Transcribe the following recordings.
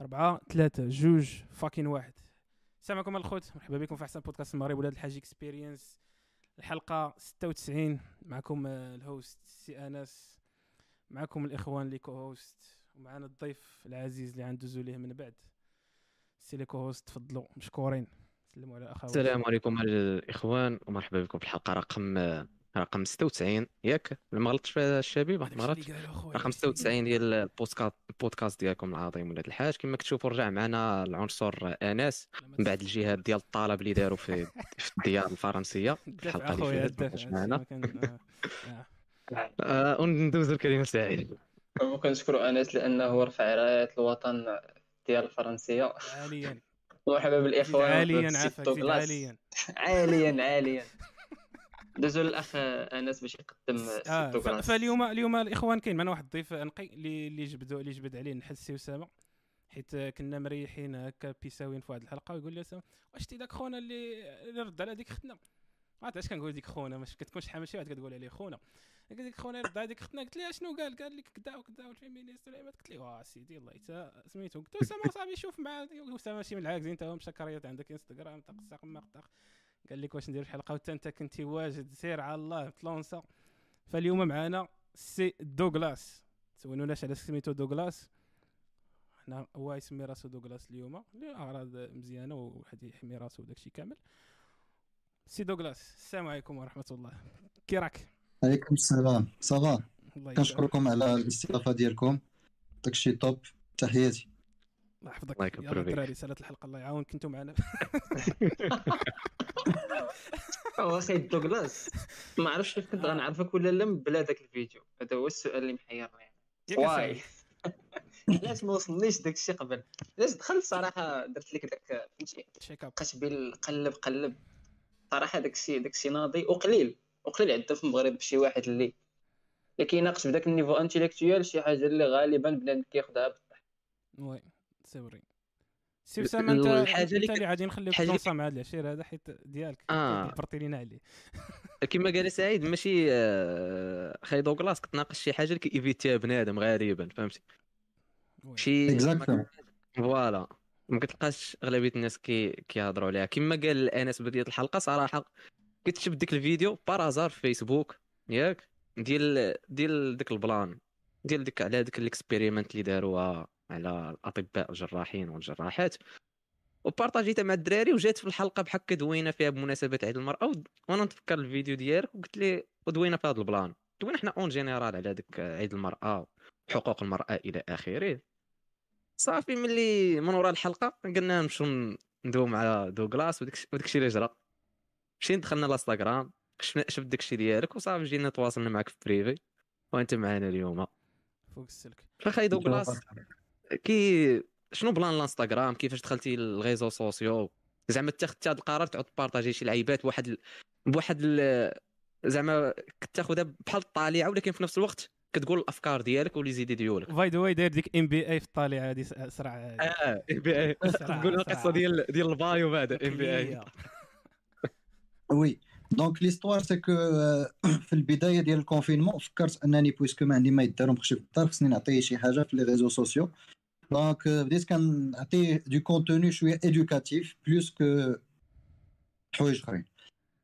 أربعة ثلاثة جوج fucking واحد. السلام عليكم ألخوت. مرحبا بكم في أحسن بودكاست المغرب ولاد الحاج Experience الحلقة 96 معكم آه، ال host سي أنس. معكم الإخوان les co-host ومعنا الضيف العزيز اللي غندوزو ليه من بعد. سي les co-host تفضلوا مشكورين. سلموا على الاخوات السلام عليكم الإخوان ومرحبا بكم في الحلقة رقم رقم 96 ياك ما غلطتش في الشبيب هذاك ما الشيء اللي مرات قالو خويا، رقم هذاك الشيء اللي 96 ديال البودكاست البودكاست ديالكم العظيم ولاد الحاج. كما كتشوفوا رجع معنا العنصر انس. من بعد الجهاد ديال الطلب اللي داروا في في الديار الفرنسية الحلقة اللي فاتت معنا. آه، آه. آه، وندوزو الكلمة سعيد. وكنشكروا انس لأنه رفع راية الوطن ديال الفرنسية. عاليا. ومرحبا زيد بالإخوان. عاليا عافاك. عاليا. عاليا عاليا. دوزو للأخ أنس باش يقدم آه فاليوم اليوم الإخوان كاين معنا واحد الضيف نقي اللي اللي جبدو اللي جبد عليه نحسي اسامه حيت كنا مريحين هكا بيساويين في واحد الحلقة ويقول لي اسامه واش تي داك خونا اللي اللي رد على ديك ختنا؟ ما عرفت علاش كنقول ديك خونا؟ مش كتكونش حامل شي واحد كتقول عليه خونا. قال ديك خونا رد على ديك ختنا. قلت لي اشنو قال؟ قال لك كدا وكدا والفيمينيست والعباد قلت لي واه سيدي الله يتا سميتو. قلت له اسامه صاحبي شوف مع اسامه ماشي من العاكزين أنت مشكريات عندك إنستغرام ما طق قال لك واش ندير الحلقة؟ وانت انت كنتي واجد سير على الله تلونسا فاليوم معنا سي دوغلاس. تسولوناش على سميتو دوغلاس. حنا هو يسمي راسو دوغلاس اليوم. لاغراض مزيانة وواحد يحمي راسو وداكشي كامل. سي دوغلاس السلام عليكم ورحمة الله. كي راك؟ عليكم السلام. ça va كنشكركم على الاستضافة ديالكم. داكشي top. تحياتي. الله يحفظك. الله يكبر يلا بك. الدراري سالات الحلقة الله يعاون كنتو معنا. هو أخي دوغلاس. ما عرفتش كيف كنت غنعرفك ولا لا من بلا داك الفيديو. هذا هو السؤال اللي محيرني. why؟ علاش ما وصلنيش داك الشيء قبل. علاش دخلت صراحة درت لك داك فهمتي؟ بقيت بين قلب قلب. صراحة داك الشيء داك الشيء ناضي. وقليل. وقليل عندنا في المغرب شي واحد اللي اللي كيناقش بداك ال niveau intellectuel شي حاجة اللي غالبا بنادم كياخدها بالضحك oui سي سي اسامه انت الحاجة انت اللي اللي غادي نخليك تنصى مع هذا العشير هذا حيت ديالك آه. برتي لينا عليه كما قال سعيد ماشي آه، خاي دوغلاس كتناقش شي حاجة اللي كيفيتيها بنادم غالبا فهمتي. شي. فوالا. ما كتلقاش أغلبية الناس كي كيهضروا عليها. كما قال أنس بدايه الحلقة صراحة كنت شفت ديك الفيديو بارازار في فيسبوك ياك؟ ديال ديال ديك البلان ديال ديك على ديك ال experiment اللي داروها. على الأطباء الجراحين والجراحات. وبارطاجيتها مع الدراري وجات في الحلقة بحال دوينا فيها بمناسبة عيد المرأة. وأنا نتفكر الفيديو ديالك وقلت لي ودوينا في هذا ال plan. دوينا حنا en général على ديك عيد المرأة حقوق المرأة إلى آخره. صافي ملي من وراء الحلقة قلنا نمشيو ندوي مع دوغلاس وداك وداك الشيء اللي جرى. مشينا دخلنا الإنستغرام شفنا شفت داك الشيء ديالك وصافي جينا تواصلنا معك في privé وأنت معنا اليوم. فوق السلك. فخاي دوغلاس كي شنو plan الانستغرام؟ كيفاش دخلتي ال réseaux sociaux؟ زعما اتخذتي هذا القرار تعود تبارطاجي شي لعيبات بواحد ال... بواحد ال... زعما كتاخذها بحال الطالعة ولكن في نفس الوقت كتقول الأفكار ديالك و les idées ديالك by the way داير ديك MBA في الطالعة هذه اسرع آه MBA تقول. القصة ديال ديال ال bio بعد MBA. oui. donc l'histoire c'est que في البداية ديال ال confinement فكرت أنني puisque ما عندي ما يدار ومبقيتش في الدار خصني نعطي شي حاجة في les réseaux sociaux. donc بديت كنعطي du contenu شوية éducatif plus que حوايج اخرين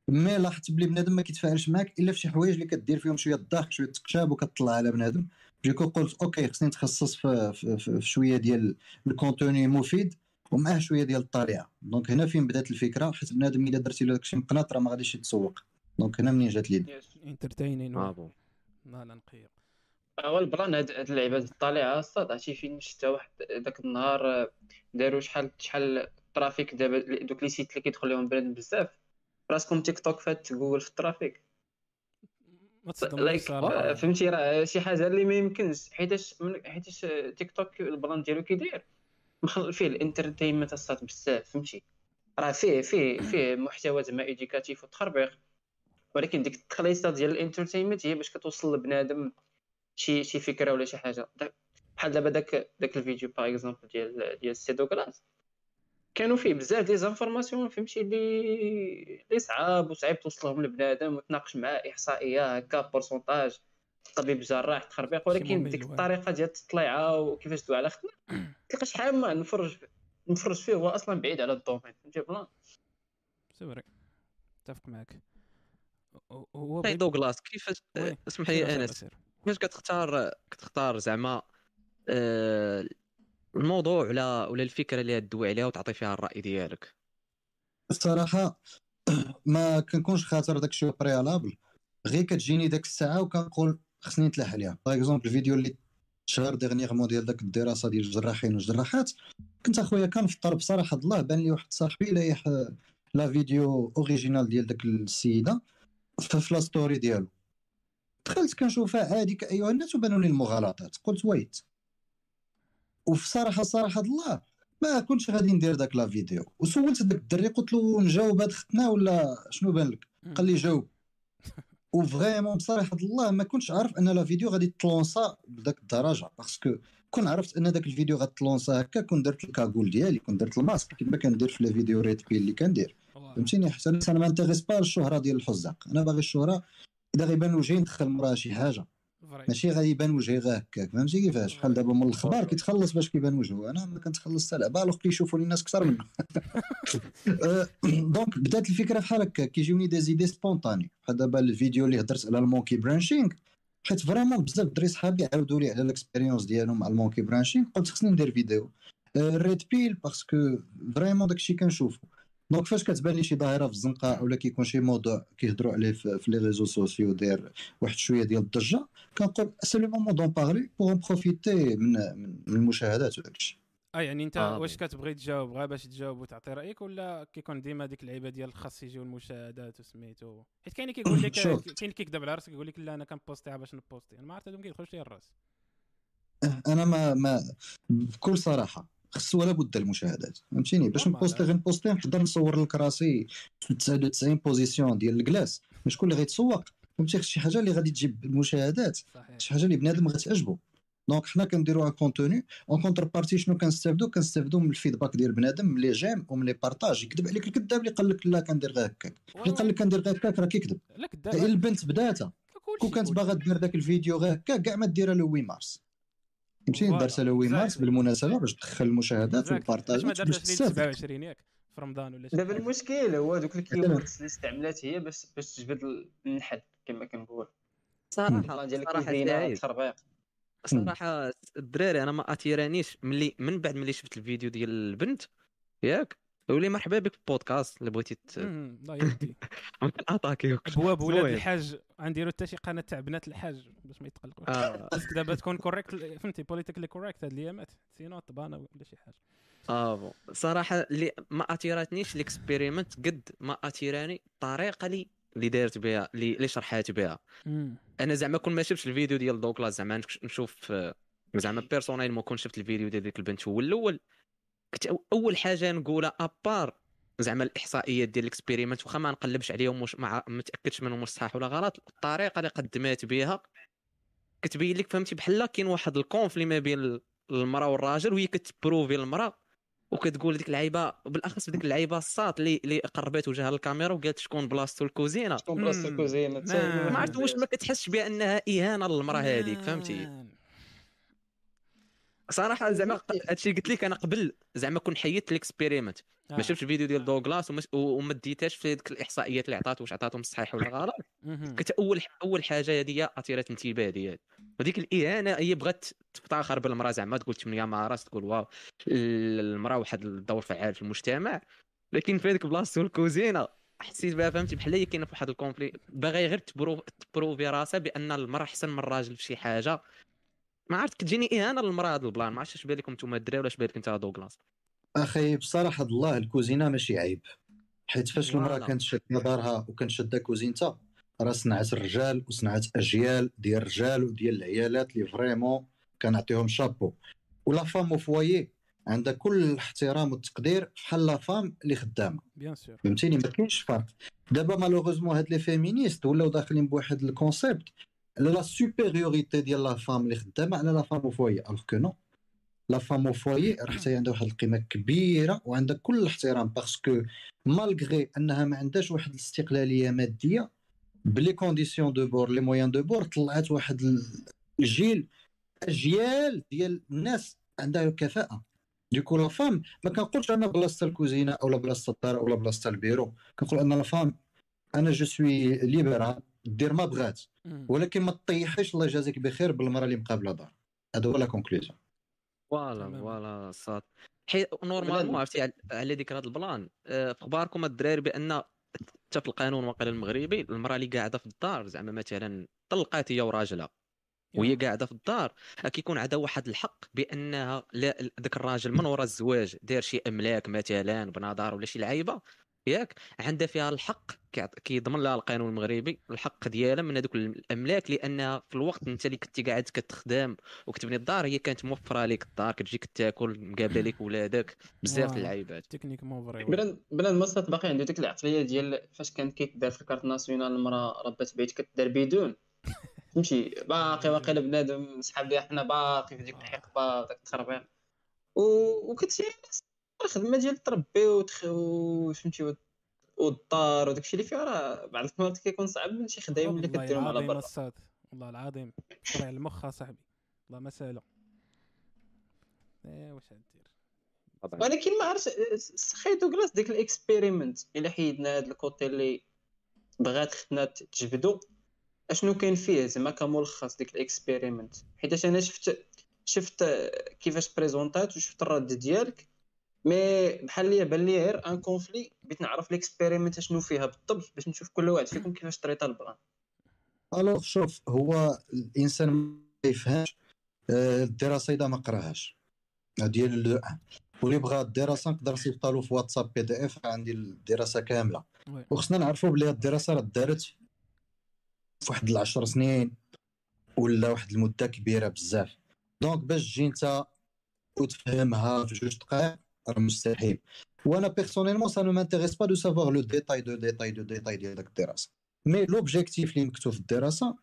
mais لاحظت بلي بنادم ما كيتفاعلش معاك الا في شي حوايج اللي كدير فيهم شوية الضحك شوية التقشاب وكتطلع على بنادم du coup قلت okay خصني نتخصص في, في, في, شوية ديال ال contenu مفيد ومعاه شوية ديال الطالعه دونك هنا فين بدات الفكرة حيت بنادم الا درتي له داكشي مقناط راه ما غاديش يتسوق دونك هنا منين جات ليدي انترتينين آه بون لا نقيه هو البلان هاد هاد الطالعه الصاد عرفتي فين شتا واحد داك النهار آه، داروا شحال شحال الترافيك دابا دوك لي سيت اللي كيدخل لهم بنادم بزاف. راسكم تيك توك فات جوجل في الترافيك لايك صراحة فهمتي راه شي حاجة اللي ما يمكنش. حيتاش من- حيتاش تيك توك ال plan ديالو كي داير مخل فيه ال entertainment الصاد بزاف فهمتي. راه فيه فيه فيه محتوى زعما éducatif وتخربيق. ولكن ديك التخليصه ديال ال entertainment هي باش كتوصل لبنادم شي شي فكرة ولا شي حاجة. بحال دابا داك داك الفيديو par exemple ديال ديال سي دوغلاس. كانوا فيه بزاف des informations فهمتي اللي اللي صعاب وصعيب توصلهم لبنادم وتناقش معاه إحصائية هكا pourcentage طبيب جراح تخربيق ولكن ديك. الطريقة ديال التطليعة وكيفاش دوى على خدمة تلقى شحال ما نفرج نفرج فيه هو أصلا بعيد على ال domaine فهمتي plan c'est vrai اتفق معك هو- طيب دوغلاس كيفاش. اسمح لي أنس. كيفاش كتختار كتختار زعما آه، الموضوع ولا ولا الفكرة اللي تدوي عليها وتعطي فيها الرأي ديالك؟ الصراحة ما كنكونش خاطر داك الشيء préalable غير كتجيني داك الساعة وكنقول خصني نتلاح عليها. par exemple الفيديو اللي شهر dernièrement ديال داك الدراسة ديال الجراحين والجراحات كنت أخويا كنفطر بصراحه الله بان لي واحد صاحبي لايح la vidéo originale ديال داك السيدة في la story ديالو. دخلت كنشوفها عادي كايها الناس وبانوا لي المغالطات. قلت wait. وفي صراحة صراحة الله ما كنتش غادي ندير داك la vidéo. وسولت داك الدري قلت له نجاوب هاد ختنا ولا شنو بان لك. قال لي جاوب. و vraiment بصراحة الله ما كنتش عارف أن la vidéo غادي تلونسا بداك الدرجة. parce que كون عرفت أن داك الفيديو غتلونسا هكا كون درت ال cagoule ديالي كون درت الماسك كيما كندير في les vidéos red pill اللي كندير. فهمتيني؟ حتى أنا m'intéresse pas الشهره ديال الحزاق. أنا باغي الشهرة إذا غيبان وجهي ندخل موراها شي حاجة. ماشي غادي يبان وجهي غير هكاك فهمتي كيفاش؟ بحال دابا مول الاخبار كيتخلص باش كيبان وجهه. أنا ما كنتخلص حتى لعبة alors كيشوفوني الناس أكثر منه. donc بدات الفكرة بحال هكا كيجيوني des idées spontanées بحال دابا الفيديو اللي هدرت على ال monkey branching حيت vraiment بزاف دري صحابي عاودوا لي على ال expérience ديالهم مع ال monkey branching قلت خصني ندير فيديو. red pill parce que vraiment داكشي كنشوفو. donc فاش كتبان لي شي ظاهرة في الزنقة أولا كيكون شي موضوع كيهضروا عليه في, في les réseaux sociaux داير واحد شوية ديال الضجة كنقول c'est le moment d'en parler pour profiter من من المشاهدات وداك الشيء. آه يعني أنت آه، واش. كتبغي تجاوب؟ غير باش تجاوب وتعطي رأيك ولا كيكون ديما ديك اللعيبة ديال خاص يجيو المشاهدات وسميتو؟ حيت كاين اللي كيقول لك. كاين اللي كيكذب على راسك يقول لك لا أنا كنبوستيها باش نبوستي. أنا ما عرفت هادو ما كيدخلوش ليا الرأس. أنا ما ما بكل صراحة خص ولا بد المشاهدات فهمتيني؟ باش نبوستي آه. غير نبوستي نقدر نصور لك راسي في 99 position ديال الكلاس. كل اللي غيتسوق فهمتي؟ شي حاجة اللي غادي تجيب المشاهدات شي حاجة اللي بنادم غتعجبو. donc حنا كنديروها contenu en contrepartie شنو كنستافدو؟ كنستافدو من ال feedback ديال بنادم من les j'aime ومن les partages يكذب عليك الكذاب اللي قال لك لا كندير غير هكاك. اللي قال لك كندير غير هكاك راه كيكذب. لا هي كذاب. البنت بداتها. كون كانت باغا دير داك الفيديو غير هكا كاع ما ديرها le 8 مارس. voilà، دارتها le 8 مارس. بالمناسبة باش تدخل المشاهدات ما والبارطاجات باش دارتهاش ليله تستافد. 27 ياك؟ في رمضان ولا شي دابا. المشكل هو دوك ال keywords اللي استعملت هي باش باش تجبد النحل كما كنقول. صراحة صراحة. التخربيق صراحة الدراري أنا ما أتيرانيش. ملي من بعد ملي شفت الفيديو ديال البنت ياك ولي مرحبا بك في البودكاست اللي بغيتي ت- الله يهدي ممكن اتاكيوك أبواب ولاد. الحاج غنديروا حتى شي قناة تاع بنات الحاج باش ما يتقلقوش. خاصك دابا تكون correct فهمتي politically correct هاد الأيامات. sinon طبانه ولا شي حاجة. آه bon. صراحة اللي ما اتيراتنيش ال experiment قد ما اتيراني الطريقة اللي اللي دارت بها اللي شرحات بها. أنا زعما كون ما شفتش الفيديو ديال دوغلاس زعما نش- نشوف آه، زعما personnellement كون شفت الفيديو ديال ديك البنت هو الأول كنت أول حاجة نقولها à part زعما الاحصائيات ديال ال experiment واخا ما نقلبش عليهم مش ما متاكدش منهم واش صحاح ولا غلط الطريقة اللي قدمات بها كتبين لك فهمتي بحال كاين واحد ال conflit ما بين المرأة والراجل وهي كتبروفي المرأة وكتقول ديك اللعيبه بالأخص ديك اللعيبه الساط اللي اللي قربت وجهها للكاميرا وقالت شكون بلاصتو الكوزينة شكون بلاصة مم. الكوزينة. ما عرفت واش ما كتحسش بأنها إهانة للمرأة هذيك فهمتي. صراحة زعما ق- هادشي قلت لك أنا قبل زعما كون حيدت ال experiment. آه. ما شفتش الفيديو ديال دوغلاس وما, وما ديتهاش في ديك الإحصائيات اللي عطات واش عطاتهم صحيح ولا غلط. مهم. كنت أول أول حاجة هذه اثيرت انتباه ديالي. وديك الإهانة هي بغات تفتخر بالمراه زعما تقول 8 مارس تقول واو المرأة واحد الدور فعال في المجتمع. لكن في هذيك بلاصتو الكوزينه حسيت بها فهمتي؟ بحال هي كاينة في واحد ال conflit باغي غير تبرو تبروفي راسها بأن المرأة أحسن من الراجل في شي حاجة. ما عرفت كتجيني اهانه للمراه هذا ال plan. ما عرفتش اش بالكم نتوما الدراري ولا اش بالك أنت دوغلاس أخي بصراحة الله الكوزينة ماشي عيب. حيت فاش المرأة voilà. كانت شاده دارها وكانت شاده كوزينتها راه صنعت الرجال وصنعت أجيال ديال الرجال وديال العيالات اللي vraiment كنعطيهم شابو. و la femme foyer عندها كل الاحترام والتقدير بحال la femme اللي خدامة. bien sûr فهمتيني؟ ما كاينش فرق. دابا malheureusement هاد les féministes ولاو داخلين بواحد ال concept على la supériorité ديال la femme اللي خدامة على la femme foyer alors que non la femme foyer راه حتى هي عندها واحد القيمة كبيرة وعندها كل الاحترام parce que malgré أنها ما عندهاش واحد الاستقلالية مادية ب les conditions de bord les moyens de bord طلعت واحد ال- الجيل أجيال ديال الناس عندها كفاءة. donc la femme ما كنقولش أنا بلاصة الكوزينة اولا بلاصة الدار اولا بلاصة البيرو. كنقول أن la femme أنا je suis libéral دير ما بغات. ولكن ما تطيحش الله يجازيك بخير بالمرأة اللي مقابلة دار. هذا هو la conclusion voilà. voilà صاد. حيت normalement عرفتي على- ذكر هذا ال plan. آه، في أخباركم الدراري بأن حتى في القانون واقيلا المغربي المرأة اللي قاعدة في الدار زعما مثلا طلقات هي وراجلها وهي قاعدة في الدار كيكون عندها واحد الحق بأنها لا ذاك الراجل من وراء الزواج دار شي أملاك مثلا بنى دار ولا شي لعيبة ياك عندها فيها الحق كيضمن لها القانون المغربي الحق ديالها من هذوك الاملاك لأنها في الوقت أنت اللي كنتي قاعد كتخدم وكتبني الدار هي كانت موفرة لك الدار كتجيك تاكل مقابلة لك ولادك بزاف. اللعيبات. تكنيك مو فري بلان بلان مصات باقي عنده ديك العقليه ديال فاش كان كيتدار في الكارت ناسيونال المرأة ربات بعيد كتدار بدون. فهمتي؟ باقي واقيلا بنادم صحاب ديال حنا باقي في ديك الحقبة داك التخربيق. و- وكتجي الناس الخدمة ديال تربي وتخ... فهمتي والدار وداكشي اللي فيها راه بعض المرات كيكون صعب من شي خدايم اللي كديرهم على برا والله العظيم طريع المخ اصاحبي والله ما سهلة. إيه واش غدير ولكن ما عرفتش سخي دوغلاس ديك الإكسبيريمنت إلا حيدنا هاد ال côté اللي بغات خدنا تجبدو أشنو كاين فيه؟ زعما كملخص ديك ال experiment. حيت أنا شفت شفت كيفاش بريزونطات وشفت الرد ديالك mais بحال ليا بان لي غير un conflit بغيت نعرف ال experiment اشنو فيها بالضبط باش نشوف كل واحد فيكم كيفاش طريطة ال plan alors شوف هو الإنسان ما يفهمش آه، الدراسه اذا ما قراهاش. ديال لو ان واللي بغى الدراسه نقدر نصيفطها في واتساب PDF عندي الدراسة كاملة. وخصنا نعرفوا بلي الدراسة راه دارت في واحد العشر سنين ولا واحد المدة كبيرة بزاف. donc باش تجي انت وتفهمها في جوج دقائق مستحيل وأنا personnellement ça ne m'intéresse pas de savoir le détail du détail du détail ديال داك الدراسه mais l'objectif اللي مكتوب في الدراسه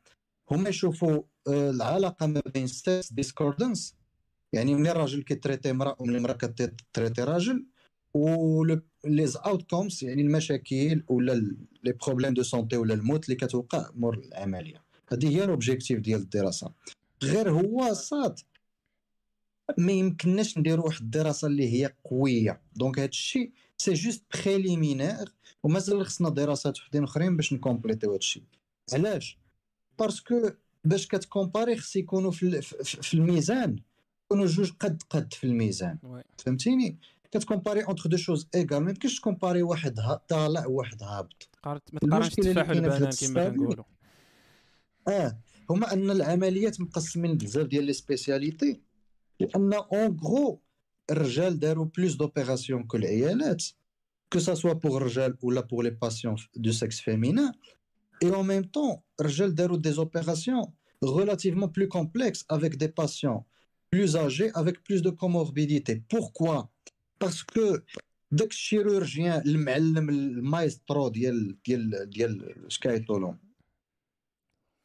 هما يشوفوا آه، العلاقة ما بين sex discordance يعني ملي الراجل كيتريتي امرأة وملي المرأة كتريتي راجل. و les outcomes يعني المشاكل ولا les problèmes de santé ولا الموت اللي كتوقع مور العملية. هذه هي l'objectif ديال الدراسه غير هو صاد ما يمكنناش نديروا واحد الدراسة اللي هي قوية. donc هذا الشيء c'est juste préliminaire ومازال خصنا دراسات وحدين أخرين باش نكومبليتيو هذا الشيء علاش parce que باش كت comparer خص يكونوا في, في, في الميزان يكونوا جوج قد قد في الميزان. فهمتيني؟ كت comparer entre deux choses égales ما يمكنش ت comparer واحد طالع وواحد هابط. ما تقارنش التفاح والبنان كما كنقولوا آه هما أن العمليات مقسمين بزاف ديال les spécialités لأن en gros الرجال داروا plus d'opérations que العيالات que ça soit pour الرجال ولا pour les patients de sexe féminin et en même temps الرجال داروا des opérations relativement plus complexes avec des patients plus âgés avec plus de comorbidité. Pourquoi? Parce que داك ال chirurgien المعلم المايسترو ديال ديال ديال اش كيعيطوا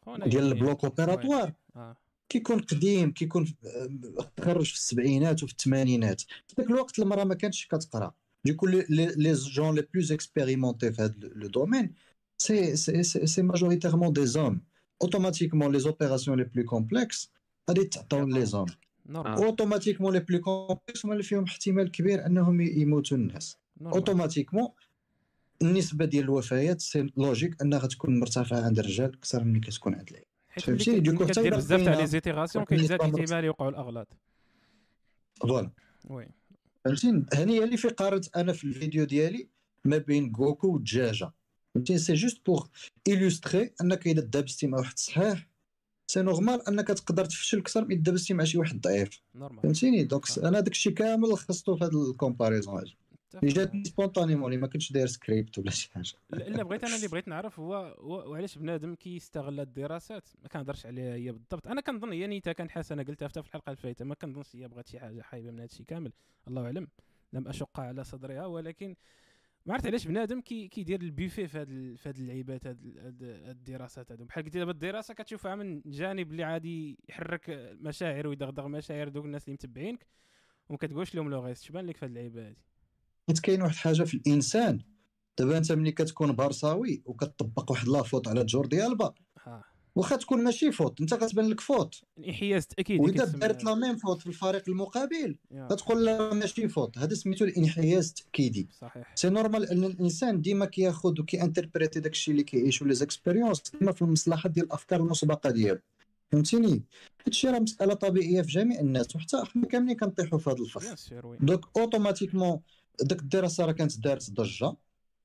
خونا ديال يعني- ال bloc opératoire آه كيكون قديم كيكون آه، تخرج في السبعينات وفي الثمانينات. في ذاك الوقت المرأة ما كانتش كتقرأ. du coup les les gens les plus expérimentés في هذا le domaine c'est c'est c'est majoritairement des hommes automatiquement les opérations les plus complexes غادي تعطيو les hommes. Automatiquement les plus complexes هما اللي فيهم احتمال كبير أنهم يموتوا الناس. Automatiquement النسبة ديال الوفيات c'est logique أنها غتكون مرتفعة عند الرجال أكثر من اللي كتكون عند العيال. فهمتي؟ du coup كدير بزاف تاع les كيزاد النسبة احتمال يوقعوا الأغلاط. Voilà. Oui. فهمتي؟ هني هي اللي في قارنت أنا في الفيديو ديالي ما بين غوكو والدجاجة. فهمتي؟ c'est juste pour illustrer أنك اذا دابزتي مع واحد صحيح c'est normal أنك تقدر تفشل أكثر من دابزتي مع شي واحد ضعيف. فهمتيني؟ donc. أنا داك الشيء كامل لخصته في هذا ال comparaison متفق اللي. جاتني spontanément اللي ما كنتش داير سكريبت ولا شي حاجة. لا بغيت أنا اللي بغيت نعرف هو وعلاش بنادم كيستغل الدراسات؟ ما كنهضرش عليها هي بالضبط. أنا كنظن هي نيتها كان حسنة قلتها حتى في الحلقة الفايته ما كنظنش هي بغات شي حاجة خايبة من هذا الشيء كامل. الله أعلم. لم أشق على صدرها ولكن ما عرفت علاش بنادم كي كيدير البيفي في هاد في هاد اللعيبات هاد ال- هاد هاد الدراسات هادو. بحال قلتي دابا الدراسة كتشوفها من جانب اللي عادي يحرك مشاعر ويدغدغ مشاعر دوك الناس اللي متبعينك وما كتقولش لهم le reste. اش بان لك في هاد اللعيبه هادي حيت كاين واحد الحاجة في الإنسان. دابا أنت ملي كتكون بارساوي وكتطبق واحد la faute على جوردي ألبا. واخا تكون ماشي faute أنت كتبان لك faute. الانحياز تاكيدي وإذا. دارت la même faute في الفريق المقابل كتقول لا ماشي faute. هذا سميتو الإنحياز التأكيدي. صحيح. c'est normal أن الإنسان ديما كياخذ وكي interpréter داكشي اللي كيعيشو les expériences ديما في المصلحة ديال الأفكار المسبقة ديالو. فهمتيني؟ هادشي راه مسألة طبيعية في جميع الناس وحتى إحنا كاملين كنطيحوا في هذا الفخ. دوك اوتوماتيكمون ديك الدراسة راه كانت دارت ضجة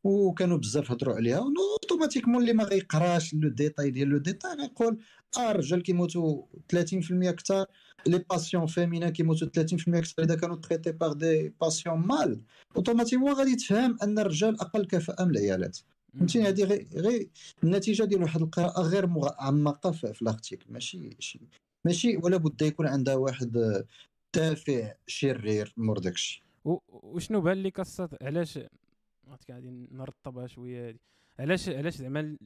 وكانوا بزاف هضروا عليها automatiquement اللي ما غيقراش le détail ديال le détail غيقول آه الرجال كيموتوا 30% أكثر les patients féminins كيموتوا 30% أكثر إذا كانوا traités par des patients mâles automatiquement غادي تفهم أن الرجال أقل كفاءه من العيالات. فهمتيني؟ هذه غير غير النتيجة ديال واحد القراءة غير معمقه في ال article. ماشي شي ماشي ولا بد يكون عندها واحد دافع شرير مور داكشي. وشنو بان لك الساط علاش غادي نرطبها شوية هادي؟ علاش علاش زعما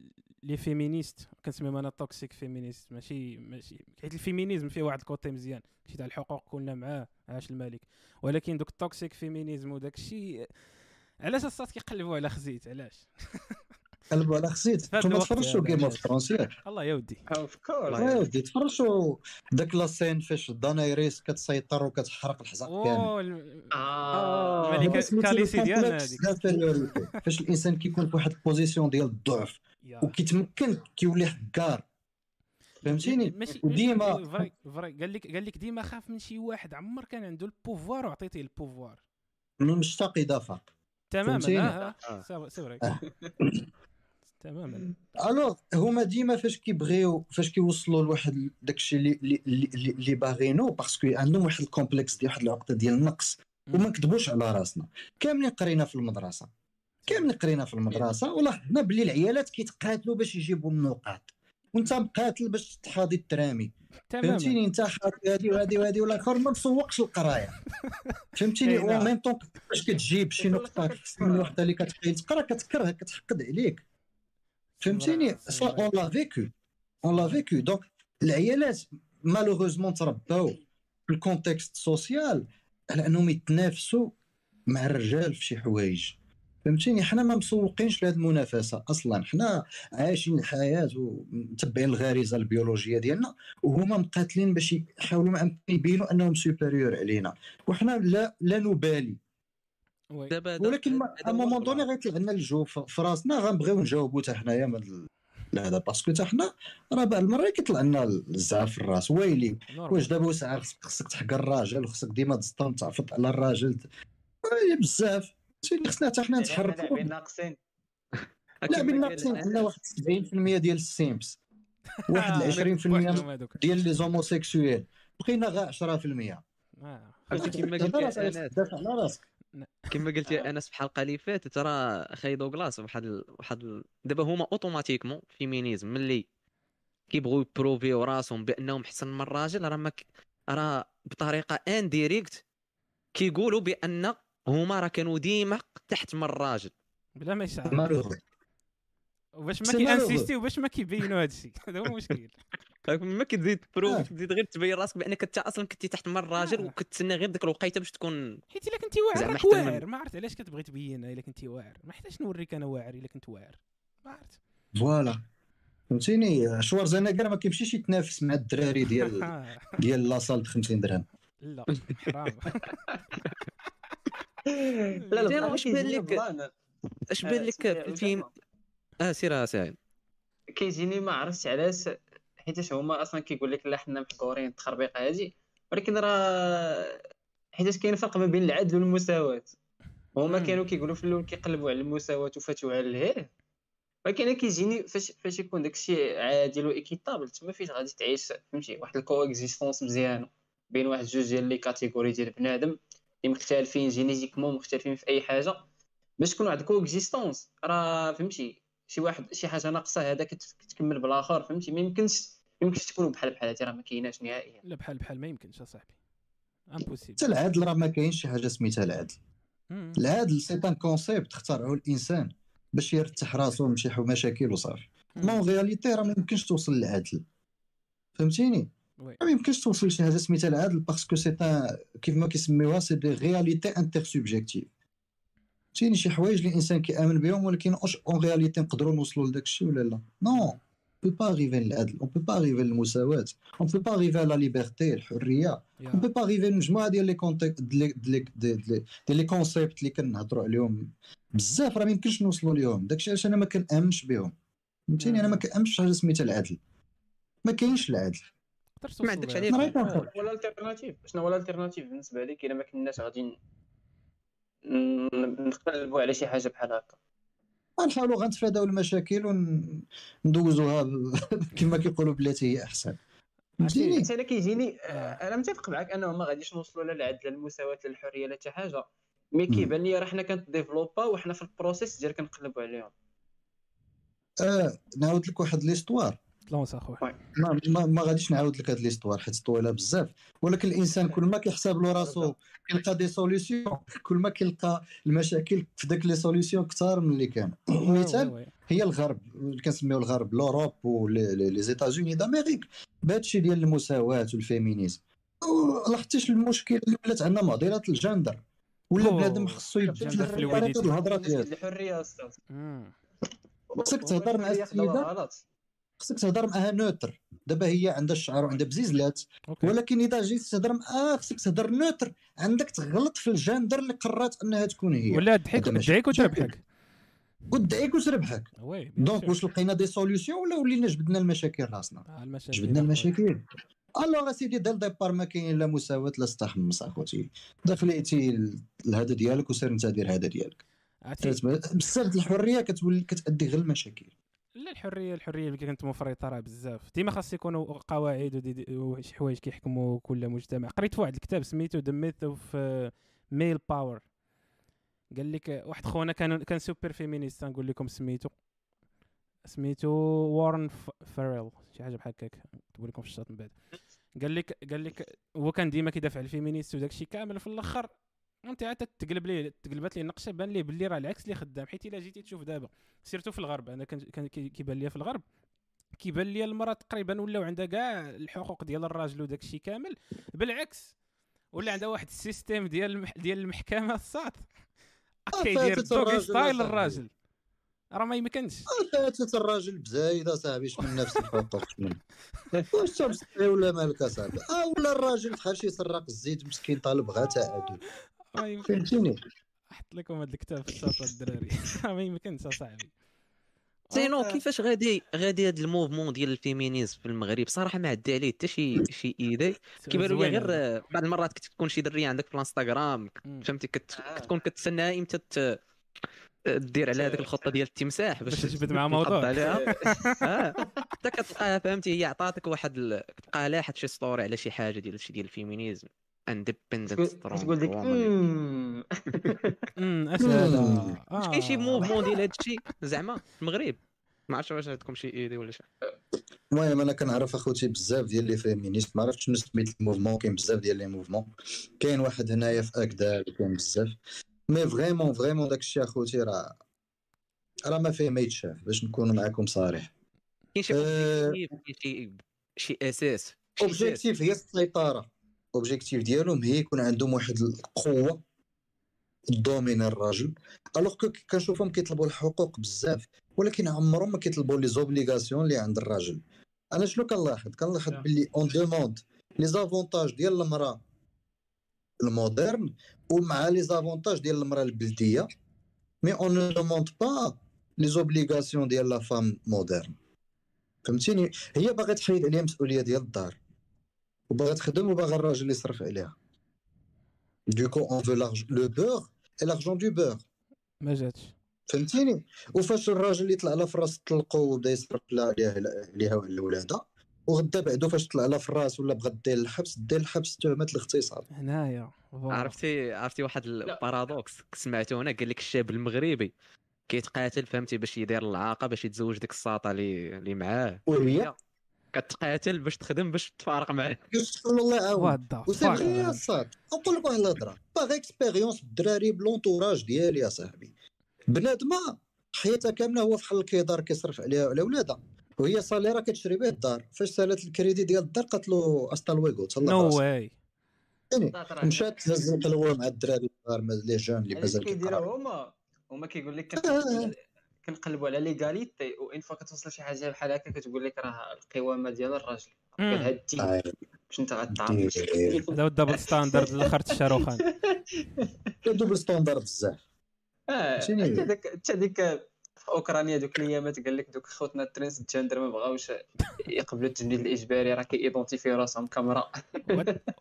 les féministes كنسميهم أنا toxic feminists ماشي ماشي حيت ال féminisme فيه واحد ال côté مزيان شي تاع الحقوق كلنا معاه عاش الملك. ولكن دوك ال toxic feminism وداك الشيء علاش الساط كيقلبوا على خزيت؟ علاش؟ قلبوا على الوقت تفرجتوا هذا Game of علاش؟ Thrones ياك الله يا ودي of course يا ودي تفرجتوا داك la scène فاش دانايريس كتسيطر وكتحرق الحزق كامل اوه الم- آه. الملكة هذا سميتو كاليسي le ديالنا complexe هذيك. فاش الإنسان كيكون في واحد ال position ديال الضعف. وكيتمكن كيولي حكار فهمتيني؟ وديما- ماشي- فري فري قال لك قال لك ديما خاف من شي واحد. عمر كان عنده ال pouvoir وعطيتيه ال pouvoir. من المشتاق اذا فاق تماما؟ آه آه. c'est c'est vrai آه. تماما. alors هما ديما فاش كيبغيو فاش كيوصلوا لواحد داكشي اللي اللي- باغينو parce que عندهم واحد ال complexe ديال واحد العقدة ديال النقص وما نكذبوش على راسنا. كاملين قرينا في المدرسة. كاملين قرينا في المدرسة ولاحظنا باللي العيالات كيتقاتلوا باش يجيبوا النقاط. وانت مقاتل باش تحاضي الترامي. فهمتيني؟ انت حاطي هادي وهادي وهادي والاخر ما مسوقش القراية. فهمتيني؟ إيه، نعم. و même temps فاش كتجيب شي نقطة من وحده اللي كتبقى تقرا كتكره كتحقد عليك. فهمتيني؟ ça. On l'a vécu on l'a vécu donc العيالات malheureusement ترباو في ال contexte social على انهم يتنافسوا مع الرجال في شي حوايج فهمتيني حنا ما مسوقينش لهذه المنافسه أصلا حنا عايشين الحياة ومتبعين الغريزه البيولوجيه ديالنا وهما مقاتلين باش يحاولوا يبينوا انهم supérieurs علينا وحنا لا لا نبالي oui. دابا هذا- ولكن ما هذا à moment donné. غيطلع لنا الجو ف- في راسنا غنبغيو نجاوبوا حتى حنايا من لهذا parce que حتى حنا راه بعض المرات كيطلع لنا الزعف في الراس. ويلي. واش دابا وسع خصك خصك تحقر الراجل وخصك ديما تزطم تعفط على الراجل. ويلي بزاف. سيدي خصنا حتى حنا نتحركوا لاعبين ناقصين. لا كما بينا قال ناقصين عندنا واحد 70% ديال ال simps. واحد آه، 20% بوحدهم هذوك. ديال les homosexuels. بقينا غير 10% آه. عرفتي كما دابا قلت انس تدافع على راسك. كما قلت يا أنس في الحلقة اللي فاتت راه خايدو كلاص واحد ال... واحد ال... دابا هما automatiquement féminisme ملي كيبغيو يبروفيو راسهم بأنهم احسن من الراجل راه ما ك... راه بطريقة indirecte كيقولوا بأن هما راه كانوا ديما تحت من الراجل بلا ما يشعر وباش ما. كيانسيستي وباش ما كيبينوا هذا الشيء هذا هو المشكل. ما كتزيد آه. تبروف تزيد غير تبين راسك بأنك أنت أصلا كنتي تحت من الراجل آه. وكتسنى غير ديك الوقيتة باش تكون حيت إلا كنتي واعر راك واعر. ما عرفت علاش كتبغي تبينها إلا كنتي واعر. ما حتاش نوريك أنا واعر إلا كنت واعر. ما عرفت. voilà. فهمتيني؟ شوارزنيغر ما كيمشيش يتنافس مع الدراري ديال آه، ديال la salle ب 50 درهم. لا حرام. لا زين، لا واش بان لك- اش بان لك في الفيلم آه سير سعيد كيجيني ما عرفتش علاش حيتاش هما أصلا كيقول لك لا حنا محقورين التخربيقه هادي. ولكن راه حيتاش كاين فرق ما بين العدل والمساواة. هما. كانوا كيقولوا في الأول كيقلبوا على المساواة وفاتوا على الهير ولكن أنا كيجيني فاش فاش يكون داكشي عادل و équitable تما فاش غادي تعيش فهمتي واحد ال coexistence مزيانة بين واحد جوج ديال les catégories ديال بنادم اللي مختلفين génétiquement مختلفين في أي حاجة. باش تكون واحد coexistence راه فهمتي شي واحد شي حاجة ناقصة هذا كت- كتكمل بالآخر فهمتي؟ ما يمكنش ما يمكنش تكونوا بحال بحال هادي راه ما كايناش نهائيا. لا بحال بحال ما يمكنش أصاحبي. impossible حتى العدل راه ما كاينش شي حاجة سميتها العدل. العدل c'est un concept اخترعه الإنسان باش يرتاح راسو من شي حو- مشاكل وصافي. mais en réalité راه ما يمكنش توصل للعدل. فهمتيني. ما يمكنش توصل لشي حاجة سميتها العدل parce que c'est un كيف ما كيسميوها c'est des réalités intersubjectives فهمتيني شي حوايج اللي الانسان كيامن بهم ولكن واش en réalité نقدروا نوصلوا لداك الشيء ولا لا on peut pas arriver للعدل on peut pas arriver للمساواه on peut pas arriver à la liberté الحريه. on peut pas arriver لمجموعه ديال les concepts ديال les ديال les concepts اللي كنهضروا عليهم بزاف راه ما يمكنش نوصلوا ليهم داكشي علاش أنا ما كنامنش بهم فهمتيني أنا ما كنامنش حاجة سميتها العدل ما كاينش العدل ما عندكش عليه. ما يكون شنو هو ال alternative شنو هو ال alternative بالنسبة لك الا ما كناش غادي نقلبوا على شي حاجة بحال هكا. غنحاولوا غنتفاداو المشاكل وندوزوها كما كيقولوا بلاتي هي أحسن. فهمتيني أنا كيجيني آه. أنا متفق معك أنه ما غاديش نوصلوا لا للعدل لا المساواة لا الحرية لا حتى حاجة. mais. كيبان لي راه حنا كنديفلوبا وحنا في ال processus ديال كنقلبوا عليهم. آه نعاود لك واحد l'histoire. لونس اخويا ما, ما, ما غاديش نعاود لك هاد l'histoire حيت طويلة بزاف ولكن الإنسان كل ما كيحسب له راسو كيلقى des solutions كل ما كيلقى المشاكل في داك les solutions كثار من اللي كان مثال. هي الغرب اللي كنسميو الغرب l'Europe و les États-Unis d'Amérique بهادشي ديال المساواة وال féminisme لاحظتيش المشكل اللي ولات عندنا معضله الجندر ولا. بنادم خصو يبدل. الهضره ديالو الحرية أستاذ. خصك تهضر مع. غلط خصك تهضر معها neutre دابا هي عندها الشعر وعندها بزيزلات. okay. ولكن إذا جيت تهضر معاه خصك تهضر neutre عندك تغلط في الجندر اللي قررت أنها تكون هي. ولا تضحك مشاكل. وتربحك ودعيك وتربحك. oui bien donc. واش لقينا des solutions ولا ولينا جبدنا المشاكل راسنا؟ آه، جبدنا. المشاكل. alors اسيدي ديال ال départ ما كاين لا مساواة لا استحمص اخوتي دخليتي لهذا ديالك وسير انت دير هذا ديالك؟ بزاف الحرية كتولي كتأدي غير المشاكل. لا الحريه الحرية اللي كانت مفرطة راه بزاف. ديما خاص يكونوا قواعد وشي حوايج كيحكموا كل مجتمع. قريت في واحد الكتاب سميتو the myth of male power قال لك واحد خونا كان كان super féministe نقول لكم سميتو. سميتو Warren Farrell شي حاجة بحال هكاك. نكتب لكم في الشات من بعد. قال لك قال لك هو كان ديما كيدافع على ال féministe وداك الشيء كامل في الأخر. انت عاد تقلب ليه تقلبات ليه النقشه بان ليه باللي راه العكس اللي خدام. حيت إلا جيتي تشوف دابا surtout في الغرب أنا كان كان كي- كيبان لي في الغرب كيبان لي المرأة تقريبا ولاو عندها كاع الحقوق ديال الراجل وداك الشيء كامل. بالعكس ولا عندها واحد السيستيم ديال. ديال المحكمة الصاد. كيدير دوغي ستايل. الراجل راه ما يمكنش. فاتت الراجل بزايده صاحبي شمن نفس الحقوق شمن واش ولا مالك أصاحبي؟ أه ولا الراجل دخل شي يسرق الزيت مسكين طالب غا تعادل. فهمتيني أحط لكم هذا الكتاب في الشاطئ الدراري ما يمكنش اصاحبي سينو آه. كيفاش غادي غادي هذا الموفمون ديال الفيمينيزم في المغرب صراحة ما عدى عليه حتى شي شي إيدي كيبان لي غير. آه، بعض المرات كتكون شي درية عندك في الانستغرام. فهمتي كت... آه. كتكون كتسناها إمتى ت... دير على هذيك الخطة ديال التمساح باش تجبد مع موضوع. عليها آه حتى كتلقاها فهمتي هي عطاتك واحد ال... كتلقاها لاحت شي story على شي حاجة ديال شي ديال ال féminisme independent تقول تقول ديك "مم". أمم. اش هذا مم. واش كاين شي mouvement ديال هذا الشيء زعما في المغرب. ما عرفتش واش عندكم شي idée ولا شي. المهم أنا كنعرف أخوتي بزاف ديال les féministes ما عرفتش شنو سميت ال mouvement كاين بزاف ديال les mouvements. كاين واحد هنايا في اكدال كاين بزاف. mais vraiment vraiment داك الشيء أخوتي راه راه ما فيه ما يتشاف باش نكون معكم صريح. كاين شي آه. objectif كاين شي أساس. objectif هي السيطرة. objectif ديالهم هي يكون عندهم واحد القوة domine الراجل. alors que كنشوفهم كيطلبوا الحقوق بزاف ولكن عمرهم ما كيطلبوا les obligations اللي عند الراجل. أنا شنو كنلاحظ؟ كنلاحظ. باللي on demande les avantages ديال المرأة ال moderne ومع les avantages ديال المرأة البلدية mais on ne demande pas les obligations ديال la femme moderne فهمتيني؟ هي باغا تحيد عليها مسؤولية ديال الدار. وباغا تخدم وباغا الراجل يصرف عليها. donc on veut le beurre et l'argent du beurre ما جاتش. فهمتيني؟ وفاش الراجل يطلع لها في الراس طلقو وبدا يصرف لها عليها عليها وعلى ولادها وغدا بعدو فاش طلع لها في الراس ولا بغات دير الحبس دير الحبس تهمة الاغتصاب هنايا. عرفتي عرفتي واحد ال paradoxe سمعته هنا قال لك الشاب المغربي كيتقاتل فهمتي باش يدير العاقة باش يتزوج ديك الساطة اللي اللي معاه. وهي؟ كتقاتل باش تخدم باش تفارق معاه. يستغفر الله يعاون و c'est vrai يا صاط نقول لك واحد الهضره باغي expérience بالدراري ب l'entourage ديالي يا صاحبي بنادمه حياتها كامله هو فحال الكيدار كيصرف عليها وعلى ولادها وهي صاليره كتشري به الدار فاش سالت الكريدي ديال الدار قالت له استا لويغو تهلا نو. واي يعني مشات تهز القلوه مع الدراري الصغار لي جون اللي مازال كيديروا هما هما كيقول لك كنقلبوا على ليغاليتي وان فوا كتوصل شي حاجة بحال هكا كتقول لك راه القوامة ديال الراجل مم. قال هاد الدين آه، باش أنت غتعرف. هذا هو الدبل ستاندرد الآخر الشاروخان double standard بزاف آه؟ حتى داك حتى ديك في أوكرانيا دوك الأيامات قال لك دوك خوتنا ال transgender ما بغاوش يقبلوا التجنيد الإجباري راه كي identifيو راسهم كمرا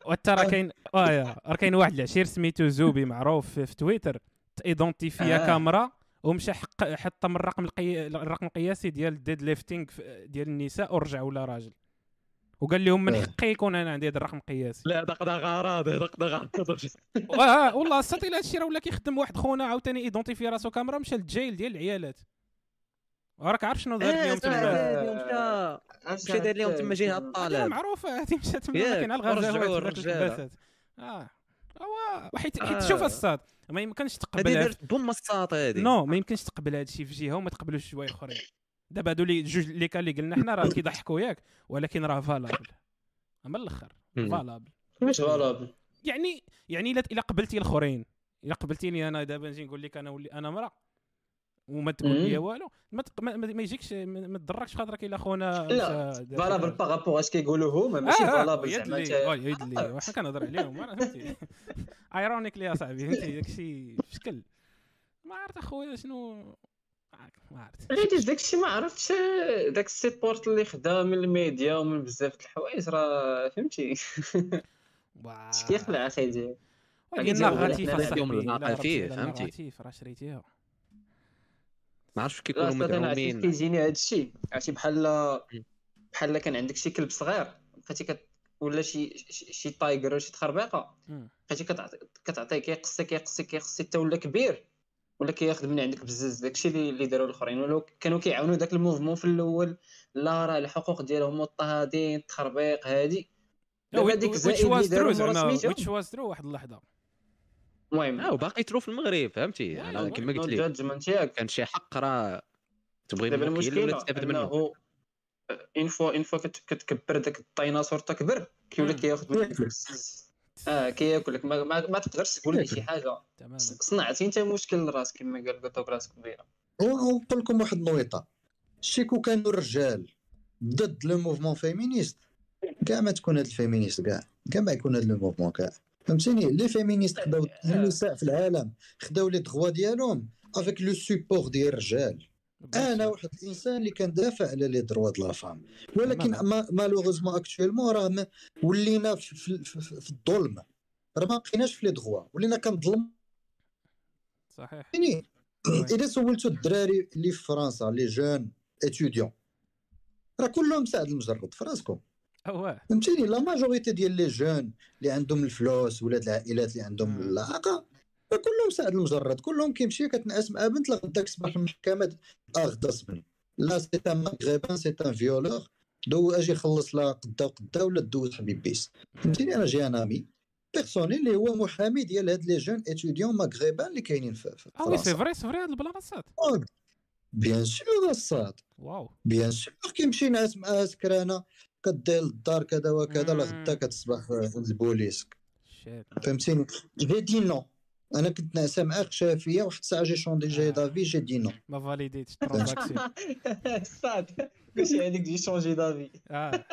وحتى راه كاين آه راه كاين واحد العشير سميتو زوبي معروف في, تويتر ت identifيا آه. ومشى حق حط من الرقم القي... الرقم القياسي ديال ال deadlifting ديال النساء ورجع ولا راجل. وقال لهم من آه. حقي يكون أنا عندي هذا الرقم القياسي. لا دق دق غراض دق دق غراض آه والله صات إلى هادشي راه ولا كيخدم واحد خونا عاوتاني إيدونتيفي راسو كاميرا مشى للجيل ديال العيالات. وراك عارف شنو دار اليوم تما. مشى داير لهم تما جهه هذه الطالب معروفة هذه مشات تما كاين على. الرجاله آه. هو حيت حيت آه. شوف الصاد. ما يمكنش هذه تقبل هاد- دارت بوم الساط هذه. نو ما يمكنش تقبل هذا الشيء في جهة وما تقبلوش جوايع أخرين. دابا هادو اللي جوج اللي كان اللي قلنا حنا راه كيضحكوا ياك ولكن راه فالابل اما الأخر. valable مش valable يعني يعني الا إلا قبلتي الأخرين. إلا قبلتيني أنا دابا نجي نقول لك أنا ولي أنا مرا وما تقول لي مم. والو. ما, تق- ما, ما يجيكش ما تضركش خاطرك إلا خونا لا، valable. par rapport اش كيقولوا هما ماشي آه، valable زعما آه، يد لي وحنا كنهضر عليهم فهمتي. ironically يا صاحبي فهمتي؟ داكشي شكل ما عرفت أخويا شنو. ما عرفت. غير داكشي ما عرفتش داك ال support اللي خدا من الميديا ومن بزاف د الحوايج راه فهمتي. اش كيخلع أخي ديال ولكن أصاحبي اليوم راه فيه، فهمتي؟ راه شريتيها. ما عرفتش كيكونوا مدعومين. كيجيني هذا الشيء عرفتي بحال بحال كان عندك شي كلب صغير بقيتي كت ولا شي شي tiger ولا شي تخربيقة. بقيتي كتعطي كتعطيه كيقصي كيقصي كيقصي حتى ولا كبير ولا كياخذ من عندك بزاف داكشي اللي اللي داروا الآخرين. ولو كانوا كيعاونوا داك ال mouvement في الأول لا راه الحقوق ديالهم مضطهدين التخربيق هادي. دابا ديك اللي داروا زعما which was true واحد اللحظة. المهم. آه وباقي true في المغرب فهمتي؟ أنا كما قلت لك كان شي حق راه تبغي دابا ولا المشكلة تستافد منه؟ une fois une fois كت- كتكبر داك الديناصور تكبر كيولي. كياخذ منك آه كياكل لك. ما, ما, ما تقدرش تقول لي شي حاجة. صنعتي انت مشكل لراسك كما قال قطوك راسك كبيره ونقول لكم واحد النويطة. شيكو كانوا الرجال ضد le mouvement féministe. كاع ما تكون هاد ال féministes كاع. كاع ما يكون هاد le mouvement كاع. فهمتيني؟ les féministes خداو النساء في العالم خداو لي دغوا ديالهم avec le support ديال الرجال أنا واحد الإنسان اللي كندافع على les droits de la femme ولكن malheureusement actuellement راه ولينا في, في, في, في الظلم. راه ما بقيناش في لي دغوا. ولينا كنظلم. صحيح. يعني. إذا سولتوا الدراري اللي في فرنسا les jeunes étudiants راه كلهم سعد المجرد في راسكم. اوه فهمتيني؟ la majorité ديال les jeunes اللي عندهم الفلوس ولاد العائلات اللي عندهم راه كلهم سعد المجرد كلهم كيمشي كتنعس مع بنت لغدا كتصبح المحكمة آه غدا صبني لا سي ان مغربان سي ان فيولور دو أجي خلص لا قدا وقدا ولا دوز حبيب بيس. فهمتيني؟ أنا جي ان أمي. بيرسونيل اللي هو محامي ديال هاد لي جون اتيديون مغربان اللي كاينين في في آه وي فرنسا. سي فري سي فري هاد البلان صات بيان سور الصاد واو بيان سور كيمشي نعس معاها سكرانة. كدير للدار كذا وكذا. لغدا كتصبح عند البوليس. فهمتيني؟ جي دي نو أنا كنت نعسى معاك شافيه واحد الساعة j'ai changé j'ai. d'avis j'ai dit non ما validيتش transaction صاط كلشي هذيك j'ai changé d'avis آه.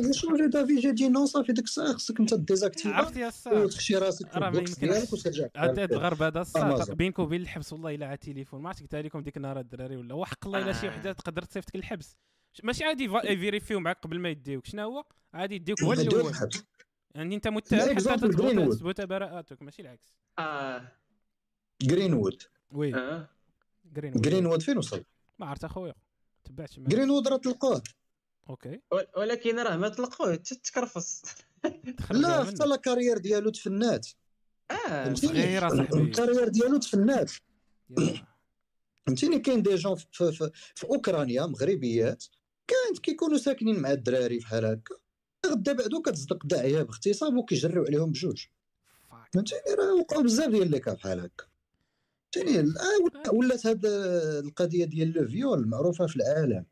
j'ai changé d'avis j'ai dit non صافي ديك الساعة خصك انت désactiva عرفتي وتخشي راسك راه ما يمكنش. وترجع. هاد الغرب هذا الصاط. بينك وبين الحبس والله إلا على التليفون ما عرفت قلتها لكم ديك النهار الدراري ولا وحق الله إلا شي. وحدة تقدر تصيفطك للحبس. ماشي عادي ي vérifيو معاك قبل ما يديوك. شنو هو؟ عادي يديوك هو يديوك الأول. يعني انت متهم حتى تثبت. تثبت براءتك ماشي العكس. آه. جرينوود oui. آه. جرين جرينوود فين وصل؟ ما عرفت أخويا. تبعت جرينوود راه تلقوه OK. ول- ولكن راه ما طلقوه حتى تكرفص. لا. حتى la carrière ديالو تفنات. آه. فهمتيني؟ صغيرة صاحبي. ال carrière ديالو تفنات. فهمتيني؟ كاين des gens في, في, في أوكرانيا مغربيات كانت كيكونوا ساكنين مع الدراري بحال هكا غدا بعدو كتصدق داعية باغتصاب وكيجريو عليهم بجوج. فهمتيني؟ راه وقعوا بزاف ديال les cas بحال هكا. فهمتيني؟ آه، ولا- ولات هاد القضية ديال le viol معروفة في العالم.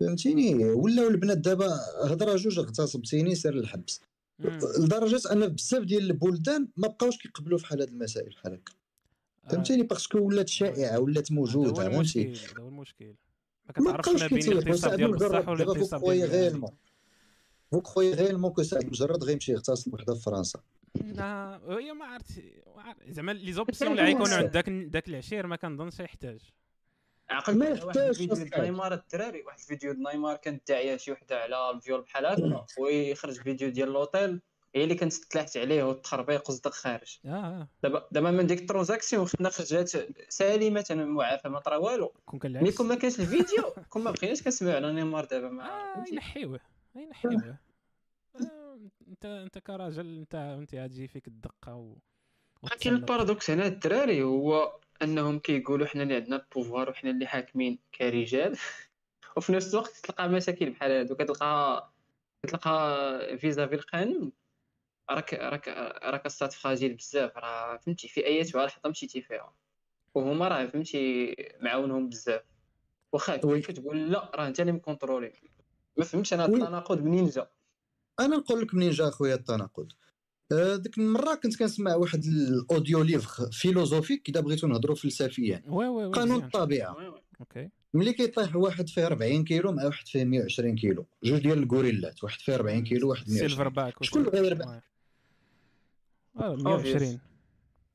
فهمتيني؟ ولاو البنات دابا هضرة جوج اغتصبتيني سير للحبس. مم. لدرجة أن بزاف ديال البلدان ما بقاوش كيقبلوا في حال هاد المسائل بحال هكا. فهمتيني؟ parce que ولات شائعة ولات موجودة هذا هو فهمتي؟ المشكل هذا هو المشكل. ما كتعرفش ما بين سعد ديال مجرد بصح ولا خويا ديال. غيرمون فوق خويا غيرمون كو سعد مجرد غيمشي يغتصب وحدة في فرنسا لا هي ما عرفت ما عرفت. زعما لي زوبسيون اللي غيكونوا عند داك داك العشير ما كنظنش يحتاج عقلت ما ديال أصلاً. نيمار الدراري واحد الفيديو ديال نيمار كانت داعية شي وحدة على الفيول بحال هكا ويخرج فيديو ديال لوطيل هي اللي كانت تلاحت عليه والتخربيق وصدق خارج. آه آه. دابا دابا من ديك الترانزاكسيون خدنا خرجات سالمة معافى ما طرا والو. كون كان ملي كون ما كانش الفيديو كون ما بقيناش كنسمعوا على نيمار دابا ما آه؟ ينحيوه ينحيوه. آه، انت أنت كراجل انت أنت غتجي فيك الدقة و كاين ال paradoxe هنا الدراري هو أنهم كيقولوا حنا اللي عندنا ال pouvoir وحنا اللي حاكمين كرجال. وفي نفس الوقت تلقى مساكين بحال هادو كتلقى كتلقى فيزا في القانون. راك راك راك السات fragile بزاف راه فهمتي في أيات لحظه مشيتي فيها. وهما راه فهمتي معاونهم بزاف. واخا. كتقول لا راه أنت اللي م contrôlé. ما فهمتش أنا. التناقض منين جا أنا نقول لك منين جا خويا التناقض. آه، ديك المرة كنت كنسمع واحد ال audio livre philosophique إذا بغيتو نهضروا فلسفيا oui oui oui قانون. الطبيعة. OK. ملي كيطيح واحد فيه 40 كيلو مع واحد فيه 120 كيلو. جوج ديال الغوريلات واحد فيه 40 كيلو واحد 120 silverback شكون اللي غيربح؟ oui. آه، 120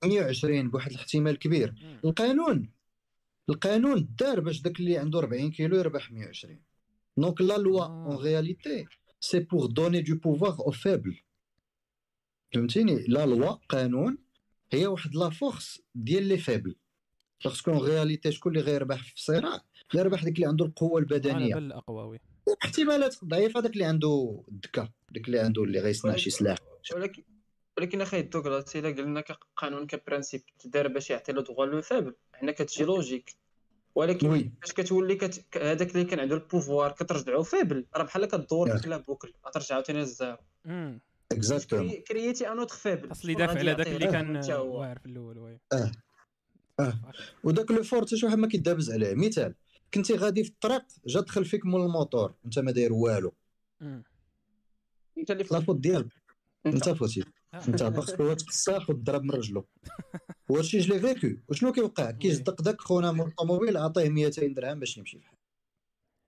120 بواحد الاحتمال كبير. القانون القانون دار باش داك اللي عنده 40 كيلو يربح 120 donc la loi. en réalité c'est pour donner du pouvoir au faible فهمتيني la loi قانون هي واحد la force ديال les faibles parce que en réalité شكون اللي غيربح في الصراع؟ غيربح داك اللي عنده القوة البدنية. الأقوى oui. احتمالات ضعيفة داك اللي عنده الذكاء داك اللي عنده اللي غيصنع شي سلاح. ولكن ولكن أخي دوغلاس إلا قلنا قانون ك principe تدار باش يعطي le droit le faible. حنا كتجي logique. ولكن oui. فاش كتولي كت... هذاك اللي كان عنده ال pouvoir كترجعو faible. راه بحال كدور ياك. ك la boucle. غترجع عاوتاني للزيرو. exactement كري- كرييتي un autre faible. خاص اللي يدافع على داك اللي كان واعر في الأول oui. آه. آه. وداك le fort حتى شي واحد ما كيدابز عليه. مثال كنتي غادي في الطريق جا دخل فيك مول الموتور. انت ما داير والو. انت اللي la faute ديالك. انت fautif. انت parce que هو تفسخ وضرب من رجلو. وهادشي je l'ai vécu. وشنو كيوقع؟ كيصدق داك خونا من الطوموبيل عطيه 200 درهم باش يمشي بحال.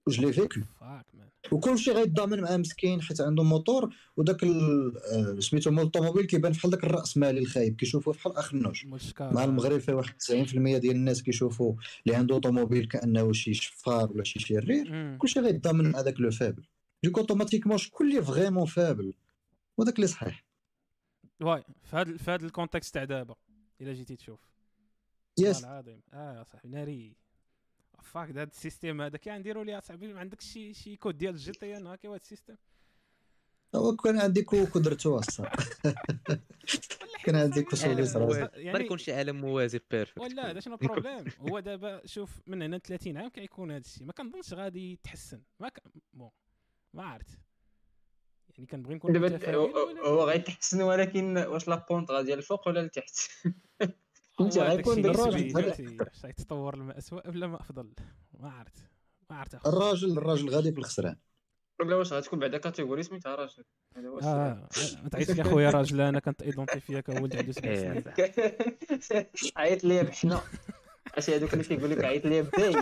و je l'ai vécu؟ man وكلشي غيتضامن مع مسكين حيت عنده موتور وداك آه، سميتو مول الطوموبيل كيبان بحال داك الرأس مالي الخايب كيشوفوه بحال مول الشكار مع المغرب فيه واحد 90% ديال الناس كيشوفوا اللي عنده طوموبيل كأنه شي شفار ولا شي شرير. مم. كلشي غيتضامن مع داك le faible. دوك أوتوماتيكمون شكون اللي فريمون فابل؟ وداك اللي صحيح. واي في هذا في هذا الكونتكست تاع دابا إلا جيتي تشوف. يس. والله العظيم. آه يا صاحبي ناري. فاك هذا السيستيم هذا. كي نديروا ليه صاحبي ما عندكش شي شي كود ديال الجي تي ان؟ هكا هذا السيستم. هو كان عندي كوكو درتو أصلا كان عندي كوسولي عالم صراحة موازي ما يعني يكون شي عالم موازي بيرفكت ولا هذا شنو البروبليم هو دابا شوف من هنا 30 عام كيكون هذا الشيء ما كنظنش غادي يتحسن. ما ك... bon ما عرفت. يعني كنبغي نكون دابا هو غيتحسن ولكن واش la pente غادي الفوق ولا لتحت؟ فهمتي؟ هو غيكون الراجل- غيتطور لما اسوء ولا ما أفضل؟ ما عرفت. ما عرفت الراجل الراجل غادي في الخسران. ولا واش غتكون بعدا catégorie سميتها راجل. هذا. آه ما تعيطش لي أخويا راجل أنا كنت identifié كولد عنده سبع. سنين. عيط ليا بحنا. عرفتي هذوك اللي كيقول لك عيط ليا ب they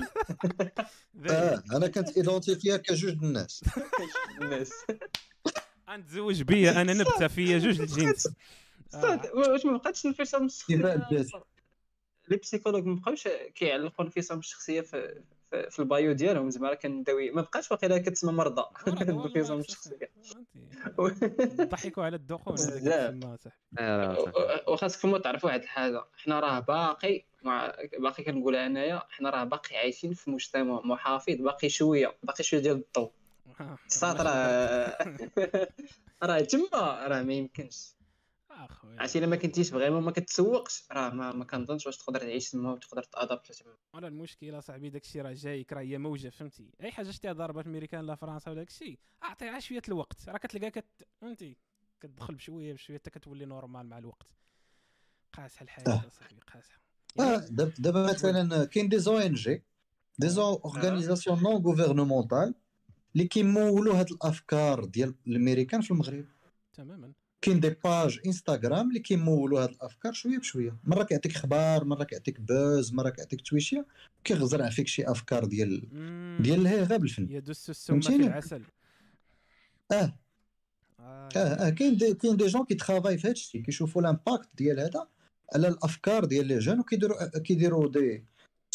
آه أنا كنت ايدونتيفيا كجوج د الناس الناس غنتزوج بيا أنا نبته فيا جوج الجنس آه. واش ما بقاتش الانفصام كفاءة الشخصيه. لي بسيكولوج ما بقاوش كيعلقوا الانفصام الشخصية في في- البايو ديالهم. زعما راه كنداوي ما بقاش واقيلا كتسمى مرضى. الانفصام الشخصية. ضحكوا على الدخول بزاف. صاحبي آه، وخاصكم تعرفوا واحد الحاجة. حنا راه باقي باقي كنقولها أنايا حنا راه باقي عايشين في مجتمع محافظ باقي شوية باقي شوية ديال الضوء. الساط راه راه تما راه ما يمكنش. أخويا. عرفتي إلا ما كنتيش vraiment ما كتسوقش راه ما, ما كنظنش واش تقدر تعيش تما وتقدر ت adapter تما ولا المشكلة صاحبي داك الشيء راه جايك راه هي موجة فهمتي؟ أي حاجة شتيها ضربات الميريكان لا فرنسا ولا داك الشيء اعطيها شوية الوقت. راه كتلقى كت فهمتي؟ كتدخل بشوية بشوية حتى كتولي normal مع الوقت. قاسحة الحياة صاحبي قاسحة. آه داب- دابا مثلا كاين des ONG des organisations non gouvernementales اللي كيمولوا هاد الافكار ديال الامريكان في المغرب تماما كاين des pages Instagram اللي كيمولوا هاد الافكار شوية بشويه مره كيعطيك أخبار مره كيعطيك buzz مره كيعطيك تويشيه كيغرز فيك شي افكار ديال. ديال الهيغه بالفن يدس السم في؟ العسل آه آه. آه آه كاين des كاين des gens qui travaillent في هادشي كيشوفوا ال impact ديال هذا على الأفكار ديال les jeunes وكيديروا كيديروا des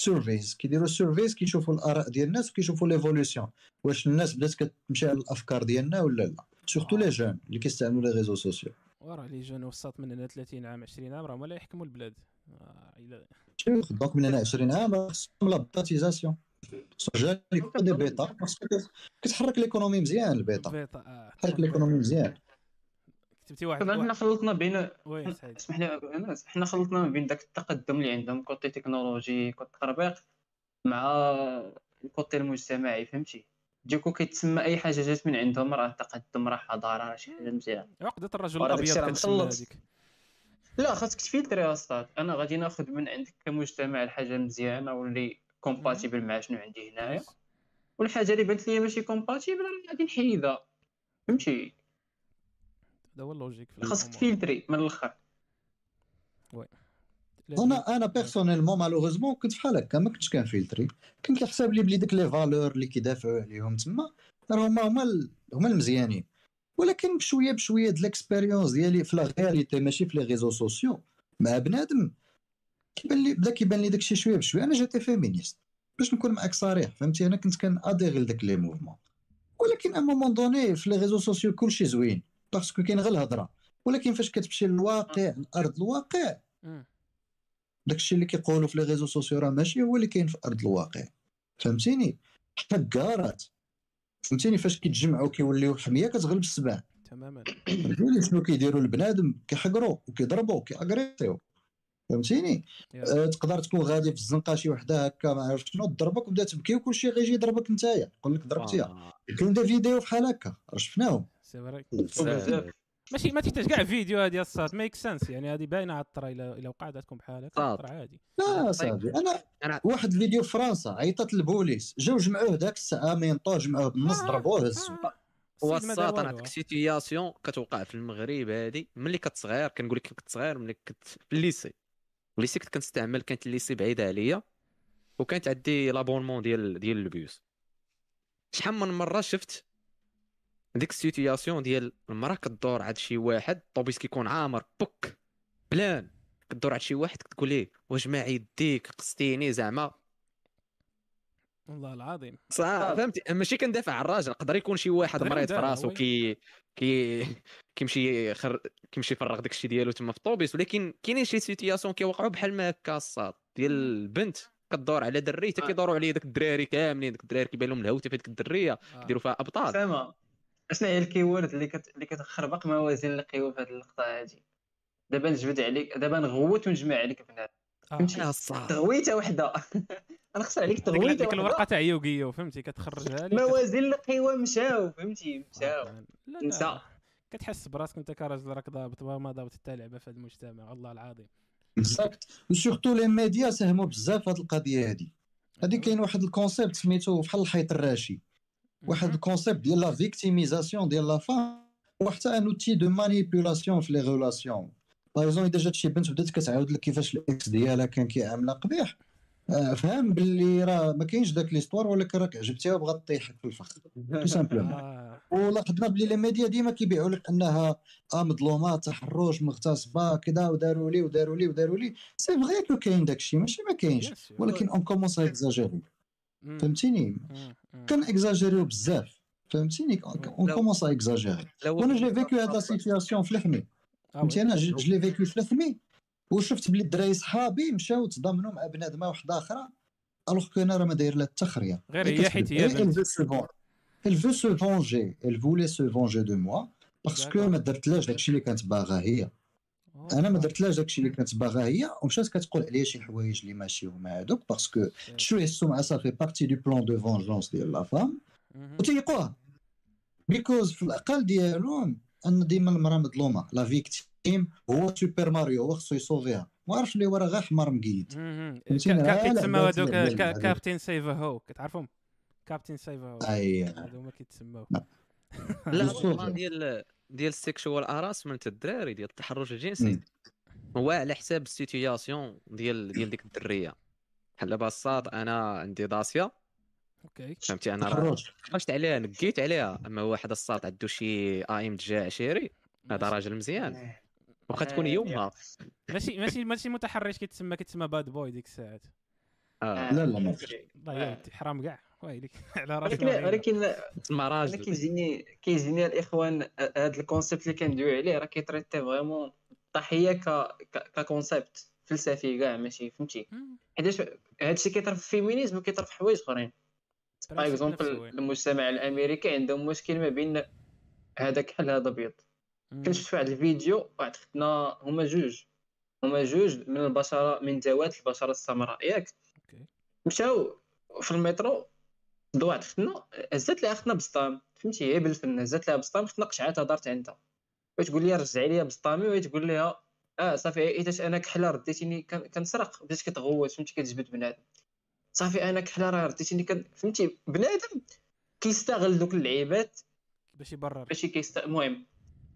surveys كيديروا surveys كيشوفوا الآراء ديال الناس وكيشوفوا l'évolution واش الناس بدات كتمشي على الأفكار ديالنا ولا لا؟ surtout les jeunes اللي كيستعملوا les réseaux sociaux وراه les jeunes وسط من هنا 30 عام 20 عام راهم ولا يحكموا البلاد. آه، donc من هنا 20 عام خصهم la bêtaïsation des beta كتحرك l'économie مزيان البيتا آه. تحرك ليكونومي مزيان. كتبتي واحد طبعا حنا خلطنا بين oui سعيد. اسمح لي انس حنا خلطنا ما بين داك التقدم اللي عندهم côté technologie côté تطبيق مع ال côté المجتمعي فهمتي؟ du coup كيتسمى أي حاجة جات من عندهم راه تقدم راه حضارة راه شي حاجة مزيان عقدة الرجل الأبيض كتسمى. هذيك. لا خاصك تفلتري أستاذ أنا غادي ناخذ من عندك كمجتمع الحاجة مزيانة واللي compatible مع شنو عندي هنايا والحاجة اللي بانت لي ماشي compatible راه غادي نحيدها. فهمتي؟ هذا هو ال logique خاصك. تفلتري من الآخر. لازم- أنا أنا personnellement malheureusement كنت بحال هكا ما كنتش كنفلتري كنت كنحسب لي بلي ديك les valeurs اللي كيدافعوا عليهم تما. راه هما هما ال- هما المزيانين. ولكن بشويه بشوية د l'expérience ديالي في la réalité ماشي في les réseaux sociaux مع بنادم كيبان لي بدا كيبان لي داكشي شوية بشوية. أنا j'étais féministe باش نكون معاك صريح فهمتي؟ أنا كنت كناديري لداك les mouvements ولكن à un moment donné في les réseaux sociaux كلشي زوين. parce que كاين غير الهضرة. ولكن فاش كتمشي للواقع لارض الواقع. مم. داكشي اللي كيقولوا في les réseaux sociaux راه ماشي هو اللي كاين في أرض الواقع. فهمتيني؟ حتى الكارات فهمتيني فاش كيتجمعوا كيوليو حمية كتغلب السبع تماما. فهمتيني شنو كيديروا؟ البنادم كيحقروا وكيضربوا كياغريسيو فهمتيني. أه تقدر تكون غادي في الزنقة شي وحدة هكا ما عرفت شنو تضربك وبدا تبكي وكلشي غيجي يضربك نتايا. يقول لك ضربتيها. آه. كاين دي فيديو بحال هكا راه شفناهم. بزاف. ماشي ما تحتاج كاع فيديو هذه الصاد ميك سنس يعني هذه باينة على الطرا الا إلا وقعت عندكم بحال هكا صاد. الطرا عادي لا طيب. صاحبي أنا أنا- واحد الفيديو في فرنسا عيطت للبوليس جاو جمعوه ذاك الساعة مينطو جمعوه بالنص آه. ضربوه هزوه آه. هو الساط أنا. عندك سيتياسيون كتوقع في المغرب هادي ملي كنت صغير كنقول لك كنت صغير ملي كنت في الليسي ال lycée كنت كنستعمل كانت ال lycée بعيدة عليا وكانت عندي l'abonnement ديال ديال البيوس شحال من مرة شفت ديك ال situation ديال المرأة كدور عند شي واحد الطوبيس كيكون عامر بوك بلان. كدور عند شي واحد كتقول ليه واش ما يديك قصتيني زعما. والله العظيم. صح فهمتي؟ ماشي كندافع على الراجل يقدر يكون شي واحد مريض في راسو. كي كي كيمشي يخر... كيمشي يفرغ داك الشيء ديالو تما في الطوبيس ولكن كاينين شي situations كيوقعوا بحال ما هكا الصاد ديال البنت كدور على دري حتى آه. كيدوروا عليه داك الدراري كاملين داك الدراري كيبان لهم الهوته في ديك الدرية آه. كيديروا فيها أبطال. سما اشنا هي ال keyword اللي كت... اللي كتخربق موازين القوى في هذه اللقطة هذه دابا نجبد عليك دابا نغوت ونجمع عليك بنات آه. فهمتي؟ الصاد تغويتة وحدة. أنا خسر عليك تغويتة ديك الورقة تاع Yu-Gi-Oh فهمتي؟ كتخرجها لي موازين القوى مشاو فهمتي؟ مشاو. لا لا. انسى. كتحس براسك انت كراجل راك ضابط ما ضابط حتى لعبه في هذا المجتمع؟ والله العظيم. بالضبط. و surtout les médias ساهموا بزاف في هذه القضية هذه هذه كاين واحد ال concept سميتو بحال الحيط الراشي. واحد ال concept ديال la victimisation ديال la femme وحتى un outil de manipulation في les relations par إذا جات شي بنت بدات كتعاود لك كيفاش ال ex ديالها كان كيعاملها قبيح آه، فهم باللي راه ما كاينش داك l'histoire ولكن راك عجبتيها وبغات طيحك في الفخ tout simplement آه. ولاحظنا بلي les médias ديما كيبيعوا لك أنها آه مظلومة تحرش مغتصبة كذا وداروا لي وداروا لي وداروا لي c'est vrai que كاين داكشي ماشي ما كاينش. ولكن on commence à exagérer. فهمتيني. كان إكزاجيريو بزاف. فهمتيني؟ on commence à exagérer لو وأنا j'ai vécu هاد la situation في لحمي آه فهمتي. أنا je l'ai vécu في لحمي وشفت بلي الدراري صحابي مشاو تضامنوا مع بنادمه واحدة أخرى. alors que أنا راه ما داير لا التخرية. غير هي حيت هي elle veut se venger. Elle voulait se venger de moi. parce que D'accord. ما درتلاش داكشي اللي كانت باغا هي. أنا ما درتلاش داكشي اللي كانت باغا هي ومشات كتقول عليا شي حوايج اللي ماشي هما هادوك parce que تشويه السمعه صافي partie du plan de vengeance ديال la femme. وتيقوها because في الأقل ديالهم أن ديما المرأة مظلومة. la victime هو سوبر ماريو هو خصو يصوفيها. ما عرفش اللي هو راه غير حمار مقيد. كيتسماو هذوك. captain save a ho كتعرفهم captain save a ho هما كيتسماو. لا. ديال ديال ال sexual harassment الدراري ديال التحرش الجنسي. هو على حساب ال situation ديال ديال ديك الدرية. بحال دابا الصاد أنا عندي داسيا. okay. فهمتي؟ أنا تفرجت عليها نقيت عليها. أما واحد الصاد عنده شي ايم تجا عشيري هذا راجل مزيان. واخا تكون يومها. ماشي ماشي ماشي متحرش كيتسمى كيتسمى باد بوي ديك الساعات. آه. لا، لا، ما ودي حرام كاع ويلي على ولكن راسنا ولكن تسمى أنا راجل كيجيني كيجيني الإخوان هذا الكونسيبت اللي كندوي عليه راه كيتريتي فريمون الضحيه ك ك- ككونسيبت فلسفي كاع ماشي فهمتي. حيتاش هادشي كيطرف في الفيمينيزم وكيطرف في حوايج أخرين. باغ اكزومبل. المجتمع الأمريكي عندهم مشكل ما بين هذا كحل هذا ابيض مم. كنت شفت واحد الفيديو واحد ختنا هما جوج. هما جوج من البشرة من ذوات البشرة السمراء ياك؟ مشاو في المترو ضد واحد ختنا هزات ليها ختنا بسطام فهمتي؟ هي بالفن هزات ليها بسطام ختنا قشعات هضرت عندها. وتقول لي رجع لي بسطامي؟ وهي تقول لها آه صافي حيتاش أنا كحلة رديتيني كن- كنسرق بدات كتغوت فهمتي؟ كتجبد بنادم. صافي أنا كحلة راه رديتيني كن... فهمتي؟ بنادم كيستغل دوك اللعيبات باش يبرر. ماشي كيست- المهم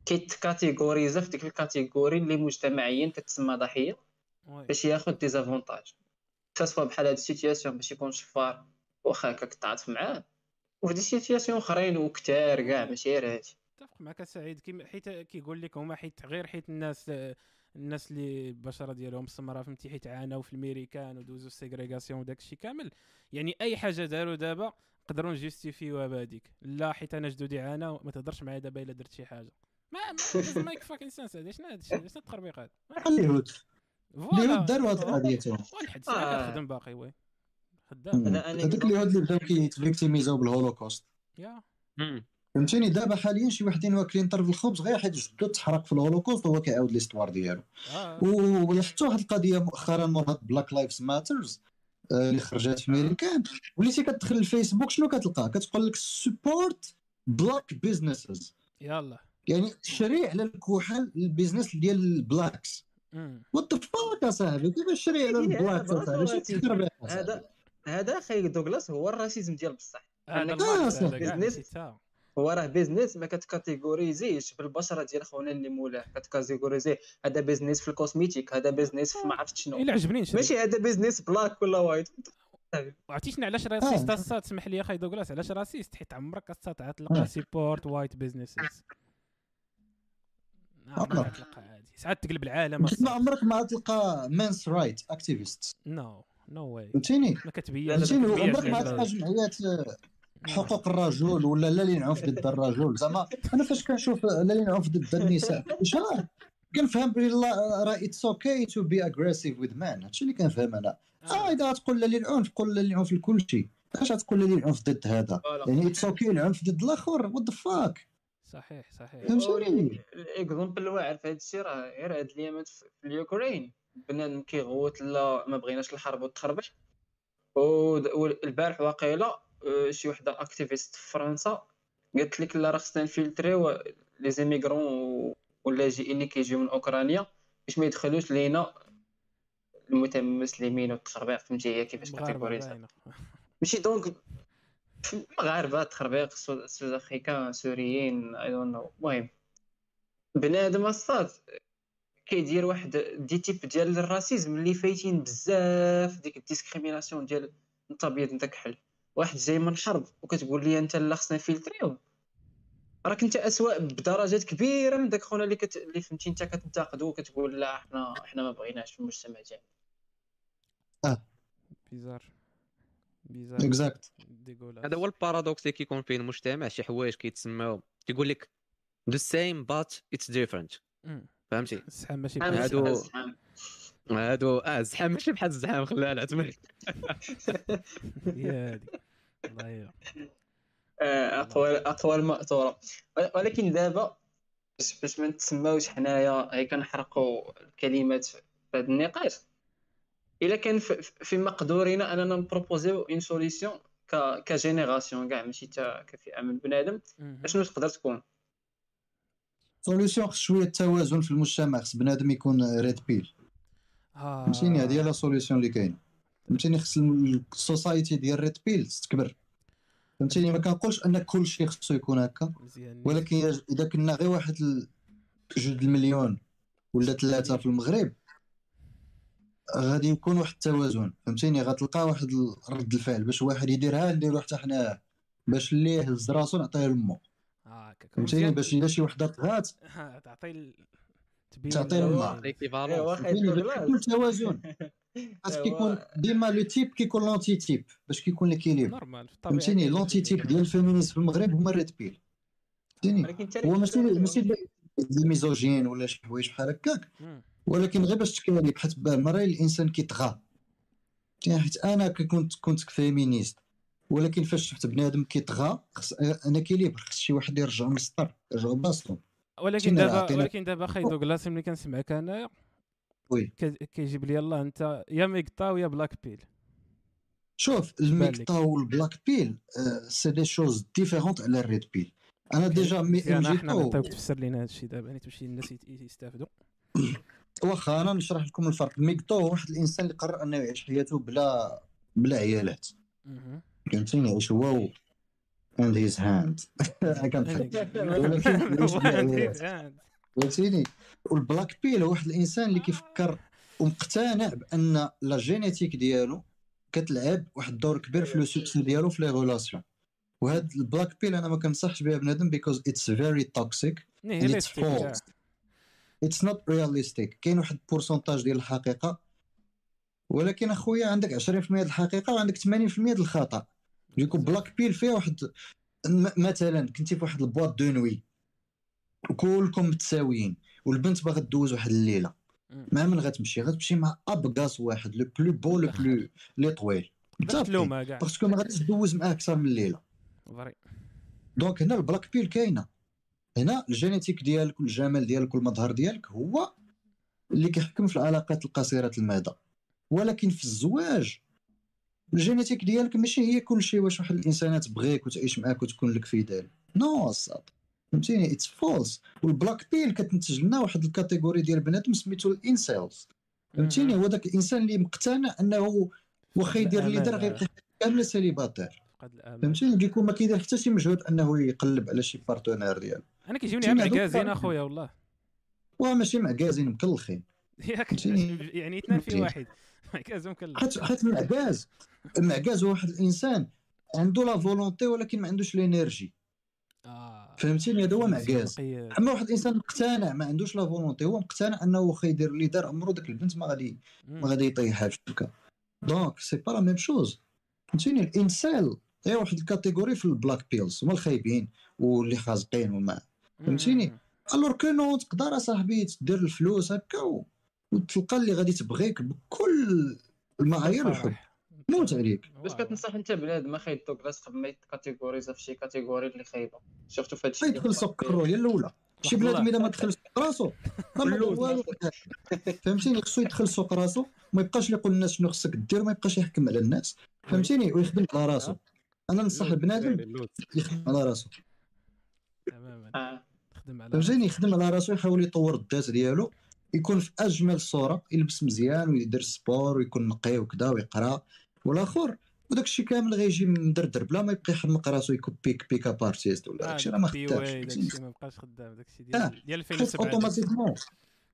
كيت catégoriser في ديك ال catégorie اللي مجتمعيا كتسمى ضحية. باش ياخذ des avantages. soit بحال هاد ال situation باش يكون شفار. واخا هكاك تعاطف معاه. وفي des situations أخرين وكتار كاع ماشي غير هادي أتفق معك سعيد. كيما حيت كيقول لك هما حيت غير حيت الناس الناس اللي البشرة ديالهم سمراء فهمتي؟ حيت عاناو في الميريكان ودوزو ال ségrégation وداك الشيء كامل. يعني أي حاجة داروا دابا نقدروا نجوستيفيوها بهذيك. لا حيت أنا جدودي عاناو ما تهضرش معايا دابا إلا درت شي حاجة. ما ما مايك فاكين سنس هذا شنو هذا الشيء؟ شنو التخربيق هذا اليهود فوالا اليهود داروا هاد القضية. تاعهم والحد آه. ساعه خدم باقي وي. خدام هذا أنا هذوك اليهود اللي بداو كيتفيكتيميزاو بالهولوكوست يا. فهمتيني؟ دابا حاليا شي وحدين واكلين طرف الخبز غير حيت جدو تحرق في الهولوكوست وهو كيعاود ليستوار ديالو. آه. ولاحظتوا واحد القضية مؤخرا مور هاد بلاك لايفز ماترز اللي خرجت في ميريكان وليتي كتدخل الفيسبوك شنو كتلقى؟ كتقول لك support black businesses يلا. يعني شري على الكحل ال business ديال ال blacks. what the fuck اصاحبي كيفاش شري على هي ال blacks اصاحبي؟ هذا هذا خي دوغلاس هو ال racisme ديال بصح. هذا آه، business. تا. هو راه business ما كت catégoriser يش بالبشرة ديال خونا اللي مولاه كت catégoriser هذا بيزنس في الكوسميتيك هذا بيزنس في ما عرفت شنو. إلا عجبني ماشي هذا بيزنس بلاك ولا وايت عرفتي علاش راسيست السات سمح لي أخي دوغلاس علاش راسيست حيت عمرك استطعت تلقى آه. سيبورت وايت بيزنسز آه. عمرك تلقى عادي. ساعات تقلب العالم. ما عمرك ما تلقى مانس رايت اكتيفيست نو نو واي فهمتيني؟ ما فهمتيني. عمرك كتبينش ما تلقى جمعيات حقوق الرجل ولا لا اللي ينعنف ضد الرجل. زعما أنا فاش كنشوف لا اللي ينعنف ضد النساء شحال كنفهم بلي راه it's okay to be aggressive with men هادشي اللي كنفهم أنا. آه. إذا غتقول لا للعنف قول لا للعنف لكل شيء. علاش غتقول لا للعنف ضد هذا؟ يعني it's okay العنف ضد الآخر. what the fuck صحيح صحيح. فهمتيني؟ ال exemple الواعر في هذا الشيء راه غير هاد الايامات في في اليوكرين. بنادم كيغوت لا ما بغيناش الحرب ود- والبارح واقيلا آه، شي وحدة اكتيفيست في فرنسا قالت لك لا راه خصنا نفلتريو لي زيميغرون واللاجئين اللي كيجيو من أوكرانيا باش ما يدخلوش لينا المتمسلمين والتخربيق. فهمتي هي كيفاش مغاربة كاتيجوريزا. ماشي دونك مغاربة تخربيق سو- سوز افريكان سوريين اي دون نو المهم بنادم الصاد كيدير واحد دي تيب ديال الراسيزم اللي فايتين بزاف ديك الديسكريميناسيون ديال انت ابيض انت كحل واحد جاي من حرب وكتقول لي انت لا خصنا ن filtrer يو راك انت اسوء بدرجات كبيرة من داك خونا اللي كت... اللي فهمتي انت كتنتقدو وكتقول لا حنا حنا ما بغيناش في المجتمع ديالنا. bizarre. bizarre. exact هذا هو ال paradoxe اللي كيكون فيه المجتمع شي حوايج كيتسماو. تيقول لك the same but it's different. مم. فهمتي؟ الزحام ماشي بحال هادو- الزحام. هادو آه الزحام ماشي بحال الزحام خليها العتمه هي هادي. الله يا آه، اقوال اقوال مأثورة. ولكن دابا باش باش ما نتسماوش حنايا هي كنحرقوا الكلمات في هذا النقاش. إلا كان في, في مقدورنا أننا نبروبوزيو اون سوليسيون ك كجينيراسيون كاع ماشي تا كفئة من بنادم. أشنو تقدر تكون؟ solution خص شوية التوازن في المجتمع خص بنادم يكون red pill آه. فهمتيني؟ هذه هي la solution اللي كاينة. فهمتيني؟ خص ال society ديال red pill تكبر. فهمتيني؟ ما كنقولش أن كل شيء خصو يكون هكا. ولكن اذا كنا غير واحد جوج المليون ولا ثلاثة في المغرب غادي يكون واحد التوازن. فهمتيني؟ غتلقى واحد رد الفعل باش واحد يديرها نديرو حتى حنا باش اللي يهز راسو نعطيه لمو آه هكاك فهمتيني. باش إذا شي وحدة طغات آه، تعطي تبين تعطي ال- الماء. باش يكون توازن. خاص إيوا. كيكون ديما لو تيب كيكون لونتي تيب باش كيكون ليكيليبر نورمال فهمتيني؟ لونتي تيب ديال الفيمينيزم في المغرب هما الريد بيل فهمتيني؟ هو ماشي ماشي ميزوجين ولا شي حوايج بحال هكاك. ولكن غير باش تكالي بحال مرة الإنسان كيطغى يعني حيت أنا كي كنت كنت فيمينيست ولكن فاش شفت بنادم كيطغى خص أنا كيليبر خص شي واحد يرجعو من السطر يرجعو بلاصتو. ولكن دابا ولكن دابا خاي دوغلاس ملي كنسمعك انايا وي. كي- كيجيب لي يلاه أنت يا ميغطا ويا بلاك بيل. شوف. الميكتا والبلاك بيل سي دي شوز ديفيرونت على الريد بيل أنا ديجا مي مزيان أحنا مجيتو نعطيوك تفسر لينا هذا الشيء دابا يعني تمشي الناس يستافدوا. واخا أنا نشرح لكم الفرق. MGTOW هو واحد الإنسان اللي قرر أنه يعيش حياته بلا بلا عيالات. فهمتيني يعيش هو and his hand فهمتيني؟ وال black pill هو واحد الإنسان اللي كيفكر ومقتنع بأن la génétique ديالو كتلعب واحد الدور كبير في le succès ديالو في les relations وهاد ال black pill أنا ما كنصحش بها بنادم because it's very toxic nihilistic كاع. it's not realistic كاين واحد ال pourcentage ديال الحقيقة. ولكن أخويا عندك 20% ديال الحقيقة وعندك 80% ديال الخطأ. ديك ال black pill فيها واحد مثلا كنتي في واحد ال boîte de nuit وكلكم متساويين والبنت باغا دوز واحد الليلة. مع من غتمشي؟ غتمشي مع ابغاس واحد le plus beau le plus طويل parce que ما غاديش دوز معاه أكثر من ليله vrai donc هنا ال black pill كاينة. هنا ال génétique ديالك والجمال ديالك والمظهر ديالك هو اللي كيحكم في العلاقات القصيرة المدى. ولكن في الزواج ال génétique ديالك ماشي هي كل شيء واش واحد الانسانه تبغيك وتعيش معاك وتكون لك fidèle non الساط فهمتيني؟ it's false وال black pill كتنتج لنا واحد ال catégorie ديال بنادم سميتو ال incels. فهمتيني؟ هو داك الإنسان اللي مقتنع أنه واخا يدير اللي دار غيبقى كامل célibataire. فهمتيني؟ donc ما كيدير حتى شي مجهود أنه يقلب على شي partenaire ديالو. أنا كيجيوني فهمتيني؟ عام هذوك عكازين فرق. اخويا والله. واه ماشي معكازين مكلخين. ياك؟ يعني اثنين في؟ واحد. عكاز مكلف حيت المعكاز المعكاز هو واحد الإنسان عنده la volonté ولكن ما عندوش l'énergie آه. فهمتيني؟ هذا هو معكاز. أما واحد الانسان مقتنع ما عندوش la volonté هو مقتنع أنه واخا يدير اللي دار عمرو داك البنت ما غادي. ما غادي يطيحها في الشبكة. donc c'est pas la même chose فهمتيني؟ الإنسان هي واحد ال catégorie في ال black pills هما الخايبين واللي خازقين وما. فهمتيني؟ alors que non تقدر أصاحبي تدير الفلوس هكا. وتلقى اللي غادي تبغيك بكل المعايير الحب. موت عليك. باش. كتنصح انت بنادم أخي دوغلاس قبل ما يت catégorisa في شي catégorie اللي خايبة. surtout في هادشي يدخل سوق راسو هي الأولى. شي. بنادم إذا ما دخل سوق راسو. ما فهمتيني؟ خصو يدخل سوق راسو. ما يبقاش اللي يقول للناس شنو خصك دير ما يبقاش يحكم على الناس. فهمتيني؟ ويخدم على راسو. أنا ننصح البنادم يخدم على راسو. تماما. آه. خدم على فهمتيني؟ يخدم على راسو يحاول يطور الذات ديالو. يكون في أجمل صورة يلبس مزيان ويدير sport ويكون نقي وكذا ويقرأ والآخر وداك الشيء كامل غيجي مدردر بلا ما يبقى يحمق راسو pick up artist ولا داك الشيء راه ما خدامش داك؟ الشيء ما بقاش خدام داك الشيء آه، ديال ديال حيت 2007 automatiquement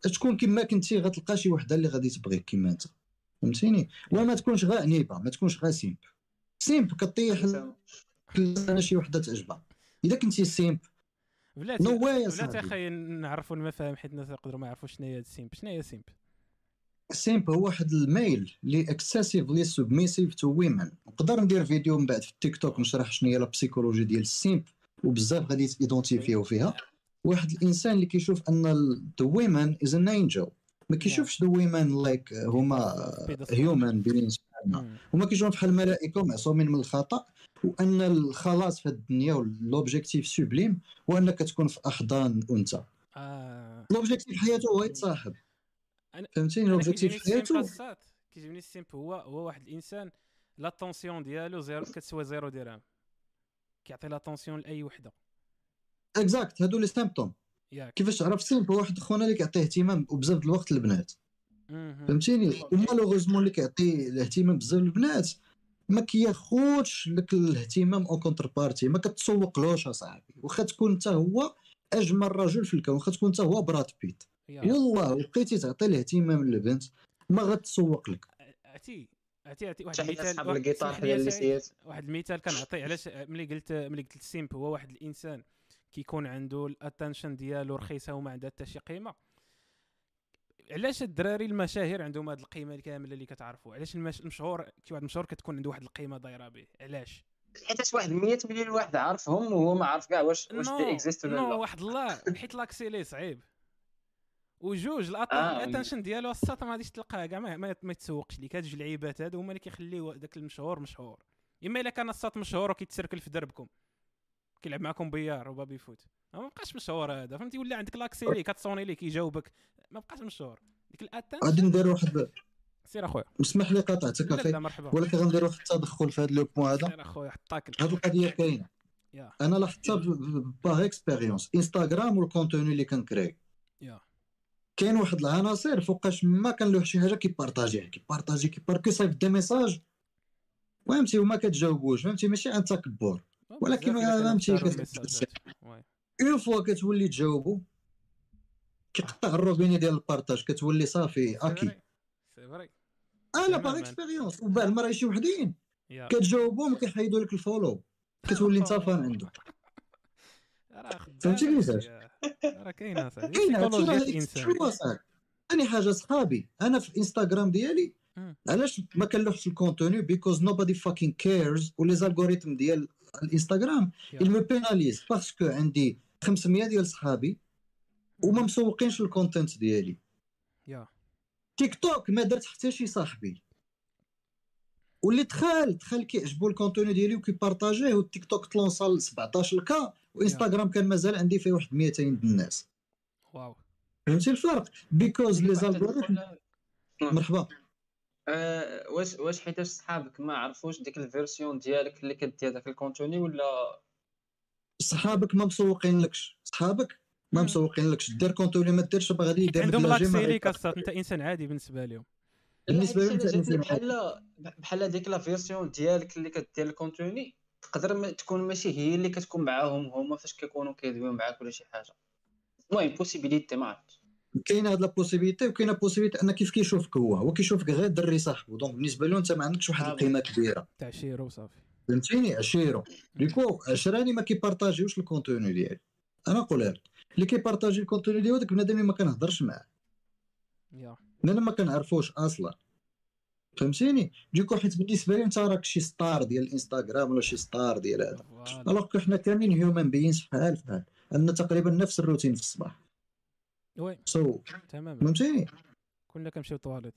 تكون كما كنتي غتلقى شي وحدة اللي غادي تبغيك كما انت فهمتيني؟ وما تكونش غا عنيبه ما تكونش غا simp simp كطيح أنا شي وحدة تعجبها. إذا كنتي سيمب بلاتي نو واي يا بلاتي أخي نعرفوا المفاهيم حيت الناس يقدروا ما يعرفوش شنو هي ال simp شنو هي السيمب سيمب هو واحد الميل اللي excessively submissive to women نقدر ندير فيديو من بعد في التيك توك نشرح شنو هي la psychologie ديال ال simp وبزاف غادي ت identifiew فيها. واحد الإنسان اللي كيشوف أن the woman is an angel ما كيشوفش the woman like هما human beings مم. هما كيجيو بحال الملائكه ومعصومين من الخطأ. وأن الخلاص في الدنيا وا l'objectif sublime هو أنك تكون في احضان انثى آه. l'objectif حياته هو يتصاحب. فهمتيني؟ l'objectif ال simp حياته كيجيني ال simp هو هو واحد الإنسان l'attention ديالو زيرو كتسوى زيرو درهم. كيعطي l'attention لأي وحدة. exact هادو les symptômes كيفاش تعرف simp هو واحد خونا اللي كيعطيه اهتمام وبزاف د الوقت للبنات. فهمتيني؟ و malheureusement اللي كيعطي الاهتمام بزاف للبنات ما كياخدش لك الاهتمام en contrepartie ما كتسوقلوش اصاحبي. واخا تكون انت هو اجمل رجل في الكون واخا تكون انت هو Brad Pitt. والله بقيتي تعطي الاهتمام للبنت ما غتسوق لك. عرفتي عرفتي عرفتي واحد المثال واحد المثال كنعطي علاش ملي قلت ملي قلت ال simp هو واحد الإنسان كيكون عنده ال attention ديالو رخيصة وما عندها حتى شي قيمة. علاش الدراري المشاهير عندهم هذه القيمة الكاملة اللي كتعرفوا؟ علاش المش... المشهور كي واحد مشهور كتكون عنده واحد القيمة دايرة به؟ علاش؟ حيت واحد 100 مليون واحد عارفهم وهو ما عارف كاع واش واش دي اكزيست ولا لا. واحد الله حيت l'accès ليه صعيب. وجوج آه، ال attention ديالو الساط ما غاديش تلقاه كاع ما, يتسوقش ليك هاد جوج لعيبات هادو هما اللي كيخليو داك المشهور مشهور. إما إلا كان الساط مشهور وكيت circule في دربكم. كيلعب معكم billard و baby-foot ما بقاش مشهور هذا فهمتي ولا عندك l'accès ليه كتصوني ليه كيجاوبك ما بقاش مشهور. ديك ال attention غادي ندير واحد سير أخويا. اسمح لي قاطعتك أخي. ولكن غندير واحد التدخل في هذا le point هذا. سير أخويا حطاك هذه القضية كاينة. أنا لاحظتها par expérience Instagram وال contenu اللي كنكري. كاين واحد العناصر فوقاش ما كنلوح شي حاجة كيبارطاجيها كيبارطاجي كيباركي صايب des messages فهمتي؟ وما كتجاوبوش فهمتي؟ ماشي عن تكبر ولكن فهمتي؟ une fois كتولي تجاوبو كيقطع الروبيني ديال ال partage كتولي صافي OK. c'est vrai أنا par. expérience ومن بعد المره شي وحدين كتجاوبهم كيحيدوا لك ال follow. كتولي انت fan عنده فهمتي كيفاش؟ راه كاينة صاحبي كاين هادشي سيكولوجيا راه الانسان شنو صاحبي ثاني حاجة صحابي أنا في الانستغرام ديالي. علاش ما كنلوحش ال contenu because nobody fucking cares و les algorithmes ديال الإنستغرام il me pénalise parce que عندي 500 ديال صحابي وما مسوقينش ال content ديالي. yeah. تيك توك ما درت حتى شي صاحبي. واللي دخل دخل كيعجبو ال contenu ديالي وكيبارطاجيه والتيك توك تلونسا ل 17 K وإنستغرام كان مازال عندي فيه واحد 200 د الناس. wow. فهمتي الفرق؟ because les algorithmes مرحبا. آه، واش واش حيتاش صحابك ما عرفوش ديك ال version ديالك اللي كدير داك ال contenu ولا صحابك ما مسوقين لكش. صحابك ما. مسوقين لكش. دير contenu ما ديرش باغي غادي يدير لك عندهم لاكسي ليك انت انسان عادي بالنسبة لهم. جاتني إنسان بحال بحال ديك la version ديالك اللي كدير ال contenu تقدر ما تكون ماشي هي اللي كتكون معاهم هما فاش كيكونوا كيدويو معاك ولا شي حاجة. المهم possibilité ما عرفتش كاينة هاد la possibilité وكاينة possibilité أن كيف كيشوفك هو هو كيشوفك غير دري صاحبو. donc بالنسبة له أنت ما عندكش واحد آه، القيمة كبيرة. تا عشيرو وصافي فهمتيني؟ عشيرو du coup عشراني ما كيبارطاجيوش ال contenu ديالي. أنا نقولها لك اللي كيبارطاجي ال contenu ديالو داك بنادم اللي ما كنهضرش معاه. أنا ما كنعرفوش أصلا. فهمتيني؟ du coup حيت بالنسبة لي أنت راك شي star ديال الإنستغرام ولا شي star ديال هذا. alors حنا كاملين human beings بحال بحال عندنا تقريبا نفس الروتين في الصباح. oui. so تماما. فهمتيني؟ كلنا كنمشيو طواليت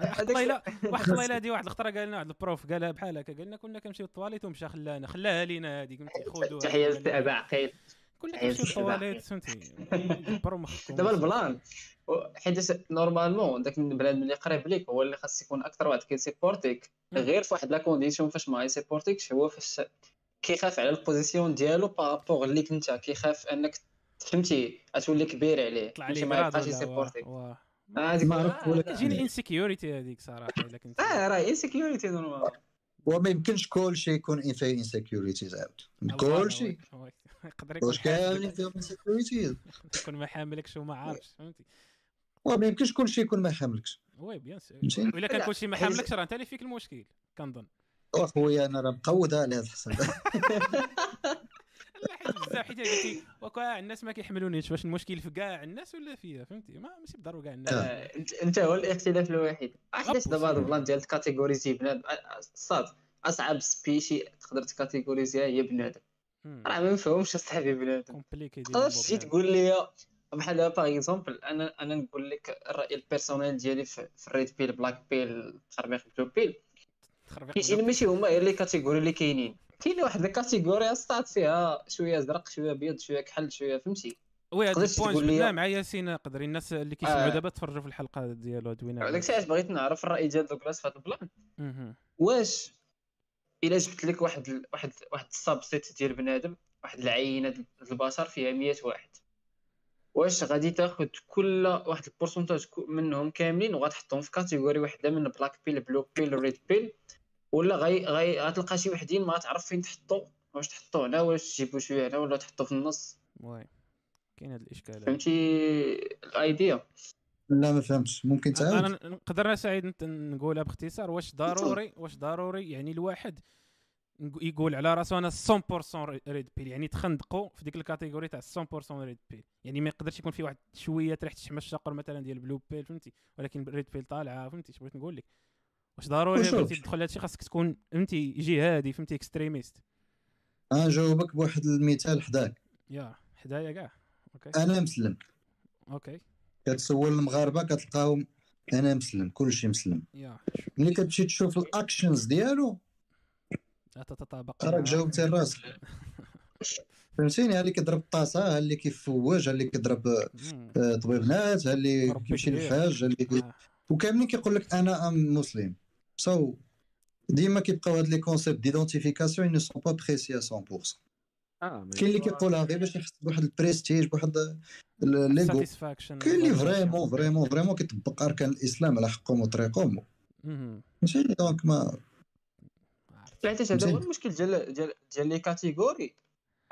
واحد الليلة واحد هادي واحد الخطره قال لنا واحد ال prof قالها بحال هكا قال لنا كنا كنمشيو طواليت ومشى خلانا خلاها لينا هذيك فهمتي خذوها تحيه للابا عقيل. كنا كنمشيو للسباع. طواليت فهمتي؟ مخكم دابا ال plan. حيت normalement داك البنادم اللي قريب ليك هو اللي خاص يكون أكثر واحد كيسيبورتيك. غير في واحد la condition فاش ما يسيبورتيكش هو فاش كيخاف على ال position ديالو par rapport ليك انت كيخاف أنك فهمتي؟ غتولي كبير عليه فهمتي لي ما يبقاش يسيبورتيك. ما عرفت ولا كتجيني insecurity هذيك صراحة الا كنت آه راه insecurity normal وما يمكنش كل شيء يكون فيه insecurity زعما الله، كل شيء. oui- يقدر يكون واش كاملين فيهم insecurity يكون ما حاملكش وما عارفش فهمتي؟ وما يمكنش كل شيء يكون ما حاملكش oui bien sûr. فهمتي؟ ولا كان لا، كلشي ما حاملكش راه أنت اللي فيك المشكل كنظن. أخويا أنا راه مقودها على هذا الحساب حيت بزاف حيت قلتي وكاع الناس ما كيحملونيش واش المشكل في كاع الناس ولا فيا فهمتي؟ ما ماشي بالضروره كاع الناس. آه، انت هو الاختلاف الوحيد. علاش دابا هذا ال plan ديال تكاتيغوريزي بنادم؟ آه، صاد أصعب species تقدر تكاتيغوريزيها هي بنادم. راه ما نفهمش أصاحبي بنادم. compliqué ديال تقدر تجي. تقول لي بحال دابا par exemple أنا أنا نقول لك الرأي ال personnel ديالي في, ال red pill black pill تخربيق blue pill تخربيق كيجيني ماشي هما غير les catégories اللي كاينين. كاين واحد ال catégorie ستارت فيها شوية أزرق شوية أبيض شوية كحل شوية فهمتي؟ oui هذا ال point جبناه مع ياسين قدري. الناس اللي كيسمعوا آه. دابا تفرجوا في الحلقة ديالو دوينا داك الشيء علاش بغيت نعرف الرأي ديال دوغلاس في هذا ال plan. واش إلا جبت لك واحد ال- واحد واحد ال subset ديال بنادم واحد العينة ديال البشر فيها 100 واحد. واش غادي تاخذ كل واحد ال pourcentage منهم كاملين وغتحطهم في catégorie وحده من black pill blue pill red pill ولا غي غي غتلقى شي وحدين ما تعرف فين تحطو واش تحطو هنا واش تجيبو شوية هنا ولا تحطو في النص. واي كاين هذا الاشكال. فهمتي ال idea؟ لا ما فهمتش. ممكن تعاود؟ أنا نقدر أنا سعيد نقولها باختصار واش ضروري واش ضروري يعني الواحد يقول على راسو أنا 100% red pill يعني تخندقوا في ديك ال catégorie تاع 100% red pill يعني ما يقدرش يكون في واحد شوية ريحه الشحم الشاقر مثلا ديال blue pill فهمتي؟ ولكن red pill طالعة فهمتي؟ اش بغيت نقول لك؟ واش ضروري. بغيتي تدخل هادشي خاصك تكون فهمتي جهادي فهمتي extrémiste نجاوبك بواحد المثال حداك. يا حدايا كاع. okay. أنا مسلم. أوكي. كتسول المغاربة كتلقاهم أنا مسلم كلشي مسلم. yeah. ملي كتمشي تشوف ال actions ديالو لا تتطابق راك جاوبتي راسك. فهمتيني؟ ها اللي كيضرب الطاسة ها اللي كيفوج ها اللي كيضرب. آه، طبيبنات ها اللي كيمشي. للحاج ها اللي آه. وكاملين كيقول لك أنا أم مسلم. so ديما كيبقاو هاد les concepts d'identification ne sont pas précis 100% آه مي- كاين اللي كيقولها غير باش يحس بواحد البريستيج بواحد ال- l'ego satisfaction كاين اللي vraiment vraiment vraiment كيطبق اركان الاسلام على حقهم وطريقهم. ماشي donc ما حيت هذا هو؟ المشكل ديال ديال ديال les catégories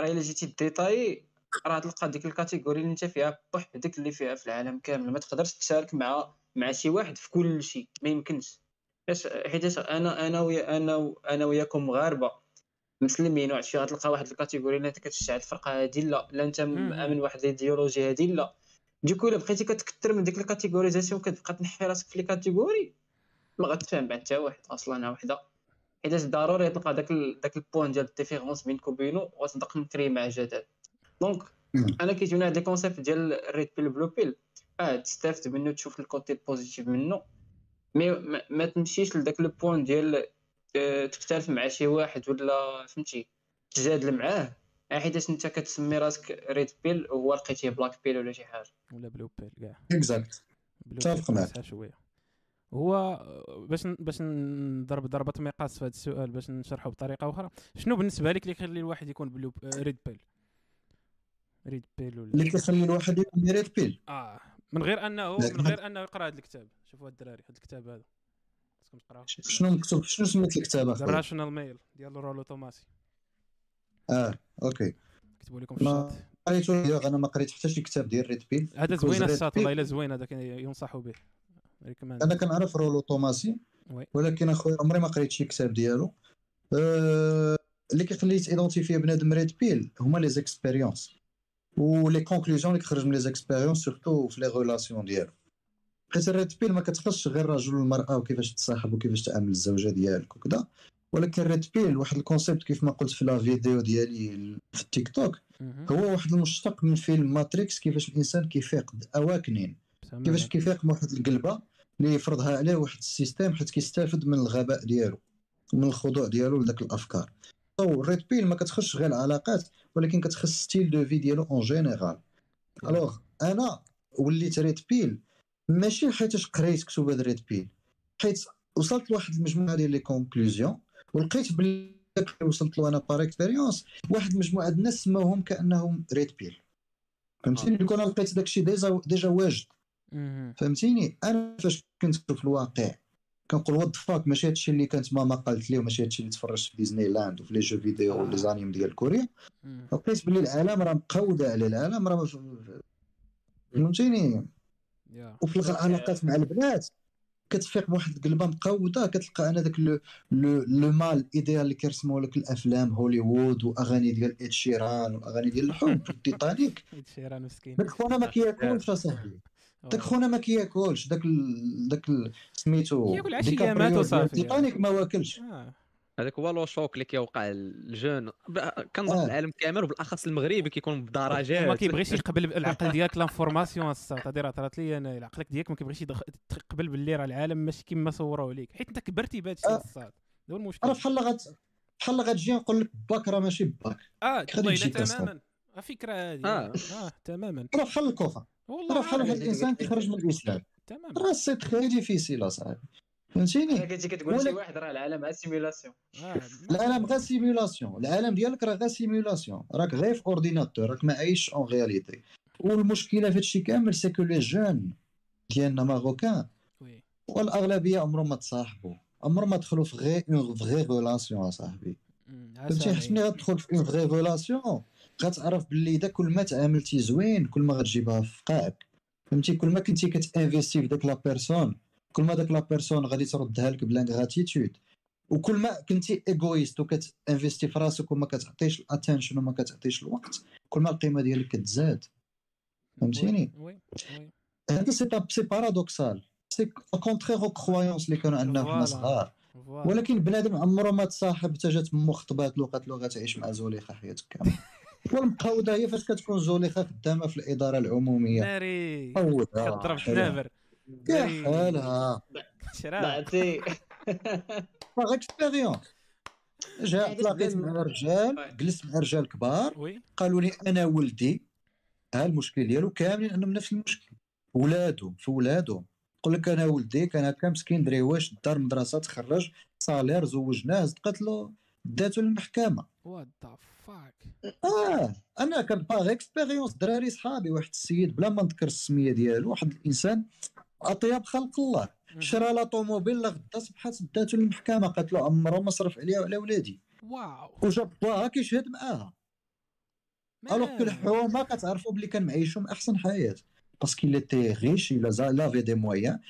راه الا جيتي détail راه تلقى ديك ال catégorie اللي انت فيها بوحدك اللي فيها في العالم كامل ما تقدرش تشارك مع مع شي واحد في كل شيء ما يمكنش حيت حيت أنا أنا ويا أنا و- أنا وياكم مغاربة مسلمين وعرفتي غتلقى واحد ال catégorie اللي انت كتشجع الفرقة هادي؟ لا. لا انت. مامن واحد الايديولوجي هادي؟ لا. du coup إلا بقيتي كتكثر من ديك ال catégorisation كتبقى تنحي راسك في les catégories ما غتفهم بعد حتى واحد أصلا وحدة. حيت ضروري تلقى داك ال... داك ال point ديال ال différence بينك وبينو وتبقى نكري مع جدل donc. أنا كيجوني هاد les concepts ديال ال red pill blue pill آه تستافد منه تشوف ال côté ال positif منه mais ما, ما تمشيش لذاك le point ديال آه، تختلف مع شي واحد ولا فهمتي تجادل معاه حيتاش انت كتسمي راسك red pill وهو لقيتيه black pill ولا شي حاجة. ولا blue pill كاع. exact متفق معك. ناقصها شوية. هو باش باش نضرب ضربة مقاس في هذا السؤال باش نشرحه بطريقة أخرى. شنو بالنسبة لك اللي يخلي الواحد يكون blue red pill red pill ولا اللي كيخلي الواحد يكون red pill آه. من غير أنه من غير أنه يقرأ هذا الكتاب. شوفوا الدراري هذا الكتاب هذا. خاصكم تقراوه شنو مكتوب؟ شنو سميت الكتاب اخويا Rational Male ديال Rollo Tomassi. آه okay. كتبوا لكم في الشات قريتو أنا ما قريت حتى شي كتاب ديال red pill هذا زوين Pill- والله إلا زوين هذا كان ينصح به أنا كنعرف Rollo Tomassi. ولكن اخويا عمري ما قريت شي كتاب ديالو. أه... اللي كيخلي t'identifies بنادم red pill هما les expériences و les conclusions اللي كتخرج من les expériences surtout في les relations ديالو حيت ال red pill ما كتخصش غير الرجل والمراه وكيفاش تصاحب وكيفاش تعامل الزوجة ديالك وكذا ولكن ال red pill واحد ال concept كيف ما قلت في la vidéo ديالي في التيك توك. هو واحد المشتق من فيلم Matrix كيفاش الإنسان كيفيق awakening. كيفاش كيفيق من واحد القلبة اللي يفرضها عليه واحد système حيت كيستافد من الغباء ديالو ومن الخضوع ديالو لذاك الأفكار أو ال red pill ما كتخصش غير العلاقات ولكن كتخص style de vie ديالو en général. alors أنا وليت red pill ماشي حيتاش قريت كتب هاد red pill حيت وصلت لواحد المجموعة ديال les conclusions ولقيت باللي وصلت له أنا par expérience واحد المجموعه الناس سماوهم كأنهم red pill فهمتيني؟ donc أنا لقيت داكشي déjà déjà واجد. فهمتيني؟ أنا فاش كنت في الواقع كنقول what the fuck ماشي هادشي اللي كانت ماما قالت لي وماشي هادشي اللي تفرجت في ديزني لاند وفي les jeux vidéo آه. و les animes ديال كوريا. لقيت بلي العالم راه مقودة على العالم راه فهمتيني؟ وفي العلاقات مع البنات كتفيق بواحد القلبه مقودة كتلقى أنا داك le le mâle idéal اللي كيرسموا لك الأفلام هوليوود وأغاني ديال Ed Sheeran وأغاني ديال الحب والتيتانيك. Ed Sheeran مسكين. داك خونا ما كياكلش اصاحبي داك خونا ما كياكلش داك ال... داك ال... سميتو كياكل عشية ديكابريو مات ديال وصافي. تيتانيك ما واكلش. آه. هذاك هو le choc اللي كيوقع ال jeunes كنظن آه. العالم كامل وبالأخص المغربي كيكون بدرجات. ما كيبغيش يقبل العقل ديالك l'information الصاط هادي راه طرات لي أنا العقلك ديالك ما كيبغيش تقبل باللي راه العالم ماشي كيما صوروه ليك. حيت انت كبرتي بهذا الشيء آه. الصاط هذا هو المشكل. راه بحال غت بحال غتجي نقول لك باك راه ماشي باك. آه. تماما. آه، فكرة هذه. آه. آه تماما. راه بحال الكفر والله راه بحال. واحد الإنسان كيخرج من الإسلام. تماما. راه c'est très difficile اصاحبي أنا فهمتيني كنتي كتقول شي واحد راه العالم simulation آه. العالم غير simulation العالم ديالك راه غير simulation راك غير في ordinateur راك ما عايش en réalité والمشكلة في هادشي كامل c'est que les jeunes ديالنا marocains oui. والأغلبية عمرهم ما تصاحبوا. عمرهم ما دخلوا في غير une vraie relation اصاحبي فهمتي؟ حيت ملي غتدخل في une vraie relation غتعرف باللي إذا كل ما تعاملتي زوين كل ما غتجيبها في قاعك فهمتي؟ كل ما كنتي كت investi في داك la personne كل ما داك la personne غادي تردها لك ب l'ingratitude وكل ما كنتي égoïste وكت investi في راسك وما كتعطيش ال attention وما كتعطيش الوقت كل ما القيمة ديالك كتزاد. فهمتيني؟ هذا c'est c'est paradoxal c'est contraire aux croyances اللي كانوا عندنا حنا voilà. صغار. ولكن بنادم عمره ما تصاحب حتى جات مو خطبات له قالت له غتعيش مع زوليخه حياتك كاملة. والمقاوده هي فاش كتكون زوليخة خدامة في الإدارة العمومية. ناري. كضرب حالها. تنابر يا. حالها. بعتي par expérience جا تلاقيت مع رجال. جلست مع رجال كبار. قالوا لي أنا ولدي ها المشكل ديالو كاملين عندهم نفس المشكل. ولادهم في ولادهم. يقول لك أنا ولدي كان هكا مسكين دريواش دار مدرسة تخرج salaire زوجناه زدقت له داتو للمحكمة. what آه أنا كان par expérience دراري صحابي واحد السيد بلا ما نذكر السمية ديالو واحد الإنسان أطيب خلق الله. شرا لا طوموبيل غدا صبحات داتو للمحكمه قالت له عمره ما صرف عليها وعلى ولادي. wow. وجاب باها كيشهد معاها. alors que الحكومة كتعرفوا بلي كان معيشهم أحسن حياة. parce que riche il avait des moyens.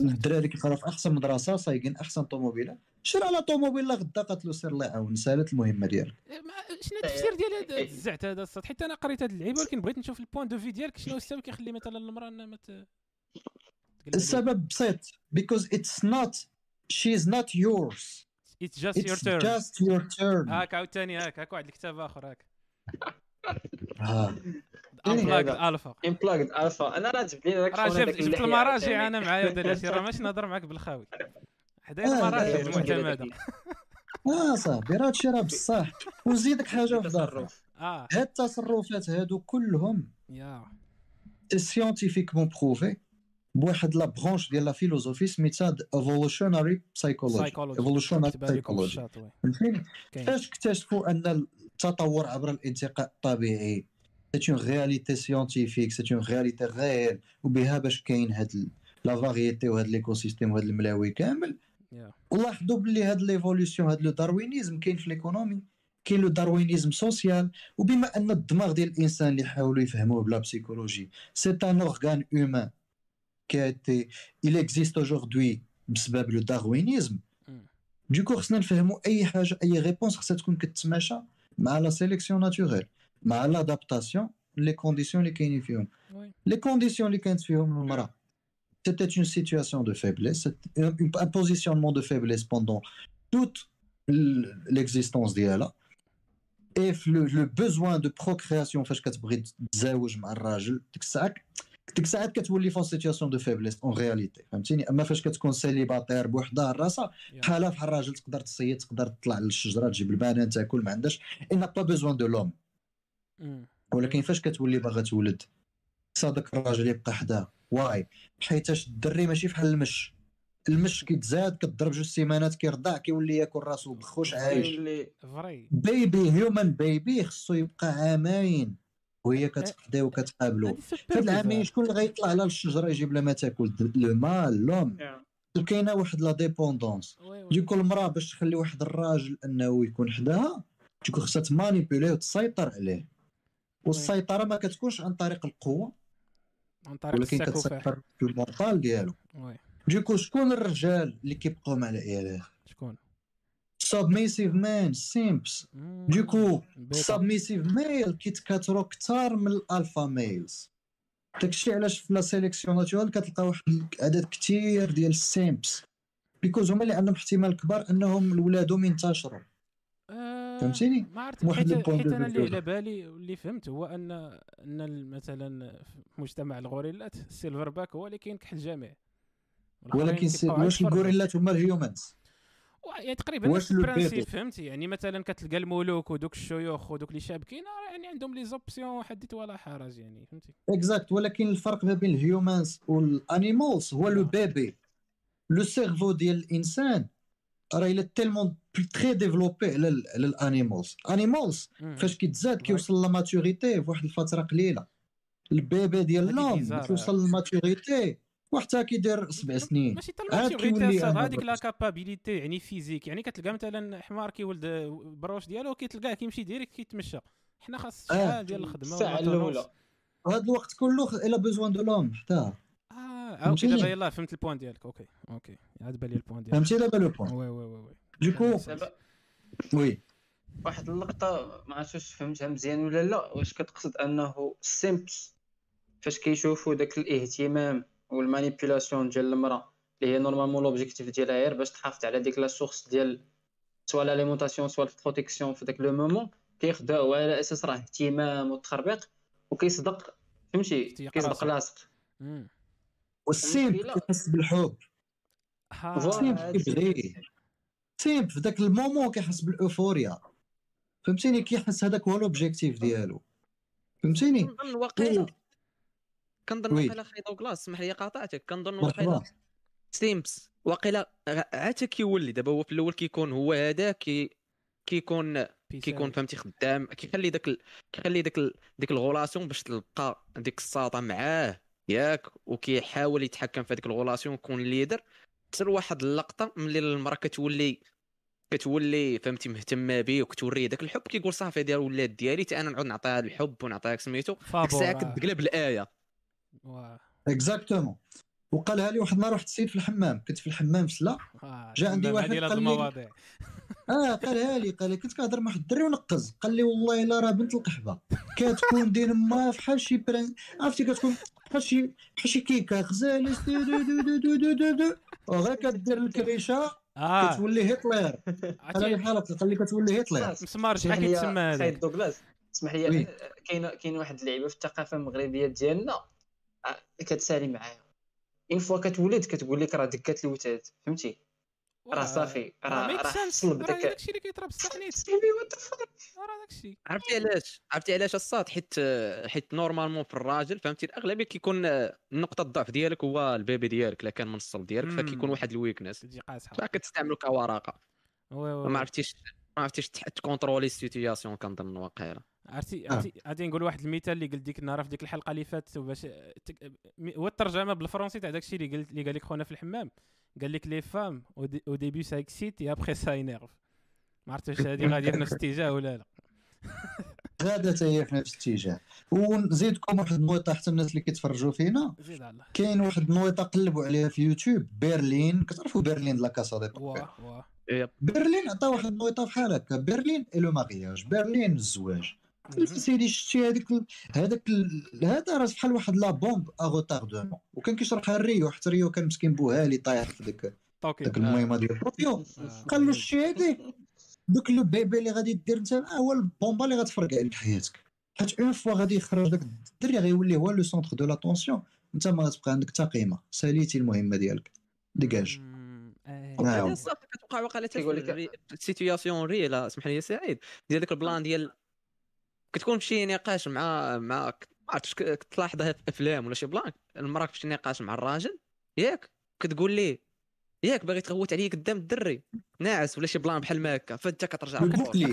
الدراري كيقراو في أحسن مدرسة صايقين أحسن طوموبيلة. شرا لا طوموبيل غدا قالت له سير الله يعاون سالت المهمة ديالك. إيه، ما- شنو التفسير ديال هذا الزعت هذا الصوت. حيت أنا قريت هذه اللعيبة ولكن بغيت نشوف ال point de vue ديالك شنو السبب كيخلي مثلا المرأة إنها ما. السبب بسيط because it's not she is not yours. It's just your it's turn. just your turn. هاك عاوتاني هاك هاك واحد الكتاب آخر هاك. هذا. alpha unplugged alpha أنا راه جبت لي داك راه جبت جبت المراجع. أنا معايا ودار شي راه ماشي نهضر معاك بالخاوي. حدايا المراجع المعتمده آه صاحبي راه هادشي راه بصح. ونزيدك حاجة تصرف آه. هاد التصرفات هادو كلهم يا. c'est scientifiquement prouvé بواحد la branche ديال la philosophie سميتها evolutionary psychology psychology evolutionary psychology فاش اكتشفوا أن التطور عبر الانتقاء الطبيعي c'est une réalité scientifique c'est une réalité غير وبها باش كاين هاد la variété وهاد l'écosystème وهاد الملاوي كامل ولاحظوا باللي هاد l'évolution هاد le darwinisme كاين في l'économie كاين le darwinisme social وبما ان الدماغ ديال الانسان اللي حاولوا يفهموه ب la psychologie c'est un organe humain été il existe aujourd'hui بسبب le darwinisme. donc خصنا نفهموا اي حاجة اي réponse خصها تكون كتماشى مع la sélection naturelle مع l'adaptation les conditions اللي كاينين فيهم oui les conditions اللي كانت فيهم المرأة c'était une situation de faiblesse c'était un, un positionnement de faiblesse pendant toute l- l'existence ديالها et le, le besoin de procréation فاش كتبغي تتزاوج مع الراجل ديك الساعة ديك الساعات كتولي ف une situation de faiblesse en réalité فهمتيني اما فاش كتكون célibataire بوحدها راسها يا. بحالها بحال الراجل تقدر تصيد تقدر تطلع للشجره تجيب البنان تاكل ما عندهاش n'a pas besoin de l'homme مم. ولكن فاش كتولي باغا تولد؟ خاص داك الراجل يبقى حداه oui. حيتاش الدري ماشي بحال المش. المش كيتزاد كتضرب جوج سيمانات كيرضع كيولي ياكل راسو بخوش عايش. بيبي هيومن بيبي خصو يبقى عامين. وهي كتقضي وكتقابلو. في هاد العامين. شكون اللي غيطلع على الشجرة يجيب لها ما تاكل؟ le mâle l'homme. وكاينه واحد la dépendance. donc المراه باش تخلي واحد الراجل انه يكون حداها donc خصها ت manipuler وتسيطر عليه. والسيطرة ما كتكونش عن طريق القوة عن طريق ولكن كتسيطر في ال mental ديالو. donc شكون الرجال اللي كيبقاو مع العيالات؟ شكون؟ submissive men simps. donc. submissive male كيتكاثروا كثار من ال alpha males داكشي علاش في la sélection naturelle كتلقى واحد عدد كثير ديال ال simps because هما اللي عندهم احتمال كبار أنهم ولادهم ينتشروا فهمتيني؟ ما عرفت حيت, أنا. اللي على بالي واللي فهمت هو ان أن مثلا في مجتمع الغوريلات ال silverback هو اللي كينكح الجميع والآخرين ولكن واش. الغوريلات هما ال humans يعني تقريبا نفس ال principe؟ فهمتي يعني مثلا كتلقى الملوك ودوك الشيوخ ودوك اللي شابكين يعني عندهم les options حدث ولا حرج يعني فهمتي exact ولكن الفرق ما بين ال humans وال animals هو le آه. bébé le cerveau ديال الإنسان راه il est tellement très développé على على ال animals animals مم. فاش كيتزاد. كيوصل la maturité في واحد الفترة قليلة ال bébé ديال بيزار. توصل لل maturité وحتى كيدير سبع سنين ماشي حتى هذيك لا. capabilité يعني physique يعني كتلقى مثلا حمار كيولد البروش ديالو كيتلقاه كيمشي direct كيتمشى حنا خاص آه. شحال ديال الخدمة الساعة. الأولى هذا الوقت كله elle a besoin de l'homme حتى آه okay؟ دابا يلاه فهمت ال point ديالك okay okay عاد بالي ال point ديالك فهمتي دابا le point oui oui oui oui donc oui واحد اللقطة ما عرفتش واش فهمتها مزيان ولا لا. واش كتقصد أنه ال simps فاش كيشوفوا داك الاهتمام وال manipulation ديال المرأة اللي هي normalement l'objectif ديالها غير باش تحافظ على ديك la source ديال soit l'alimentation soit ال protection في داك le moment كيخدعوا على أساس راه اهتمام وتخربيق وكيصدق. فهمتي؟ كيصدق. لاصق. وال simp كيحس بالحب. ها. voilà، simp هادشي كيبغي اللي- simp في ذاك ال moment كيحس بال euphoria. فهمتيني كيحس هذاك هو l'objectif ديالو. فهمتيني؟ كنظن واقيلا كنظن. واقيلا خي دوغلاس اسمح لي قاطعتك. كنظن واقيلا simps واقيلا عاد كيولي. دابا هو في الأول كيكون هو هذا كي كيكون كيكون فهمتي خدام. كيخلي داك ال... كيخلي داك ال... ديك ال relation باش تلقى ديك الساطة معاه. ياك وكيحاول يتحكم في هذيك ال relation يكون leader حتى لواحد اللقطة ملي المرأة كتولي كتولي فهمتي مهتمة بيه وكتوريه داك الحب كيقول صافي هذه ولات ديالي تا أنا نعود نعطيها الحب ونعطيها سميتو. ديك الساعة كتقلب الآية. exactement وقالها لي واحد النهار واحد السيد في الحمام. كنت في الحمام في سلا جا عندي واحد قال لي- المواضيع. آه قالها لي قال لي كنت كنهضر مع واحد الدري ونقز. قال لي والله إلا راه بنت القحبة. كتكون دين ما فحال شي بران عرفتي كتكون بحال شي بحال شي كيكه غزاله دو دو دو دو دو دو دو. وغير كدير الكريشة آه. كتولي هتلر. قال لي عرفتي بحال هكا قال لي كتولي هتلر. مسمار اسمح شحال لي كيتسمى هذاك. خالد دوغلاس اسمح. لي كاين كاين واحد اللعيبة في الثقافة المغربية ديالنا آه، كتسالي معايا. اون فوا كتولد كتقول لك راه دكات الوتاد فهمتي؟ راه صافي راه حصل راه بداك. داكشي اللي كيطرا ذا فاك راه داكشي. عرفتي علاش؟ عرفتي علاش الصاد حيت حيت نورمالمون في الراجل فهمتي؟ الأغلبية كيكون نقطه الضعف ديالك هو ال bébé ديالك إلا كان من الصل ديالك. فكيكون واحد ال weakness تجي قاصحه فكتستعملو كورقه oui oui ما. عرفتيش ما عرفتيش ت contrôler ال situation كنظن واقيلا عرفتي آه. عرفتي غادي نقول واحد المثال اللي قلت ديك النهار في ديك الحلقة اللي فاتت باش هو الترجمة بالفرنسي تاع داكشي اللي قلت اللي قال لك خونا في الحمام. قال لك les femmes au début ça excite et après ça énerve ما عرفت واش هذه غادي في نفس الاتجاه ولا لا. غادة هي في نفس الاتجاه ونزيدكم واحد النويطة حتى الناس اللي كيتفرجوا فينا. زيد على الله. كاين واحد النويطة قلبوا عليها في يوتيوب برلين. كتعرفوا برلين لا كاسا دي بابيل؟ واه واه. برلين عطا واحد النويطه بحال هكا. برلين le mariage برلين الزواج سيدي شتي هذيك هذاك هذا راه بحال واحد la bombe à وكان كيشرحها ريو حتى ريو كان مسكين بوهالي طايح في ديك ديك المهمة ديال طوكيو آه. قال له شتي هذيك donc le bébé اللي غادي دير انت آه هو البومبا اللي غتفرقع عليك حياتك. حيت une fois غادي يخرج داك الدري غيولي هو le centre de l'attention. انت ما غتبقى عندك حتى قيمه ساليتي المهمة ديالك. dégage آه. آه. هذا الصافي كتوقع لك- في ال situation réelle اسمح لي يا سعيد ديال داك ال plan ديال كتكون في شي نقاش مع مع ما عرفتش كتلاحظها في افلام ولا شي plan المرأة في شي نقاش مع الراجل ياك كتقول ليه ياك باغي تغوت عليا قدام الدري ناعس ولا شي plan بحال ما هكا فانت كترجع.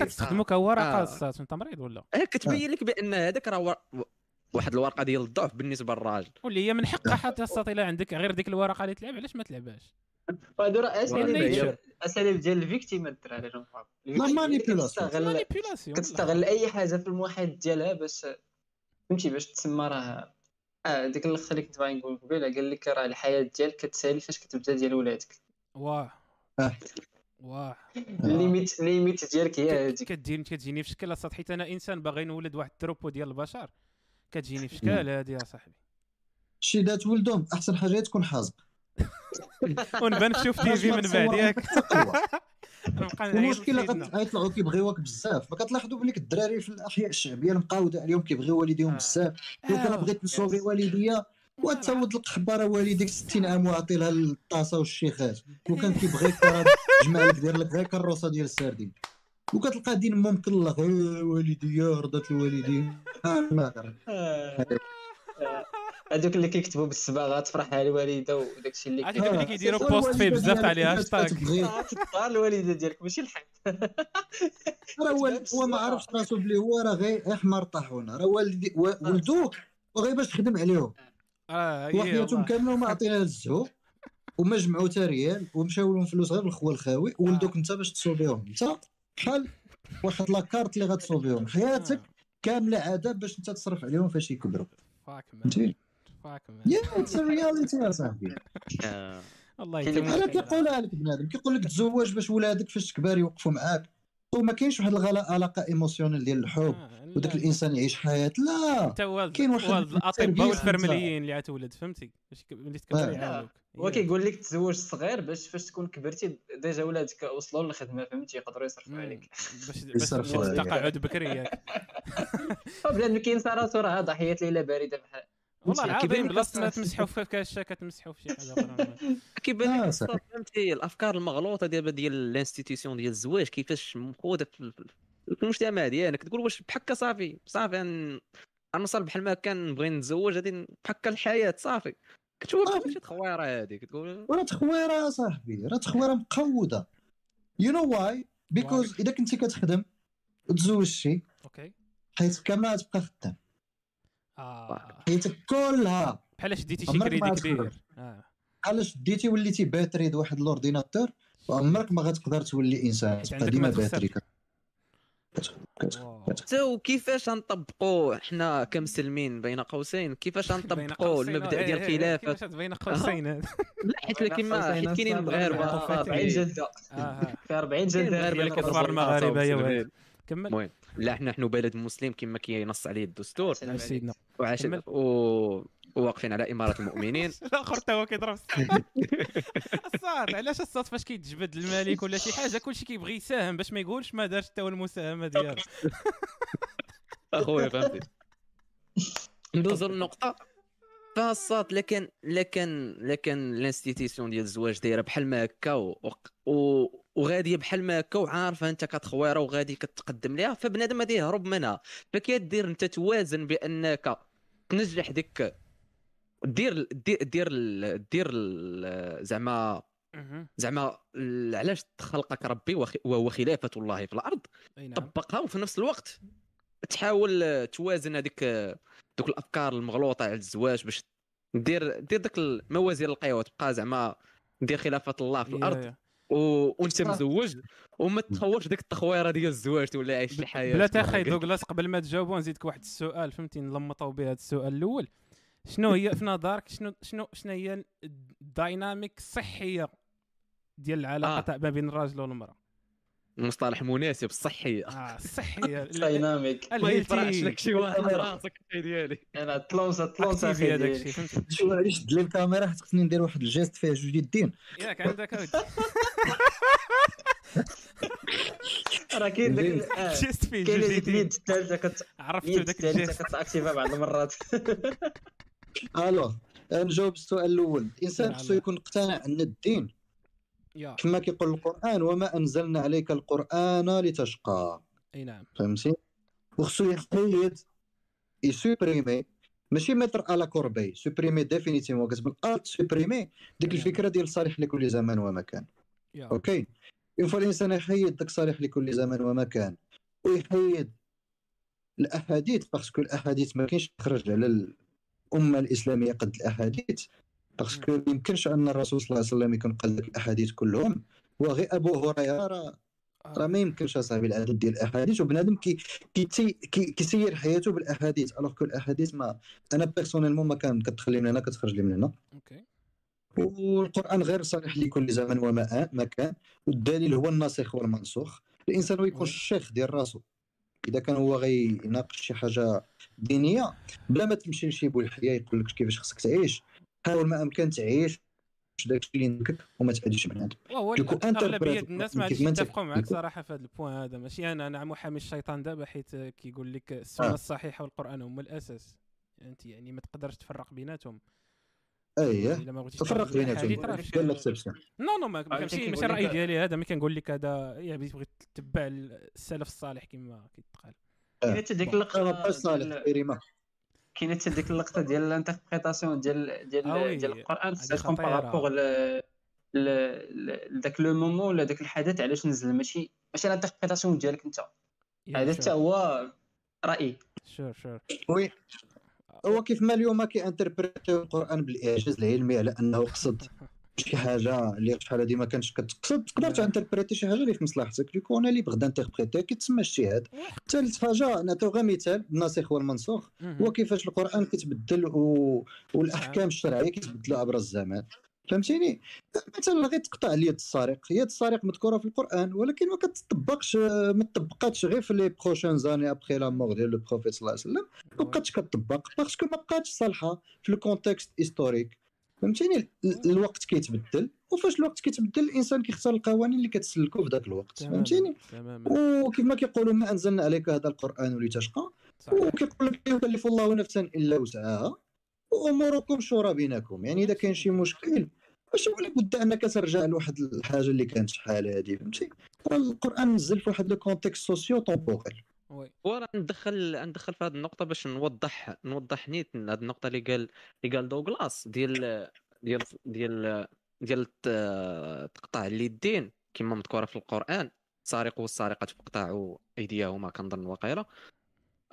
كتستخدمو كورقة آه. الصات انت مريض ولا آه، كتبين لك بأن هذاك راه واحد الورقة ديال الضعف بالنسبة للراجل. واللي هي من حقها حتى الصات الا عندك غير ديك الورقة اللي تلعب علاش ما تلعبهاش؟ هادو راه أساليب. ديال أساليب ديال ال victime الدراري manipulation. كتستغل أي حاجة في المحيط ديالها باش فهمتي باش تسمى راه آه ديك اللقطه اللي كنت باغي نقول قبيلة قال لك راه الحياة ديالك كتسالي فاش كتبدا ديال ولادك. واه. آه. واه. الليميت الليميت ديالك هي هذيك كتجيني كتجيني في شكل الصاد حيت أنا إنسان باغي نولد واحد التروبو ديال البشر. كتجيني في شكل هادي يا صاحبي. شي دات ولدهم أحسن حاجة هي تكون حازق ونبان نشوف تي في من بعد ياك. المشكلة لسيدنا. قد يطلعوا كيبغيوك بزاف. ما كتلاحظوا بليك الدراري في الأحياء الشعبية المقاودة عليهم كيبغيو والديهم آه. بزاف. لو كان آه. بغيت نصوفي والديا وتسود القحبه راه والديك 60 عام وعطي لها الطاسه والشيخات وكان كيبغيك جمع لك داير لك غير كروسه ديال السردين. وكتلقى دين مو مكلخ "آه، والديا رضات الوالدين آه، ما. آه. آه. هذوك اللي كيكتبوا بالصباغة تفرح الوالدة وداك الشيء اللي دوك اللي كيديروا بوست فيه بزاف تاع لي هاشتاغ. آه، تختار الوالدة ديالك ماشي الحق. راه والد هو ما عرفش راسو بلي هو راه غير حمار طاحونه راه والدي و- ولدوك وغير باش تخدم عليهم. آه. هي وحياتهم. كامله وما عطينا الزهو. وما جمعوا تا ريال ومشاو لهم فلوس غير الخوه الخاوي ولدوك انت باش تصوبيهم انت بحال واحد la carte اللي غتصوبيهم حياتك كاملة عذاب باش انت تصرف عليهم فاش يكبروا. fuck man فهمتي fuck man yeah it's reality يا صاحبي. آه. كاين حتى بحال. كيقولها لك بنادم كيقول لك تزوج باش ولادك فاش تكبر يوقفوا معاك. وما كاينش واحد الغلا- علاقة ايموسيونيل ديال الحب آه، وداك لا. الإنسان يعيش حياة. لا. أنت والد كاين واحد الأطباء والفرمليين اللي عتولد فهمتي؟ ملي تكبر آه. يعاونوك. هو كيقول لك تزوج صغير باش فاش تكون كبرتي ديجا ولادك وصلوا للخدمة فهمتي؟ يقدروا يصرفوا مم. عليك. باش يصرفوا باش عليك. التقاعد بكري ياك. بلاد ما كاين راسو راه ضحية ليله باردة. بحال والله كيبان العظيم لك بلاصه ما. تمسحوا في كاشه كتمسحوا في شي حاجة أخرى. كيبان آه، لك فهمتي؟ الأفكار المغلوطة دابا ديال ال institution ديال الزواج كيفاش مخوضه في المجتمع ديالك. تقول واش بحكا صافي. صافي أن- غنوصل بحال ما كان نبغي نتزوج غادي بحكا الحياة صافي. كتشوف صافي. شي تخويرة هذيك تقول راه تخويرة صاحبي راه تخويرة مقودة. you know why because إذا كنتي كتخدم وتزوجتي OK. حياتك كامله تبقى خدام. آه. حياتك كلها. بحال شديتي شي كريدي ما كبير. غتخرج. آه. علاش ديتي وليتي batterie واحد ال ordinateur وعمرك ما غتقدر تولي إنسان. حيت تبقى ديما. batterie. حتى وكيفاش غنطبقوا حنا كمسلمين بين قوسين. كيفاش غنطبقوا قوسين، المبدأ آه، ديال آه، آه، الخلافة؟ كيفاش هاد بين قوسين؟ هذا لا حيت كيما حيت كاينين مغاربه آه، صافي. 40 جلدة. في 40 كاين جلدة. مغاربة اللي كفار المغاربة يا. كمل. المهم لا حنا نحن بلد مسلم كما كينص عليه الدستور. سيدنا. وعاش. و... وواقفين على إمارة المؤمنين. الآخر حتى هو كيضرب الصاد علاش الصاد فاش كيتجبد الملك ولا شي حاجة؟ كلشي كيبغي يساهم باش ما يقولش ما دارش حتى هو المساهمة ديالو. أخويا فهمتي. ندوزو للنقطة. فالصات لكن لكن لكن ال institution ديال الزواج دايرة بحال ما هكا و... و... وغادية بحال ما هكا وعارفة أنت كتخويرة وغادي كتقدم ليها فبنادم غادي يهرب منها. فكيدير أنت توازن بأنك تنجح ديك دير دير دير زعما. زعما علاش خلقك ربي وخ- وهو خلافة الله في الأرض نعم طبقها وفي نفس الوقت تحاول توازن هذيك دوك الأفكار المغلوطة على الزواج باش دير دير داك الموازين القوى تبقى زعما دير خلافة الله في الأرض. و... وأنت. مزوج وما تخورش ديك التخويرة ديال الزواج تولي عايش شي حياه بلا تاخي دوغلاس قبل ما تجاوبوا نزيدك واحد السؤال فهمتي نلمطوا به هذا السؤال الأول شنو هي في نظرك؟ شنو شنو شنو هي الدايناميك الصحية ديال العلاقة آه. تاع ما بين الراجل والمرأة؟ مصطلح مناسب صحي آه الصحيه دايناميك ما يفرحش الهيلثي لك شي واحد راسك ديالي. أنا تلوصه تلوصه اكتيفي هذاك الشيء شو علاش شد لي الكاميرا؟ حيت خصني ندير واحد الجيست فيه جوج يدين ياك عندك راه كاين داك آه، geste فيه جوج يدين الثالثه كت عرفت داك ال geste. كت activa بعض المرات. alors نجاوب السؤال الأول. الإنسان خصو الله. يكون اقتنع أن الدين كما كيقول القرآن وما أنزلنا عليك القرآن لتشقى. أي نعم. فهمتي؟ وخصو يحيد ي supprimer ماشي mettre à la corbeille. supprimer définitivement كتبان Alt supprimer ديك الفكرة ديال صالح لكل زمان ومكان OK؟ une fois الإنسان يحيد داك صالح لكل زمان ومكان ويحيد الأحاديث parce que الأحاديث ما كاينش تخرج على الأمة الإسلامية قد الأحاديث parce que ما يمكنش أن الرسول صلى الله عليه وسلم يكون قال لك الأحاديث كلهم. وغير أبو هريرة راه راه ما يمكنش أصاحبي العدد ديال الأحاديث. وبنادم كي كي كي كيسير حياته بالأحاديث alors que الأحاديث ما أنا personnellement ما كان كتدخل لي من هنا كتخرج لي من هنا. OK. والقرآن غير صالح لكل زمان ومكان والدليل هو الناسخ والمنسوخ. الإنسان هو يكون oui. الشيخ ديال راسو إذا كان هو غيناقش شي حاجة دينية بلا ما تمشي لشي بولحيه يقول لك كيفاش خصك تعيش. حاول ما أمكن تعيش داكشي اللي ينكك وما تعاديش من هذا وهو أغلبية الناس ما يتفقوا معك صراحة في هذا ال point هذا. ماشي أنا أنا محامي الشيطان دابا حيت كيقول لك السنة آه. الصحيحة والقرآن هما الأساس. أنت يعني ما تقدرش تفرق بيناتهم. إيه إلا ما بغيتيش تفرق بيناتهم. قال لك سبسه non non ما عرفتي ماشي الرأي ديالي هذا ما كنقول لك هذا يا بغيت تتبع السلف الصالح كما كيتقال. كاينة حتى ديك اللقطة كريمه كاينة ديك اللقطة ديال ال interprétation ديال ديال آه ديال القرآن خطيرة. par rapport ل ذاك le moment ولا داك الحدث علاش نزل؟ ماشي ماشي ال interprétation ديالك أنت. هذا. حتى هو رايي sûr sûr oui. هو كيف ما اليوم كي interpréter يو القرآن بالإعجاز العلمي على أنه قصد شي حاجة اللي شحال هادي ما كانش كتقصد تقدر. ت interpréter شي حاجة اللي في مصلحتك. du coup أنا اللي بغدا interpréter كيتسمى اجتهاد ثالث حاجة نعطيو غير مثال الناسخ والمنسوخ. هو كيفاش القران كيتبدل و... والاحكام الشرعيه كيتبدلوا عبر الزمان فهمتيني مثلا غير تقطع اليد السارق يد السارق مذكوره في القران ولكن ما كتطبقش ما تطبقاتش غير في les prochaines années après la mort ديال le prophète صلى الله عليه وسلم ما بقاتش كتطبق parce que ما بقاتش صالحه في le contexte historique فهمتيني؟ ال- الوقت كيتبدل. وفاش الوقت كيتبدل الإنسان كيختار القوانين اللي كتسلكو في ذاك الوقت. فهمتيني؟ تماما. وكيف ما كيقولوا ما أنزلنا عليك هذا القرآن لتشقى. صحيح. وكيقول لك لا يكلف الله نفسا إلا وسعها. وأموركم شورى بينكم. يعني إذا كاين شي مشكل واش ولا بد أنك ترجع لواحد الحاجة اللي كانت شحال هذه فهمتي؟ القران نزل في واحد le contexte socio temporel oui وراه ندخل ندخل في هذه النقطة باش نوضح نوضح نيت هذه النقطة اللي قال اللي قال دوغلاس ديال ديال ديال ديال تقطع اليدين كما مذكورة في القرآن سارق والسارقة فاقطعوا أيديهما كنظن وقيلة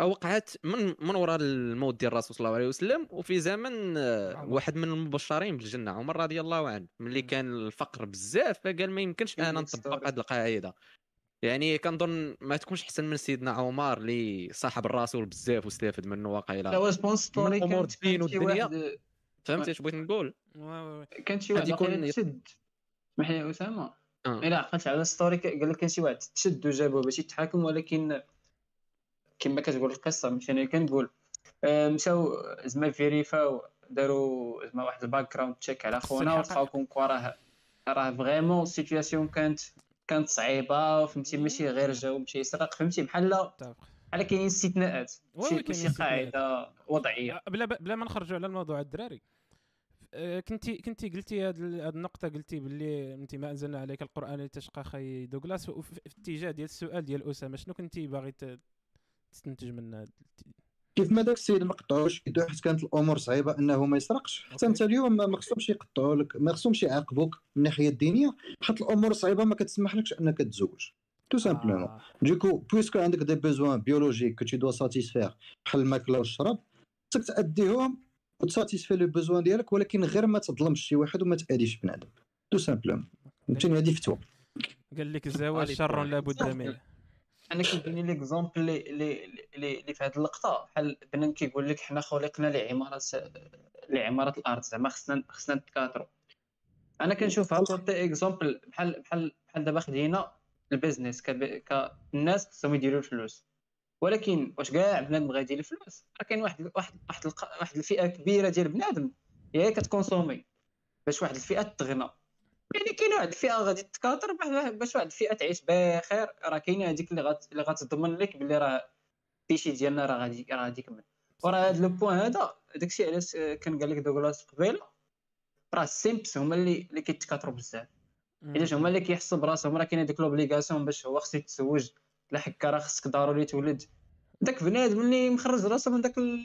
وقعت من من وراء الموت ديال الرسول صلى الله عليه وسلم وفي زمن. واحد من المبشرين بالجنه عمر رضي الله عنه ملي. كان الفقر بزاف فقال ما يمكنش أنا نطبق هذه القاعدة يعني كنظن ما تكونش أحسن من سيدنا عمر اللي صاحب الرسول بزاف واستفاد منه لا واقيلا واش bonne story من أمور كانت الدين والدنيا. واحد فهمتي اش بغيت نقول. كان شي واحد يكون تشد اسمح لي أسامة آه. إلا عقلت على story قال لك كان شي واحد تشد وجابوه باش يتحاكم ولكن كما كتقول القصة ماشي أنا كنقول آه، مشاو زعما vérif او داروا زعما واحد ال background check على خونا. ولقاو كونكوا راه راه vraiment ال situation كانت كانت صعيبة فهمتي؟ ماشي غير جاو مشى يسرق فهمتي؟ بحال بحال كاينين استثناءات. ماشي. قاعدة وضعية. بلا بلا ما نخرجوا على الموضوع الدراري. آه، كنتي كنتي قلتي هاد ال- هاد النقطة قلتي باللي انت ما أنزلنا عليك القرآن لتشقى خي دوغلاس في اتجاه ديال السؤال ديال أسامة شنو كنتي باغي تستنتج من هاد كيف ما داك السيد ما قطعوش يدو حيت كانت الأمور صعيبة أنه ما يسرقش. حتى. أنت اليوم ما خصهمش يقطعوا لك ما خصهمش يعاقبوك من الناحيه الدينية. حيت الأمور صعيبة ما كتسمحلكش أنك تتزوج. tout simplement آه، du coup puisque عندك des besoins biologiques que tu dois satisfaire بحال الماكلة والشراب خصك تأديهم وت satisfaire le besoin ديالك ولكن غير ما تظلمش شي واحد وما تاديش بنادم. tout simplement فهمتيني هذه فتوى. قال لك الزواج شر الدور. لا بد بالضبط. منه. أنا كيديني l'exemple اللي اللي اللي اللي في هذه اللقطة. بحال بنادم كيقول لك حنا خلقنا لعمارة لعمارة الأرض زعما خصنا خصنا نتكاثروا أنا كنشوفها comme un exemple بحال بحال بحال دابا خدينا ال business كالناس خصهم يديروا الفلوس. ولكن واش كاع بنادم بغا يدير الفلوس؟ راه كاين واحد واحد واحد واحد الفئة كبيرة ديال بنادم. هي كت consommer. باش واحد الفئة تغنى. يعني كاين واحد الفئه غادي تكاثر باش- واحد الفئه تعيش بخير. راه كاينة هذيك اللي غات اللي غتضمن لك بلي راه التيشي ديالنا راه غادي راه غادي يكمل. وراه هذا le point هذا داكشي علاش كان قال لك دوغلاس قبيلة؟ راه ال simps هما اللي اللي كيتكاثروا بزاف. علاش هما اللي كيحسوا براسهم؟ راه كاين هذيك l'obligation باش هو خصو يتزوج. لا حكا راه خصك ضروري تولد. داك بنادم اللي مخرج راسو من داك ال...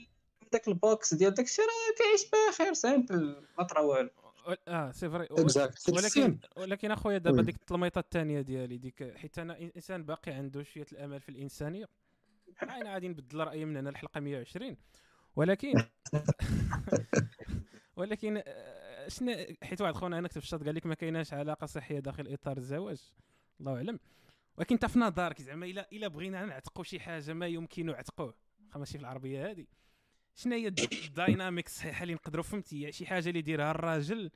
من داك ال box ديال داك الشيء راه كيعيش بخير simple ما طرا والو. آه c'est vrai. ولكن ولكن أخويا دابا. ديك التلميطة الثانية ديالي ديك حيت أنا إنسان باقي عنده شوية الأمل في الإنسانية أنا غادي نبدل رأيي من هنا الحلقة 120 ولكن ولكن آه، شنو حيت واحد خونا هنا كتب في الشات قال لك ما كايناش علاقة صحية داخل إطار الزواج. الله أعلم. ولكن انت في نظرك زعما الا إلا بغينا نعتقوا شي حاجة ما يمكن عتقوه ماشي في العربية هذه شنو هي الدايناميك الصحيحه اللي نقدروا فهمتي شي حاجة اللي يديرها الراجل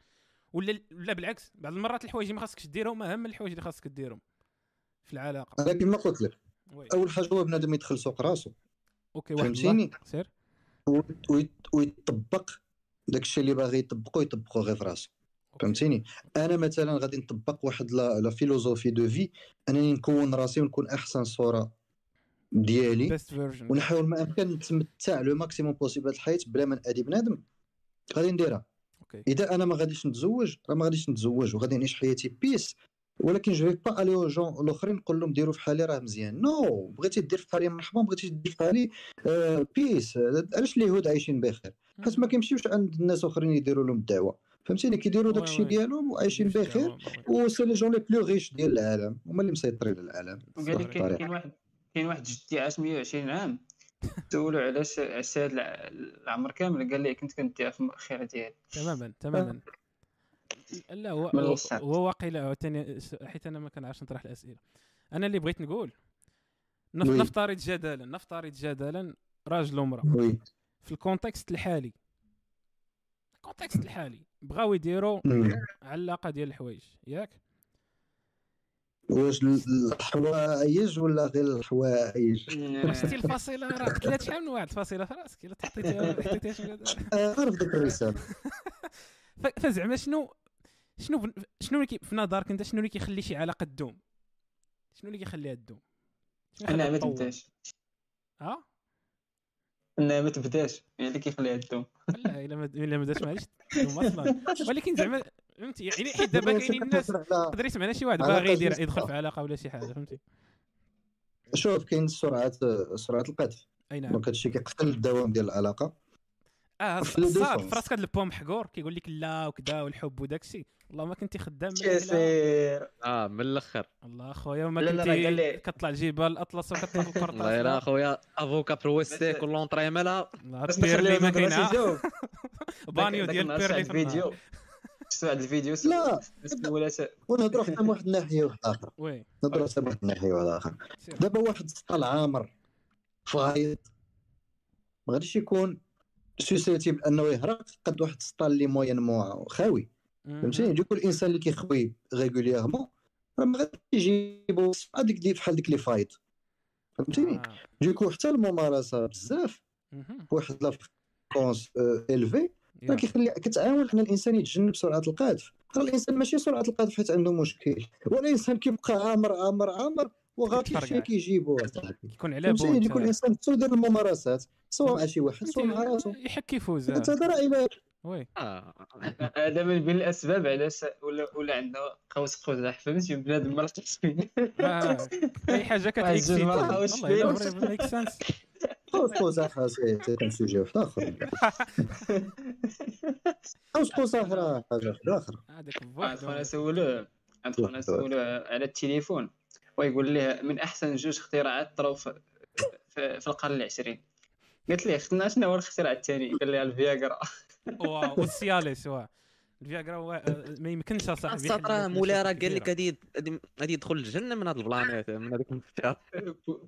ولا لا بالعكس بعض المرات الحوايج ما خاصكش ديرهم أهم من الحوايج اللي خاصك ديرهم في العلاقة أنا كما قلت لك. أول حاجة هو بنادم يدخل سوق راسو OK فهمتيني؟ سير ويطبق داك الشيء اللي باغي يطبقو يطبقو غير في راسو. فهمتيني أنا مثلا غادي نطبق واحد la la philosophie de vie أنني نكون راسي ونكون أحسن صورة ديالي. ونحاول ما أمكن نتمتع le maximum possible الحياة بلا ما نادي بنادم. غادي نديرها. OK إذا أنا ما غاديش نتزوج راه ما غاديش نتزوج وغادي نعيش حياتي peace ولكن je vais pas aller aux gens الاخرين نقول لهم ديروا في حالي راه مزيان. non بغيتي دير في حالي مرحبا بغيتي دير في حالي آه peace علاش اليهود عايشين بخير؟ حيت ما كيمشيوش عند الناس آخرين يديروا لهم الدعوة. فهمتيني؟ كيديروا داك الشيء. ديالهم وعايشين بخير. و c'est les gens les plus riches ديال العالم. هما اللي مسيطرين على العالم. كاين واحد كاين واحد جدي عاش 120 عام. سولو علاش هاد الع- العمر كامل قال لي كنت كنديها في المؤخره ديالي. تماما تماما. لا هو هو- واقيلا عاوتاني حيت أنا ما كنعرفش نطرح الأسئلة. أنا اللي بغيت نقول. نفترض جدلا نفترض جدلا راجل ومرأة. في ال contexte الحالي ال contexte الحالي بغاو يديروا. علاقة ديال الحوايج ياك؟ واش ال- الحوايج ولا غير الحوايج؟ شتي الفاصله راه قتلات شحال من واحد الفاصله في راسك. إلا تحطيتيها حطيتيها عارف ديك الرسالة. فزعما شنو شنو شنو اللي في نظرك أنت شنو اللي كيخلي شي علاقة تدوم شنو اللي كيخليها تدوم انها ما؟ تبدأش. آه انها ما تبدأش. يعني اللي كيخليها تدوم لا إلا ما إلا ما داش معليش تدوم أصلا. ولكن زعما فهمتي؟ يعني حيت دابا كاينين الناس يقدر يسمعنا شي واحد باغي يدير. يدخل في علاقة ولا شي حاجة فهمتي؟ شوف كاين سرعه سرعة القذف أي نعم. دونك هادشي كيقتل الدوام ديال العلاقة. آه في صاد. في راسك هذا البو محقور كيقول لك لا وكذا والحب وداك الشيء والله ما كنتي خدام. كيسير آه من الأخر. الله خويا وما لا، لا، لا، قال كنتي كطلع جبال الاطلس وكطلع في والله الا القرطاس خويا أفوكا بروستيك واللونطري مالا لا بس بيرلي ما كاينة. بانيو ديال بيرلي في شفت النهار. فيديو شفت واحد الفيديو لا. ونهضروا حتى من واحد الناحية واحدة أخرى وي. نهضروا حتى من واحد الناحية واحدة أخرى. دابا واحد سطال عامر فايض ما غاديش يكون سوسيتي بانه يهرق قد واحد سطال اللي موين مو خاوي فهمتي ديك الانسان اللي كيخوي ريغوليرمون راه ما غاديش يجيبو هذيك دي بحال ديك لي فايت فهمتيني آه. ديكو حتى الممارسة بزاف مهم. بواحد لا فريكونس الفي راه كيخلي كتعاون ان الإنسان يتجنب سرعة القذف. راه الإنسان ماشي سرعة القذف حيت عنده مشكل. والإنسان كيبقى عامر عامر عامر كيتفرقع. شي كيجيبو. يكون على بود يكون الإنسان خصو يدير الممارسات سواء مع شي واحد سواء مع راسو. يحك يفوز. هذا راه oui. آه. هذا من بين الأسباب علاش ولا ولا عندنا قوس قزح فهمتي بنادم ما رتاحش فيه آه. أي حاجة واحد كتعكسي والله make sense. قوس قزح سي سوجي واحد آخر. قوس قزح راه حاجة واحدة أخرى هذاك بوحدو. خونا سولوه عند خونا سولوه على التليفون. ويقول ليه من أحسن جوج اختراعات طراو في, في, في القرن العشرين. قالت ليه اختنا شنو هو الاختراع الثاني؟ قال لها الفياغرا. wow والسياليس واه الفياغرا آه، ما يمكنش اصاحبي الساط راه مولاي راه قال لك غادي غادي- يدخل الجنة من هذا ال planète من هذيك المفتاح.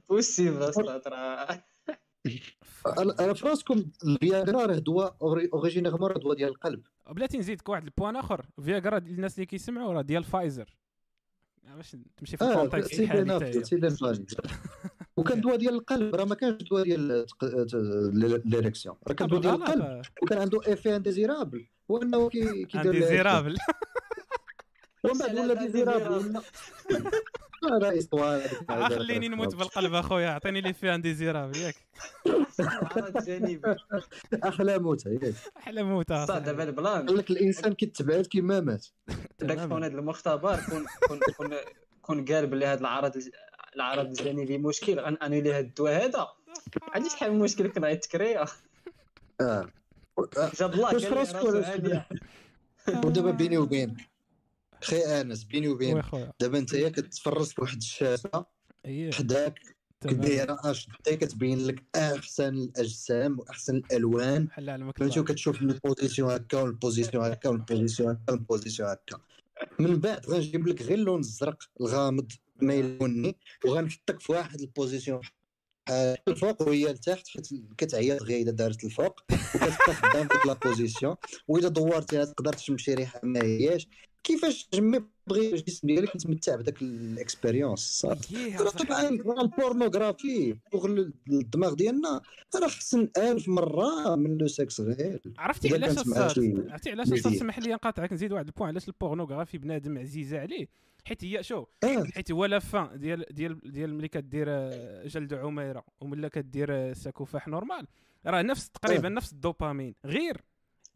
possible أصلا راه أنا أنا في راسكم الفياغرا راه دواء originairement راه دواء ديال القلب. بلاتي نزيدك واحد ال point آخر. فياغرا الناس اللي كيسمعوا راه ديال فايزر. آه، باش تمشي في سيدي الحالي وكان دواء ديال القلب راه ما كانش دواء ديال l'érection راه كان دواء ديال القلب. وكان عنده effet indésirable هو إنه كي كيدير indésirable ومن بعد ولا désirable راه اسطوانه خليني نموت بالقلب أخويا. عطيني لي فيها indésirable ياك. أحلى موت ياك. أحلى موتة صح دابا ال plan. قال لك الإنسان كيتبعد كيما مات. داك. كون هذا المختبر كون كون كون كون قال بلي هذا العرض العرض الجانبي مشكل غنانيلي هذا الدواء هذا. عندي شحال من مشكل كان غيتكريا آه. جاب الله لي. ودابا بيني وبين خي آنس بيني وي وبين خويا. دابا انت يا كتفرج في واحد الشاشه اييه حداك كدايره أش دي كتبين لك أحسن الأجسام وأحسن الألوان. فهمتي. وكتشوف البوزيسيون هكا والبوزيسيون هكا والبوزيسيون هكا والبوزيسيون هكا. من بعد غنجيب لك غير اللون الزرق الغامض. مايل بني وغنحطك في واحد البوزيسيون الفوق وهي لتحت حيت كتعيط غير اذا دارت الفوق وكتبقى خدام في لا بوزيسيون. واذا دورتيها تقدر تمشي ريحة ما هياش. كيفاش تجمي بغي الجسم ديالك يتمتع بداك الإكسبيريونس؟ صافي. طبعا البورنوغرافي. فوق الدماغ ديالنا راه احسن ألف مرة من لو سكس غير. عرفتي علاش عرفتي علاش. سمح لي نقاطعك نزيد واحد البوان. علاش البورنوغرافي بنادم عزيزه عليه؟ حيت هي شو آه حيت هو لا فان ديال ديال ديال ملي كدير آه، جلد عميرة وملا كدير آه، ساكوفاح نورمال. راه نفس تقريبا نفس الدوبامين. غير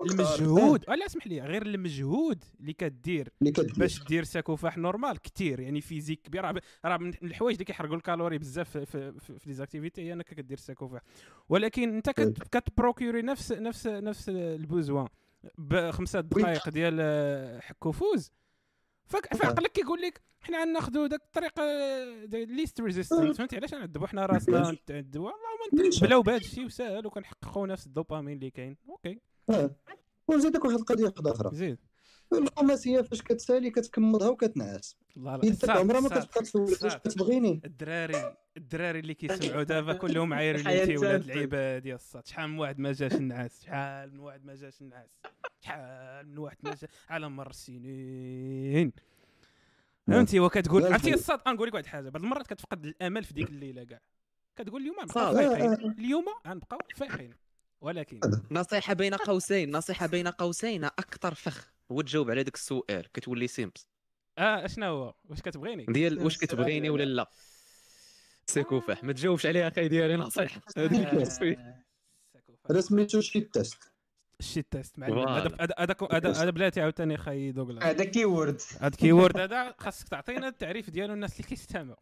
المجهود لا اسمح لي غير المجهود اللي كدير باش دير ساكوفاح نورمال كثير يعني فيزيك كبير. راه من الحوايج اللي كيحرقوا الكالوري بزاف في في, في, في لي زاكتيفيتي هي أنك كدير ساكوفاح. ولكن أنت كت كتبروكيوري نفس نفس نفس البوزوان. بخمسة دقائق ديال آه، حك وفوز فك- في عقلك كيقول لك حنا غناخذوا داك الطريقة ليست ريزيستنس فهمتي؟ علاش غنعذبوا حنا راسنا؟ نعذبوا والله ما نبلاو بهذا الشيء وساهل وكنحققوا نفس الدوبامين اللي كاين. أوكي. آه. ونزيدك واحد القضية واحدة أخرى. زيد. الخماسيه فاش كتسالي كتكمضها وكتنعس. الله لا. عمرها ما كتبقى تسولك واش. كتبغيني. الدراري الدراري اللي كيسمعوا دابا كلهم عايرين انت ولاد. العباد يا الصاد شحال من واحد ما جاش النعاس شحال من واحد ما جاش النعاس شحال من واحد ما جا؟ على مر السنين. فهمتي؟ وكتقول عرفتي. الصاد غنقول لك واحد الحاجة بعض المرات كتفقد الأمل في ديك الليلة كاع. كتقول اليوم غنبقاو صاد. فايقين اليوم غنبقاو فايقين ولكن نصيحة بين قوسين. نصيحة بين قوسين. أكثر فخ. هو تجاوب على داك السؤال كتولي simps آه اشنا هو؟ واش كتبغيني؟ ديال واش كتبغيني ولا لا؟ سيكوفاح ما تجاوبش عليها أخي ديالي نصيحه. هذا سميتو shit test shit test معلم. voilà. هذا هذا هذا- هذا هذا بلاتي عاوتاني خاي دوغلاس هذا keyword هاد keyword هذا خاصك تعطينا التعريف ديالو الناس اللي كيستمعوا.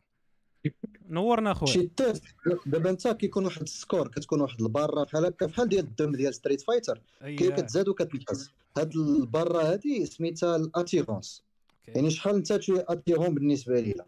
نورنا خويا shit test. دابا انت كيكون واحد ال score كتكون واحد ال barre بحال هكا بحال ديال الدم ديال ستريت فايتر كي. كتزاد وكتنقص هاد ال barre هادي سميتها l'attirance okay. يعني شحال انت شوية attirant بالنسبة لينا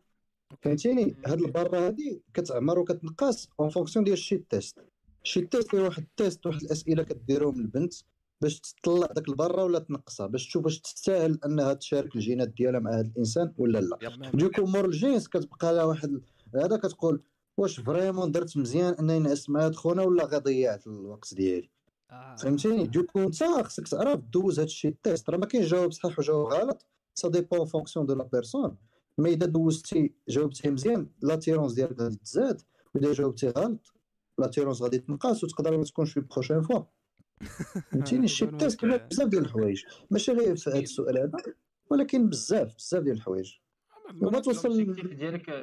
فهمتيني؟ هاد ال barre هادي كتعمر وكتنقص en fonction ديال ال shit test. ال shit test هي واحد ال test واحد الأسئلة كديرهم للبنت باش تطلع داك ال barre ولا تنقصها باش تشوف واش تستاهل أنها تشارك الجينات ديالها مع هذا الإنسان ولا لا. donc مور ال gènes كتبقى لها واحد هذا كتقول واش vraiment درت مزيان انني نعس مع هاد خونا ولا غا ضيعت الوقت ديالي آه. فهمتيني donc انت خصك تعرف دوز هاد ال shit test راه ما كاينش جواب صحيح وجواب غلط ça dépend fonction de la personne mais اذا دوزتي جاوبتي مزيان l'attirance ديالك غادي تزاد واذا جاوبتي غلط l'attirance غادي تنقص وتقدر ما تكونش في prochaine fois فهمتيني الشيء كاين بزاف ديال الحوايج ماشي غير في هذا السؤال هذا ولكن بزاف بزاف ديال الحوايج وما توصل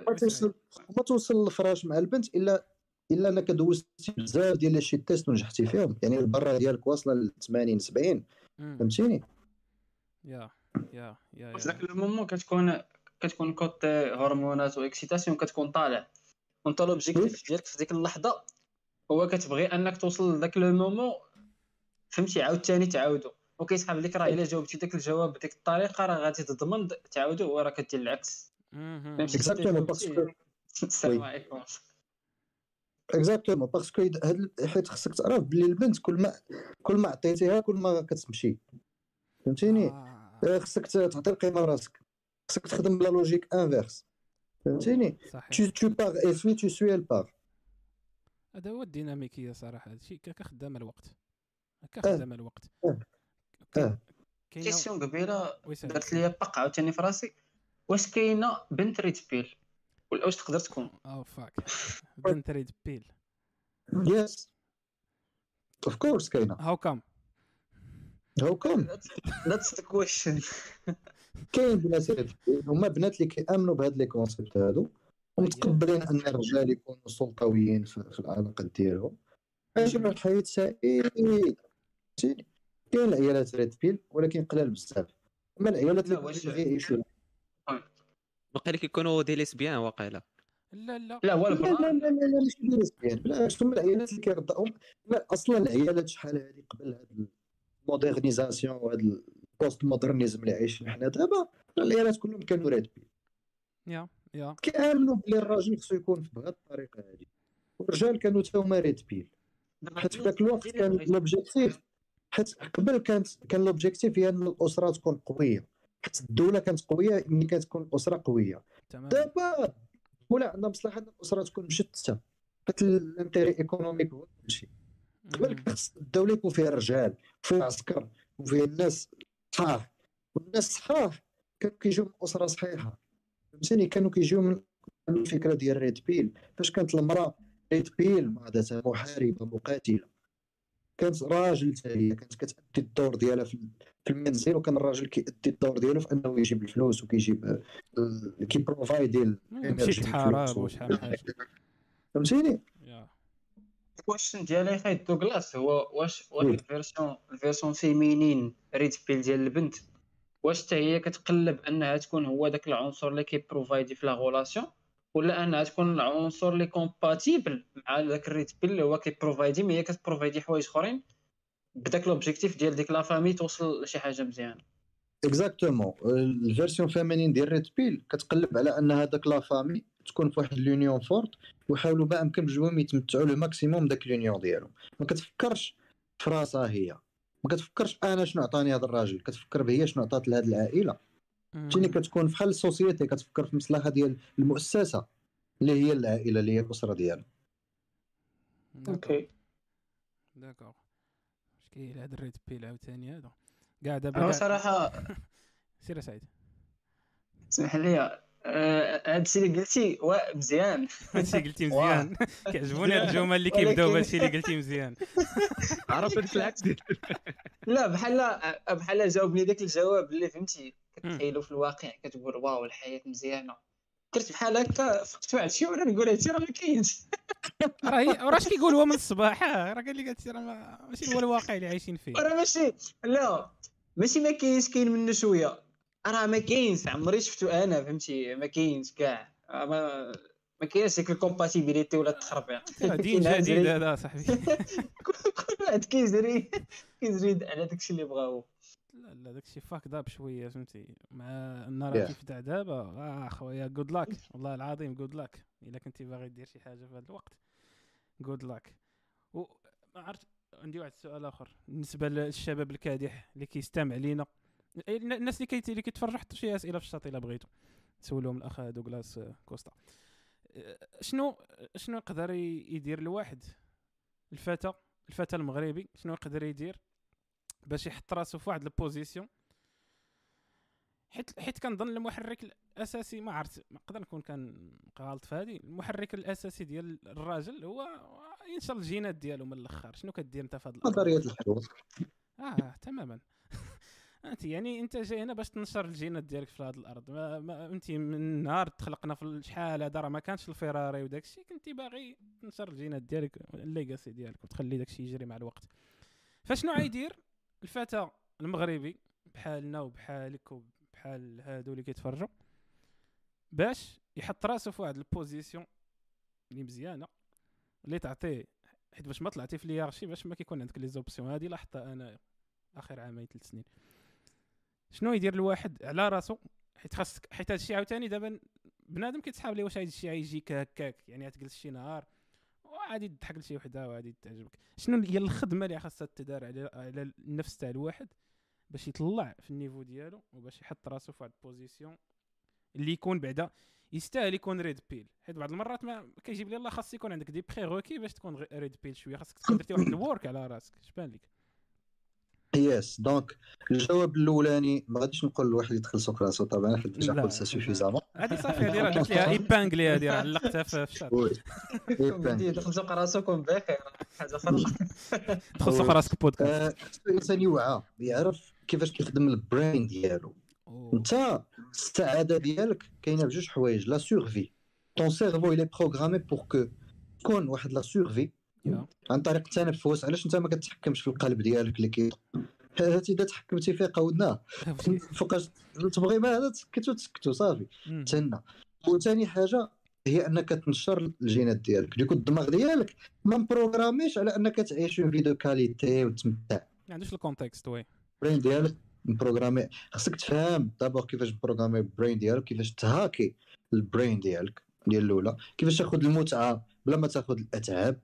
ما توصل ما توصل للفراش مع البنت الا إلا أنك دوزتي بزاف ديال ال shit test ونجحتي فيهم. يعني ال barre ديالك واصلة ل 80 70 مم. فهمتيني؟ yeah yeah yeah في ذاك ال moment كتكون كتكون côté هرمونات و excitation كتكون طالع وانت l'objectif ديالك في ديك اللحظه هو كتبغي أنك توصل لذاك le moment فهمتي؟ عاوتاني تعاودو. وكيسحب لك راه إلا جاوبتي داك الجواب بديك الطريقة راه غادي تضمن تعاودو وراه كدير العكس. exactement parce que السلام عليكم. exactement parce que حيت خصك تعرف بلي البنت كل ما كل ما عطيتيها كل ما كتمشي. فهمتيني؟ آه. آه، خصك تعطي القيمة لراسك. خصك تخدم ب la logique inverse فهمتيني؟ tu pars et puis tu suis elle part. هذا هو الديناميكية صراحة. هذا الشيء كا خدام الوقت. كا آه. خدام الوقت. كاينة question قبيلة ويسال. درت لي bug عاوتاني في راسي. واش كاينة بنت red pill؟ ولا واش تقدر تكون؟ oh fuck بنت red pill. Yes. Of course كاينة. how come how come that's the question كاين بنات هما بنات اللي كيأمنوا بهاد les concepts هادو. ومتقبلين أن الرجال يكونوا سلطويين في, في العلاقات ديالهم. عايشين واحد الحياة سعيدة. كاين العيالات red pill ولكن قلال بزاف. أما العيالات لا، اللي واش- بغيتي يعيشوا وقيلا كيكونوا des lesbiennes وقيلا لا لا. لا هو لا لا لا لا لا ماشي ديال ال lesbiennes بالعكس هما العيالات اللي كيرضاهم لا أصلا العيالات شحال هادي قبل هاد ال modernisation وهاد ال post modernism اللي عايشين حنا دابا العيالات كلهم كانوا red pill yeah yeah. كيامنوا بلي الراجل خصو يكون بهاد الطريقة هادي. والرجال كانوا تا هما red pill حيت في ذاك الوقت كان l'objectif حيت قبل كانت كان l'objectif هي إن الأسرة تكون قوية. حيت الدولة كانت قوية ملي كانت تكون الأسرة قوية. دابا ولا عندنا مصلحة إن الأسرة تكون مشتته حيت l'intérêt économique هو كلشي قبل خص الدولة يكون فيها رجال وفيها عسكر وفيها الناس صحاح. والناس صحاح كانوا كيجيو من أسرة صحيحة. فهمتيني كانوا كيجيو من الفكرة ديال red pill فاش كانت المرأة red pill عادة محاربة مقاتلة. كانت راجل حتى هي كانت كتأدي الدور ديالها في في المنزل وكان الراجل كيأدي الدور ديالو في أنه يجيب الفلوس وكيجيب آه، كي provide ي مشيت تحارب وشحال من حاجة. فهمتيني؟ ال question ديالي خاي دوغلاس؟ هو واش. ال version ال version féminine red pill ديال البنت واش حتى هي كتقلب أنها تكون هو داك العنصر اللي كي provide ي في la relation؟ ولا انها تكون العنصر اللي compatible مع داك ال red pill اللي هو كي provide ي mais هي كت provide ي حوايج أخرين. بداك l'objectif ديال ديك la famille توصل لشي حاجة مزيانة. exactement ال version féminine ديال red pill كتقلب على أن هذاك la famille تكون في واحد l'union forte ويحاولوا ما امكن بجوجهم يتمتعوا le maximum داك l'union ديالهم. ما كتفكرش في راسها هي. ما كتفكرش أنا شنو عطاني هذا الراجل. كتفكر بهي شنو عطات لهاد العائلة. فهمتيني كتكون بحال ال société كتفكر في المصلحه ديال المؤسسة اللي هي العائلة اللي هي الأسرة ديالها. okay. d'accord اش كاين هذا ال red pill عاوتاني هذا كاع دابا أنا صراحة سير يا سعيد. اسمح لي آه، هادشي اللي قلتي وا مزيان. هادشي قلتي واه. مزيان. كيعجبوني هاد الجمل اللي كيبداو ولكن- بهادشي اللي قلتي مزيان. عرفت العكس. لا بحال بحال جاوبني داك الجواب اللي فهمتي. كتخيلو في الواقع كتقول واو الحياة مزيانة. درت بحال هكا فقت واحد شي ولا نقول هادشي راه ما كاينش. راه راه اش كيقول هو من الصباح؟ آه، راه قال لي قالت راه ما- ماشي هو الواقع اللي عايشين فيه. راه ماشي لا. ماشي ما كاينش كاين منه شوية. راه ما كاينش عمري شفتو أنا فهمتي؟ ما كاينش كاع. ما ما كاينش ديك ال compatibilité ولا التخربيق. دين جديد. هذا صاحبي. كل كل واحد كيجري كيجري على داكشي اللي بغاو. لا لا داكشي fucked up شوية فهمتي؟ مع ال narrative تاع دابا. آه خويا good luck والله العظيم good luck إلا كنتي باغي دير شي حاجة في هذا الوقت. good luck و ما عرفت عندي واحد السؤال آخر. بالنسبة للشباب الكادح اللي كيستمع لينا الناس اللي كيت- اللي كيتفرجوا حطوا شي أسئلة في الشاط إلا بغيتوا نسولهم الأخ دوغلاس كوستا. أه، شنو شنو يقدر يدير الواحد؟ الفتى الفتى المغربي شنو يقدر يدير باش يحط راسو في واحد ال position؟ حيت حيت كنظن المحرك الأساسي ما عرفت نقدر نكون كان غلط في هذه المحرك الأساسي ديال الراجل هو ينشر الجينات ديالو من الأخر. شنو كدير انت في هذا الأمر؟ نظرية الحلول آه تماما. أنت يعني أنت جاي هنا باش تنشر الجينات ديالك في هذه الأرض. ما, ما أنت من نهار تخلقنا في الشحال هذا راه ما كانش الفيراري وداك الشيء كنتي باغي تنشر الجينات ديالك الليغاسي ديالك وتخلي داك الشيء يجري مع الوقت. فشنو غايدير الفتى المغربي بحالنا وبحالك وبحال هادو اللي كيتفرجوا باش يحط راسو في واحد ال position اللي مزيانة اللي تعطيه حيت باش ما طلعتي في l'hiérarchie باش ما كيكون عندك les options. هادي لاحظتها أنا آخر عامين ثلاث سنين. شنو يدير الواحد على راسو حيت خاصك حيت هادشي عاوتاني دابا بنادم كيتسحاب ليه واش هاد الشيء غيجيك هكاك؟ يعني غتجلس شي نهار وعادي تضحك لشي وحده وعادي تعجبك. شنو هي الخدمة اللي خاصها تدار على على النفس تاع الواحد باش يطلع في ال niveau ديالو وباش يحط راسو في واحد ال position اللي يكون بعدا يستاهل يكون red pill حيت بعض المرات ما كيجيب لي الله خاص يكون عندك des prérequis باش تكون red pill شوية. خاصك تكون درتي واحد ال work على راسك. اش بان لك yes donc الجواب الأولاني ما غاديش نقول الواحد يدخل سوق راسو طبعا حيت déjà قلت suffisamment. هذه صافي هذه راه درت ليها épingler هذه راه علقتها في بدي دخل سوق راسكم بخير حاجة أخرى دخل سوق راسك بودكاست آه، خصو الانسان يوعى يعرف كيفاش كيخدم ال brain ديالو. أنت السعادة ديالك كاينة بجوج حوايج la survie ton cerveau il est programmé pour que تكون واحد la survie يا. عن طريق التنفس علاش انت ما كتحكمش في القلب ديالك اللي كي إذا تحكمتي فيه قودناه فوقاش تبغي ما هذا تسكتو تسكتو صافي. تسنى. وثاني حاجة هي أنك تنشر الجينات ديالك. ديك الدماغ ديالك ما مبروغراميش على أنك تعيش une vie de qualité وتمتع ما عندوش ال context oui. البرين ديالك مبروغرامي. خاصك تفهم d'abord كيفاش مبروغرامي ال brain ديالك كيفاش تهاكي البرين ديالك. ديال الأولى. كيفاش تاخذ المتعة بلا ما تاخذ الأتعاب.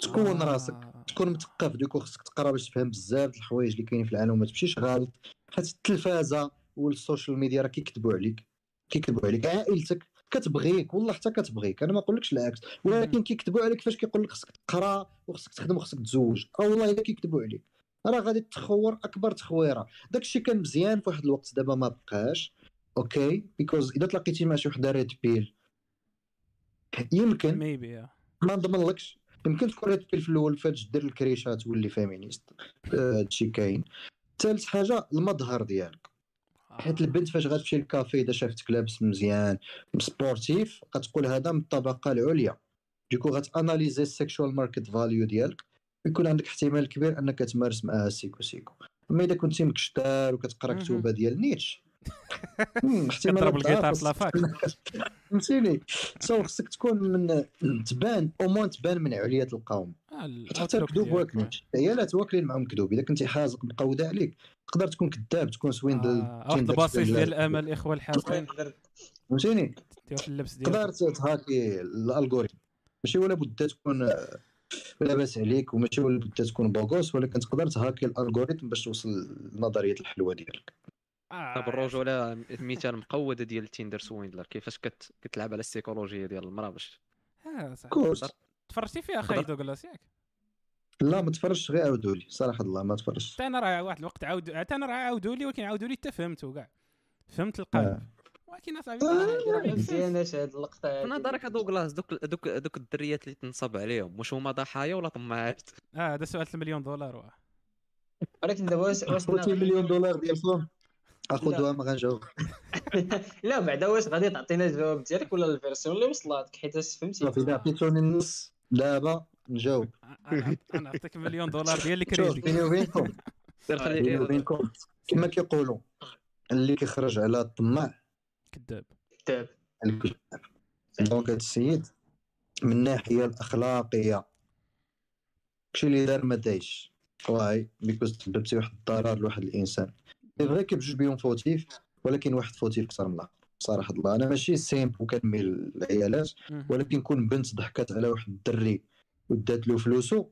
تكون آه. راسك تكون مثقف du coup خصك تقرا باش تفهم بزاف الحوايج اللي كاينين في العالم وما تمشيش غلط حيت التلفازة وال social media راه كيكذبوا عليك كيكذبوا عليك. عائلتك كتبغيك والله حتى كتبغيك. أنا ما نقولكش العكس. ولكن كيكذبوا عليك فاش كيقول لك خصك تقرا وخصك تخدم وخصك تزوج. أو والله الا كيكذبوا عليك. راه غادي تخور أكبر تخويرة. داكشي كان مزيان في واحد الوقت دابا ما بقاش. ok؟ because إذا تلاقيتي مع شي وحدة red pill يمكن maybe ما نضمنلكش. يمكن تكون pill في الأول فاش دير الكريشة تولي féministe. آه، هادشي كاين. ثالث حاجة المظهر ديالك. حيت البنت فاش غتمشي للكافي إذا شافتك لابس مزيان sportif غتقول هذا من الطبقة العليا. du coup غتأناليزي ال sexual market value ديالك. يكون عندك احتمال كبير أنك تمارس معاها سيكو سيكو. أما إذا كنتي مكشتار وكتقرا. كتوبة ديال نيتش الجيتار ضعف في la fac. فهمتيني؟ so خصك تكون من تبان au moins تبان من علية القوم. ال- حتى الكذوب. واكلين عيالات واكلين معهم كذوب. إذا كنتي حازق مقوده عليك. تقدر تكون كذاب تكون سوين آه، واحد البسيط ديال الأمل الاخوه الحاقين فهمتيني؟ ديال تقدر تهاكي الألغوريثم. ماشي ولا بد تكون آه، لاباس عليك وماشي ولا بد تكون بوغوس ولكن تقدر تهاكي الألغوريثم باش توصل لنظرية الحلوة ديالك. آه، طب الرجوله مثال مقودة ديال تيندر سويندلر؟ كيفاش كت... كتلعب على السيكولوجية ديال المراه باش آه، صح. كورس تفرجتي فيها خاي دوغلاس ياك؟ لا ما تفرجش غير عاودوا لي صراحة الله ما تفرجش. حتى أنا راه واحد الوقت عاود حتى أنا راه عاودوا لي ولكن عاودوا لي حتى فهمته كاع. فهمت القالب آه. ولكن أصاحبي ما مزياناش هاد اللقطة في. نظرك هادو كلاس دوك دوك دوك الدريات اللي تنصب عليهم واش هما ضحايا ولا طماعات؟ آه هذا سؤال المليون دولار واه. ولكن دابا واش واش خوتي مليون دولار ديالكم اخذوها ما غنجاوب لا بعدا واش غادي تعطينا الجواب ديالك ولا ال version اللي وصلاتك حيت فهمتي. صافي إذا عطيتوني النص دابا نجاوب. أنا نعطيك مليون دولار ديال شوف الكريدي بيني وبينكم. بيني وبينكم كما كيقولوا اللي كيخرج على الطماع كذاب. كتاب الكذاب. donc هاد السيد من الناحيه الأخلاقية. كلشي اللي دار ما دايش. why because سببتي واحد الضرر لواحد الإنسان. c'est vrai que بجوج بيهم fautifs ولكن واحد fautif كثر من الآخر صراحة الله أنا ماشي simp وكنميل العيالات. ولكن كون بنت ضحكات على واحد الدري ودات له فلوسو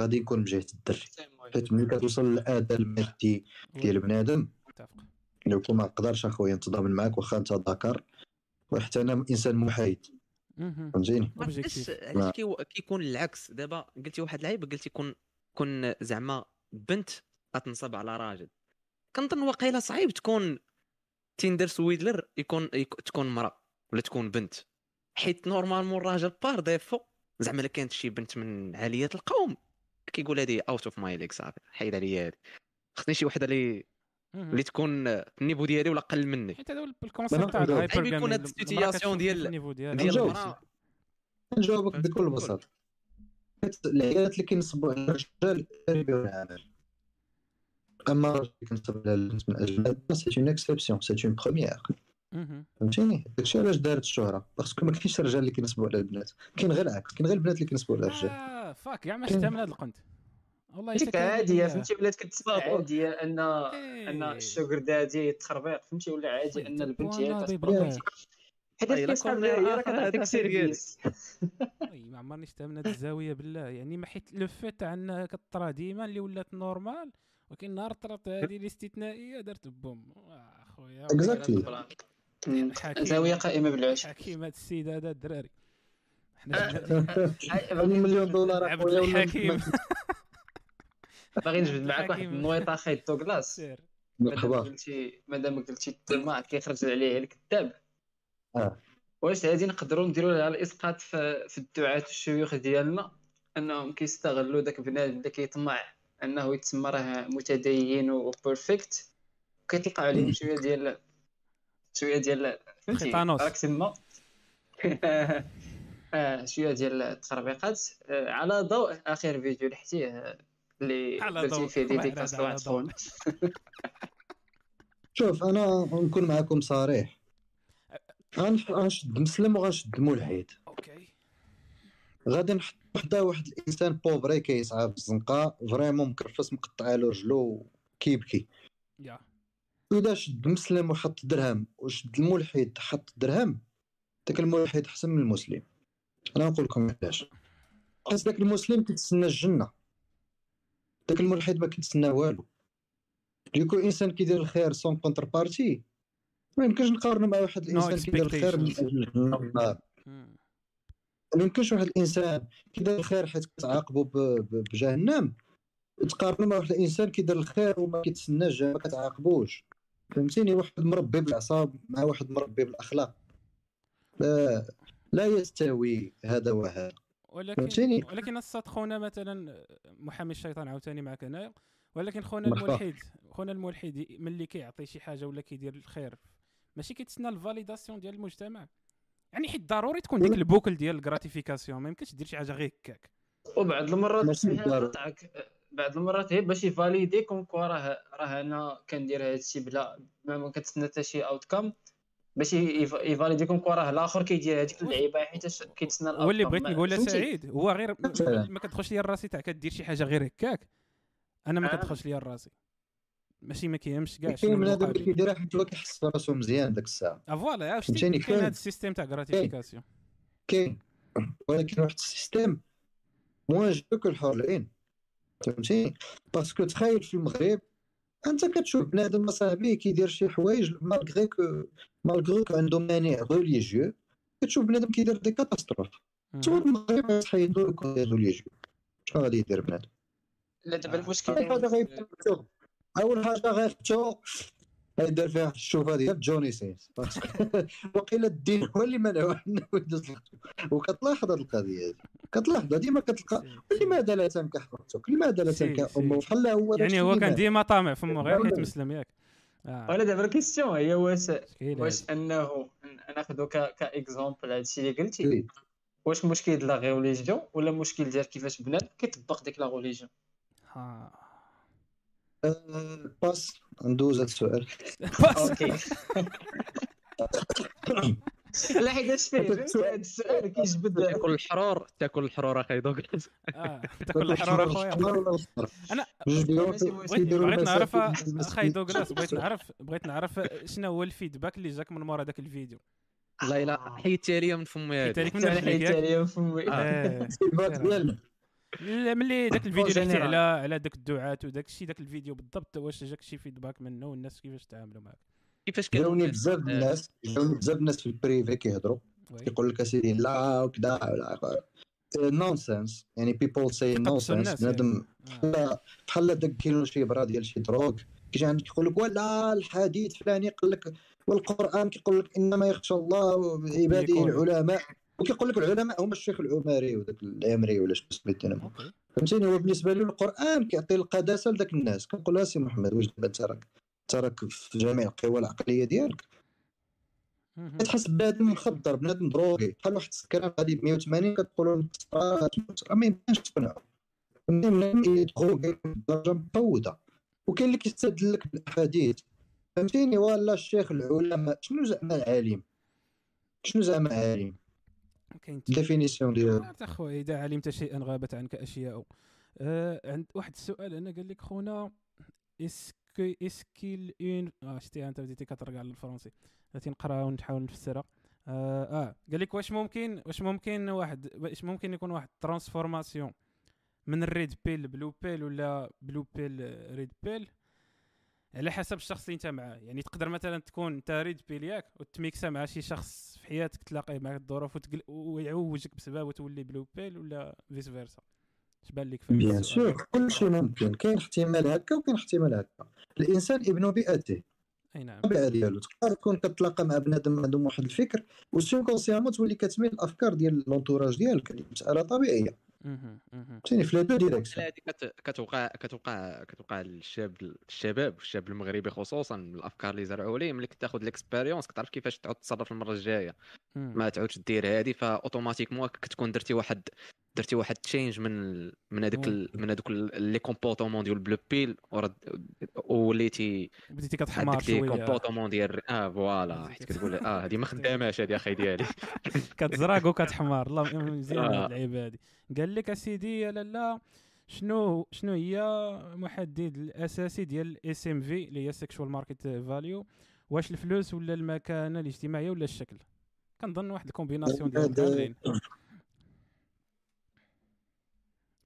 غادي نكون من جهة الدري. حيت ملي كتوصل للآداء المادي ديال بنادم لو كون ما نقدرش أخويا نتضامن معاك واخا أنت ذكر وحتى أنا إنسان محايد. فهمتيني. علاش كي- كيكون العكس؟ دابا قلتي واحد العيب قلتي كون كون زعما بنت غتنصب على راجل. كنظن واقيلا صعيب تكون Tinder Swindler يكون يك- تكون مرا ولا تكون بنت. حيت normalement الراجل par défaut زعما إلا كانت شي بنت من عاليات القوم. كيقول هادي out of my league صافي حيد عليا هادي. خصني شي وحدة اللي. اللي تكون في ال niveau ديالي ولا أقل مني. حيت هذا ال concept تاع. ال hypergamie هاد ال situation ديال- ديال. المراه نجاوبك. بكل كل- بساطه العيالات اللي كينصبوا على الرجال العمل اما من أجل c'est une exception c'est une première فهمتيني؟ داكشي علاش دارت الشهرة؟ parce que ما كاينش الرجال اللي كينصبوا على البنات. كاين غير العكس كاين غير البنات اللي كينصبوا على الرجال. آه fuck كاع ما شفتها من هذا القنت. والله كان عادية. فهمتي ولات بالضبط. عادية أن أن إيه. ال sugar daddy تخربيق فهمتي؟ ولا عادي أن البنت هي. حيت هي راه كتعطيك. سيرفيس وي ما عمرني شفتها من هاد الزاوية بالله. يعني ما حيت لو فيت تاع انها كطرا ديما اللي ولات نورمال ولكن نهار طرات هذه الاستثنائية درت بوم. آه، اخويا. مم. حكيم. زاوية قائمة بالعشق حكيم هاد السيد هذا الدراري. حنا هذه مليون دولار عبد الحكيم. باغي نجبد معاك واحد. النويطه أخي دوغلاس مرحبا. قلتي مادام قلتي الطماع كيخرج عليه الكذاب آه. واش هادي نقدروا نديروا لها الإسقاط في, في الدعاة والشيوخ ديالنا؟ أنهم كيستغلوا داك بنادم اللي كيطمع أنه يتسمى راه متدين وبيرفكت كيطلقوا عليه شوية ديال شوية ديال فهمتي. راك تما. آه، شوية ديال التخربيقات آه، على ضوء آخر فيديو اللي حتيه اللي على درتي ضوء. فيه dédicace لواحد. خونا شوف أنا نكون معكم صريح. غنشد مسلم وغنشد الملحد أوكي. غادي نحط وحده واحد الإنسان pauvre كيسعى في الزنقة vraiment مكرفس مقطع له رجلو كيبكي. يا. واذا شد مسلم وحط درهم وشد الملحد حط درهم داك الملحد أحسن من المسلم. أنا نقول لكم علاش. حيت داك المسلم كيتسنى الجنة. داك الملحد ما كيتسنى والو. du coup انسان كيدير الخير sans contrepartie ما يمكنش نقارنو مع واحد الانسان كيدير الخير من أجل مم. ما يمكنش واحد الإنسان كيدير الخير حيت كتعاقبو بجهنم. تقارنو مع واحد الإنسان كيدير الخير وما كيتسناش ما كتعاقبوش. فهمتيني؟ واحد مربي بالعصا مع واحد مربي بالأخلاق. لا لا يستوي هذا وهذا. ولكن فهمتيني؟ ولكن الصاد خونا مثلا محامي الشيطان عاوتاني معك هنايا ولكن خونا. الملحد خونا الملحد ملي كيعطي شي حاجة ولا كيدير الخير ماشي كيتسنى ال validation ديال المجتمع. يعني حيت ضروري تكون ديك ال boucle ديال ال gratification ما يمكنش دير شي حاجة غير هكاك وبعض المرات. نقطعك بعض المرات هي باش ي valider comme quoi راه راه أنا كندير هذا الشيء بلا ما كنتسنى حتى شي outcome باش يف- ي valider comme quoi راه الآخر كيدير هذيك اللعيبة حيتاش كيتسنى هو اللي. بغيت نقول؟ سعيد هو غير. ما كتدخلش ليا راسي تاع كدير شي حاجة غير هكاك أنا ما آه. كتدخلش ليا راسي ماشي ما كيهمش كاع كاين بنادم اللي كيديرها حيت هو كيحس براسو مزيان داك الساعة. آه فوالا عرفتي؟ فهمتيني، كاين. هذا ال système تاع gratification كاين. ولكن واحد ال système موان جو كو الحور العين. فهمتي parce que تخيل في المغرب انت كتشوف بنادم اصاحبي كيدير شي حوايج malgré que malgré que عنده مانع religieux كتشوف بنادم كيدير des catastrophes تو المغرب غتحيدو يكون religieux شنو غادي يدير بنادم؟ لا دابا آه. المشكل غيبداو أول حاجة غيفتو غيدير فيها الشوفه ديال Johnny Sins وقيل الدين هو اللي منعو انه يدوز وكتلاحظ هذه القضية هذه. كتلاحظ ديما كتلقى. لماذا لا تنكح أختك؟ لماذا لا تنكح. أمه؟ بحال هو يعني هو كان. ديما طامع فمو غير حيت ولا- مسلم ياك. آه. ولا دابا ال question هي واش واش. انه ناخذ comme exemple هادشي اللي قلتي؟ oui. واش مشكل ديال la religion ولا مشكل ديال كيفاش بنادم كيطبق ديك la religion آه. آه، باش ندوز هذا السؤال أوكي. لا حيت اش فيه هذا السؤال- السؤال كيجبد تاكل الحرور تاكل الحرور أخي دوغلاس آه تاكل الحراره خويا أنا بغيت نعرف أخي. دوغلاس بغيت نعرف بغيت نعرف شنو هو ال feedback اللي جاك من مورا داك الفيديو. لا الا حيدتي عليا من فمي حيت هذه عليك من حيت فمي. ملي داك الفيديو اللي حكيتي général. على على داك الدعاة وداك الشيء داك الفيديو بالضبط واش جاك شي feedback منه والناس كيفاش تعاملوا معك كيفاش كانوا جاوني الناس- بزاف الناس؟ جاوني بزاف الناس في ال privé كيهضروا. كيقول لك أسيدي لا وكذا nonsense يعني people c'est nonsense بنادم آه. بحال بحال داك كيلو شي برا ديال شي drogue. كيجي عندك يقول لك ولا الحديث فلاني قال لك والقرآن كيقول لك إنما يخشى الله عباده. العلماء. وكيقول لك العلماء هما الشيخ العمري وداك العمري ولا شنو سميتو أنا فهمتيني؟ هو بالنسبة له القرآن كيعطي القداسة لذاك الناس. كنقول لها سي محمد واش دابا انت راك انت راك في جميع القوى العقلية ديالك. كتحس بنادم مخدر بنادم drogué. بحال واحد السكران غادي ب 180 كتقول له ما يمكنش تقنعو بنادم drogué بدرجة مقوده وكاين اللي كيستدل لك بالأحاديث. فهمتيني؟ ولا الشيخ العلماء شنو زعما العالم؟ شنو زعما عالم كاين définition ديالو. عرفت اخويا إذا علمت شيئا غابت عنك أشياء. آه عند واحد السؤال أنا قال لك خونا est-ce que est-ce qu'il ont آه شتي أنت بديتي كترجع للفرنسي غادي نقرأها ونحاول نفسرها. آه, آه. قال لك واش ممكن واش ممكن واحد واش ممكن يكون واحد transformation من ال red pill ل blue pill ولا blue pill red pill على حسب الشخص اللي انت معاه. يعني تقدر مثلا تكون أنت red pill ياك وتميكسا مع شي شخص في حياتك تلاقيه معك الظروف وتقل... ويعوجك بسبب وتولي blue pill ولا vice versa اش بان لك Bien sûr كلشي ممكن. كاين احتمال هكا وكاين احتمال هكا. الإنسان ابن بيئته. أي نعم. الطبيعة ديالو. تقدر تكون كتلاقى مع بنادم عندهم واحد الفكر و inconsciemment تولي كتميل الأفكار ديال l'entourage ديالك. هذه مسألة طبيعية. في les deux directions هذه كتوقع كتوقع كتوقع للشاب الشباب الشاب المغربي خصوصا من الأفكار اللي زرعوا ليه ملي كتاخذ l'expérience كتعرف كيفاش تعود تصرف المرة الجاية. ما تعودش دير هذه ف automatiquement كتكون درتي واحد درتي واحد change من ال- من هذوك ال- من هذوك ال- les comportements ديال blue pill و red وليتي بديتي دي شوية. comportement ديال آه voilà حيت كتقول آه هذه ما خداماش هذه أخي ديالي. كتزرق وكتحمار الله مزيان آه. هاد اللعيبة هادي. قال لك أسيدي يا لالا شنو شنو هي محدد الأساسي ديال ال SMV اللي هي sexual market value واش الفلوس ولا المكانة الاجتماعية ولا الشكل؟ كنظن واحد ال combinaison ديال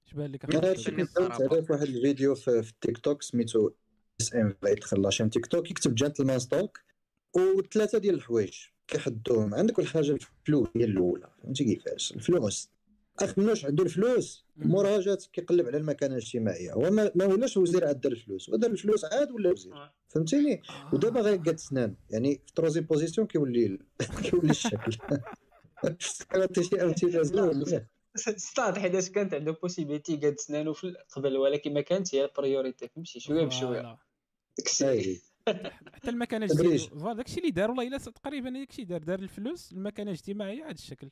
اش بان لك أنا هادشي؟ كنت درت عليه في واحد الفيديو في, في التيك توك سميتو SMV يدخل la chaîne TikTok يكتب Gentleman's Talk وثلاثة ديال الحوايج. كيحدوهم. عندك الحاجة الفلوس هي الأولى. فهمتي كيفاش؟ الفلوس. أخ منوش عنده الفلوس. مورا جات كيقلب على المكانة الاجتماعية. هو ما, ما ولاش وزير عاد دار الفلوس. هو دار الفلوس عاد ولا وزير؟ آه. فهمتيني؟ ودابا غير قاد سنان. يعني في troisième position كيولي كيولي الشكل. شي امثله زوينه ستاد حيتاش كانت عنده possibilité قاد سنانو في قبل ولكن ما كانتش هي ال priorité فهمتي؟ شوية بشوية. داكشي. حتى المكانة. الاجتماعيه voilà داكشي اللي دار والله الا تقريبا داكشي دار دار الفلوس المكانة الاجتماعية هذا الشكل.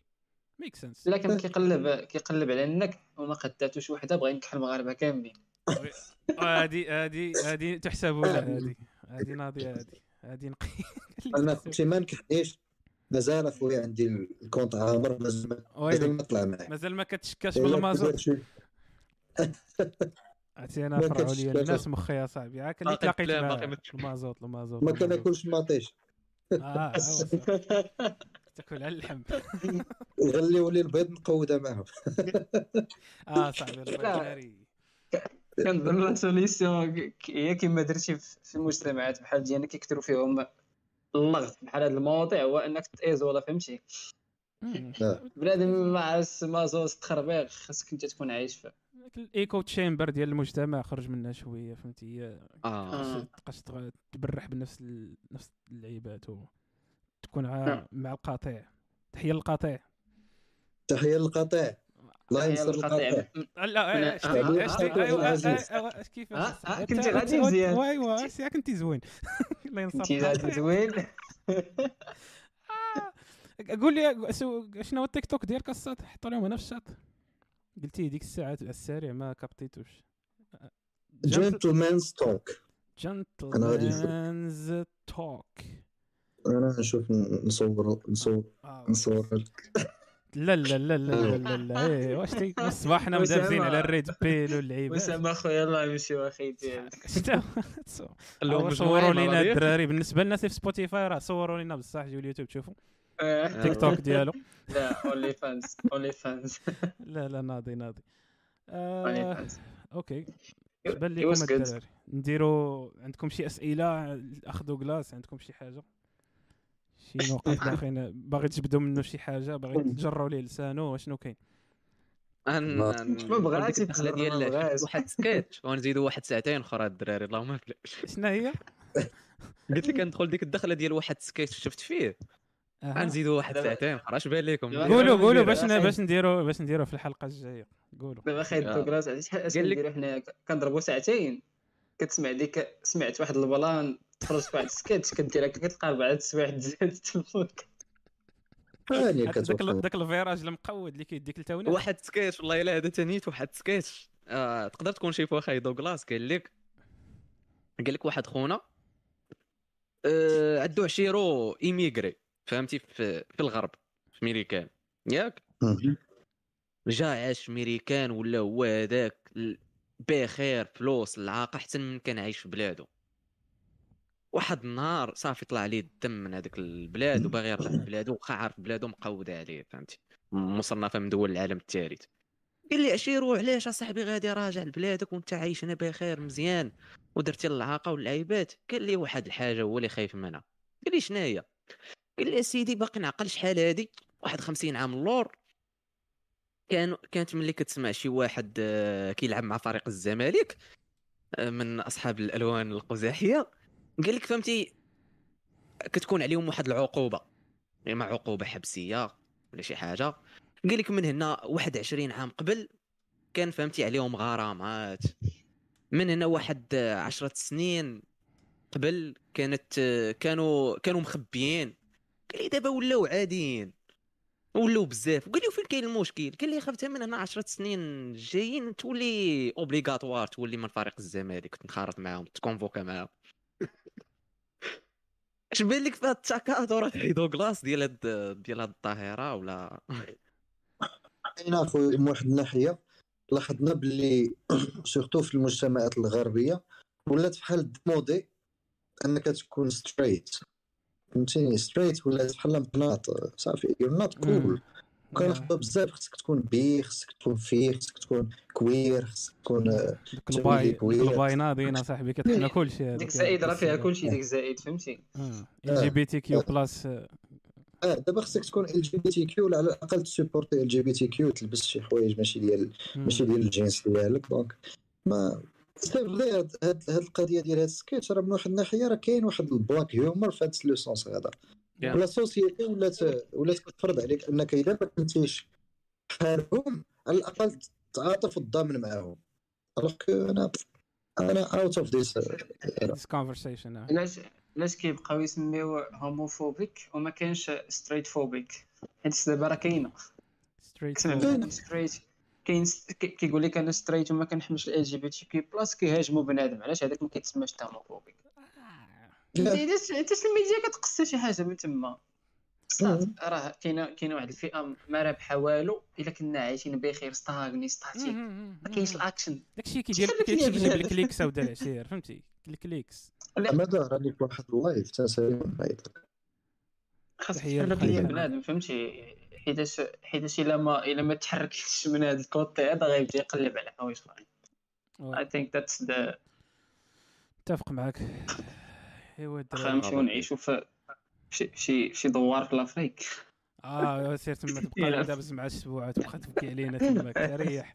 make sense لا كان كيقلب كيقلب على النكح وما قداتوش وحدة بغى ينكح المغاربة كاملين. هذه هذه هذه تحسب له هذه هذه ناضية هذه هادي نقي. أنا كنت ما نكحنيش. مازال اخويا عندي الكونت عامر مازال ما- مازال ما طلع معايا مازال ما كتشكاش إلا بالمازوت عرفتي أنا ما فرعوا لي. الناس مخي يا صاحبي عاك اللي باقي تلاقيت معاه باقي ما تشكاش. المازوت المازوت ما. كناكلش ماطيش آه صافي. تاكل على اللحم غليو لي البيض نقودها معاهم آه صاحبي البيض لا. ناري كنظن la solution هي كما درتي في في المجتمعات بحال ديالنا كيكثروا فيهم اللغط بحال هاد المواضيع هو انك t'isoler فهمتي. بنادم مع مازوس تخربيق خاصك انت تكون عايش فيه. ال echo chamber ديال المجتمع خرج منها شوية فهمتي؟ هي آه. تبقاش تبرح بنفس ال... نفس اللعيبات تكون. نعم. مع القطيع. تحية للقطيع. تحية للقطيع. الله ينصر القطيع. لا آه، كنتي غادي مزيان. ايوا سي كنتي زوين. الله ينصر انت زوين قول لي شنو هو التيك توك ديالك الساط حطوا لهم هنا في الشاط قلتي ديك الساعات على السريع ما كابتيتوش. Gentleman's Talk. Gentleman's توك. أنا نشوف نصور نصور نصور لك. لا لا لا لا لا لا لا. إيه، واش تي الصباح حنا. مدابزين على ال red pill واللعيبات. وسام أخويا الله يمشي أخي ديالك شتا مجموعين صوروا لينا. الدراري. بالنسبة للناس في Spotify راه صوروا لينا بصح جيو اليوتيوب تشوفوا. آه. تيك توك ديالو. لا OnlyFans OnlyFans لا لا ناضي ناضي. آه OK. بان لكم. الدراري. نديروا عندكم شي أسئلة؟ أخذوا كلاس عندكم شي حاجة؟ شي نقاط باغيين باغي تجبدوا منه شي حاجة باغي تجروا ليه لسانه شنو كاين؟ ان ما- بغاتش الدخلة ديال. واحد سكيتش. ونزيدوا واحد ساعتين أخرى الدراري اللهم بلاش شنو هي؟ قلت لك ندخل ديك الدخلة ديال واحد سكيتش شفت فيه. غنزيدوا واحد ساعتين أخرى اش بان لكم؟ قولوا قولوا باش. باش نديروا باش نديروا في الحلقة الجاية. قولوا. دابا خايب آه. دوغلاس عرفتي شحال اش قال لك- كنديروا حنا كنضربوا ساعتين. كتسمع ديك سمعت واحد البلان. تفرج في واحد السكيتش كدير هكا كتلقى اربعه السوايع تزاد تفوت ثانية داك الفيراج المقود اللي كيديك لتاونا واحد سكيتش والله إلا هذا تانيت واحد سكيتش. آه تقدر تكون شي اخاي دوغلاس قال لك. قال لك واحد خونا. آه عنده عشيرو إيميغري فهمتي؟ في, في الغرب في ميريكان ياك؟ جا عاش في ميريكان ولا هو هذاك ال- بخير فلوس العاقه احسن من كان عايش في بلادو واحد النهار صافي طلع عليه الدم من هذيك البلاد وباغي يرجع لبلادو وخا عارف بلادو مقوده عليه فهمتي؟ مصنفة من دول العالم الثالث قال لي عشيرو علاش أصاحبي غادي راجع لبلادك وأنت عايش هنا بخير مزيان ودرتي العاقه واللعيبات؟ قال لي واحد الحاجة هو اللي خايف منها. قال لي شنو هي قال لي سيدي باقي نعقل شحال هادي؟ واحد 50 عام اللور. كان كانت ملي كتسمع شي واحد آه، كيلعب مع فريق الزمالك آه، من أصحاب الألوان القزحية. قال لك فهمتي؟ كتكون عليهم واحد العقوبة. اما عقوبة حبسية ولا شي حاجة. قال لك من هنا واحد 20 عام قبل كان فهمتي عليهم غرامات. من هنا واحد آه، عشرة سنين قبل كانت كانوا كانوا مخبيين. قال لي دابا ولاو عاديين. ولاو بزاف. وقال لي فين كاين المشكل؟ قال لي خفت من هنا 10 سنين جايين تولي اوبليغاتوار تولي من فريق الزمالك. تنخرط معاهم تكونفوكا معاهم. اش بان لك في هاد التكاثر هاد دوغلاس ديال هاد ديال هاد الظاهره ولا؟ كاين أخويا من واحد الناحية لاحظنا باللي surtout في المجتمعات الغربية ولات بحال maudit أنك تكون straight فهمتيني؟ straight ولات بحال مقناط صافي you're not cool كنخبى بزاف خصك تكون bi خصك تكون فيه خصك تكون queer خصك تكون آه، queer. ال bi ناضينا صاحبي كتحنا كلشي ديك زائد راه فيها كلشي ديك زائد فهمتي؟ ال جي بي تي كيو بلاس آه. دابا خصك تكون ال جي بي تي كيو ولا على الأقل ت supporter LGBTQ تلبس شي حوايج ماشي ديال ماشي ديال الجنس ديالك. donc ما هاد هاد القضية ديال هاد السكيتش راه من واحد الناحية راه كاين واحد ال black humor في هاد le sens هذا. و la société ولات ولات كتفرض عليك أنك إذا ما كنتيش بحالهم على الأقل تعاطف وتضامن معاهم. alors أنا أنا out of this this conversation علاش علاش كيبقاو يسميو homophobic وما كاينش straight phobic حيت دابا راه كاينة straight كاين كيقول لك أنا straight وما كنحملش ال جي بي تي كي بلاس كيهاجموا بنادم. علاش؟ هذاك ما كيتسماش حتى homophobic علاش الميديا كتقصي شي حاجة من تما. راه كاينة كاينة واحد الفئة ما رابحه والو إلا كنا عايشين بخير stagné statique ما كاينش الاكشن داكشي كيدير شحال كيدير كاين كيجيب بنادم؟ ال clicks أو العشير فهمتي؟ ال clicks. ما دار عليك واحد ال live تنسى خاص تحية تحرك ليا. بنادم فهمتي؟ حيتاش حيتاش إلا ما إلا ما تحركش من هذا ال côté هذا غيبدا يقلب على حوايج أخرين. I think that's the اتفق معك ايوا الدراري نمشيو نعيشوا في شي شي شي دوار في l'Afrique آه سير تما تبقى. دابز مع السبوعات تبقى تبكي علينا تماك تريح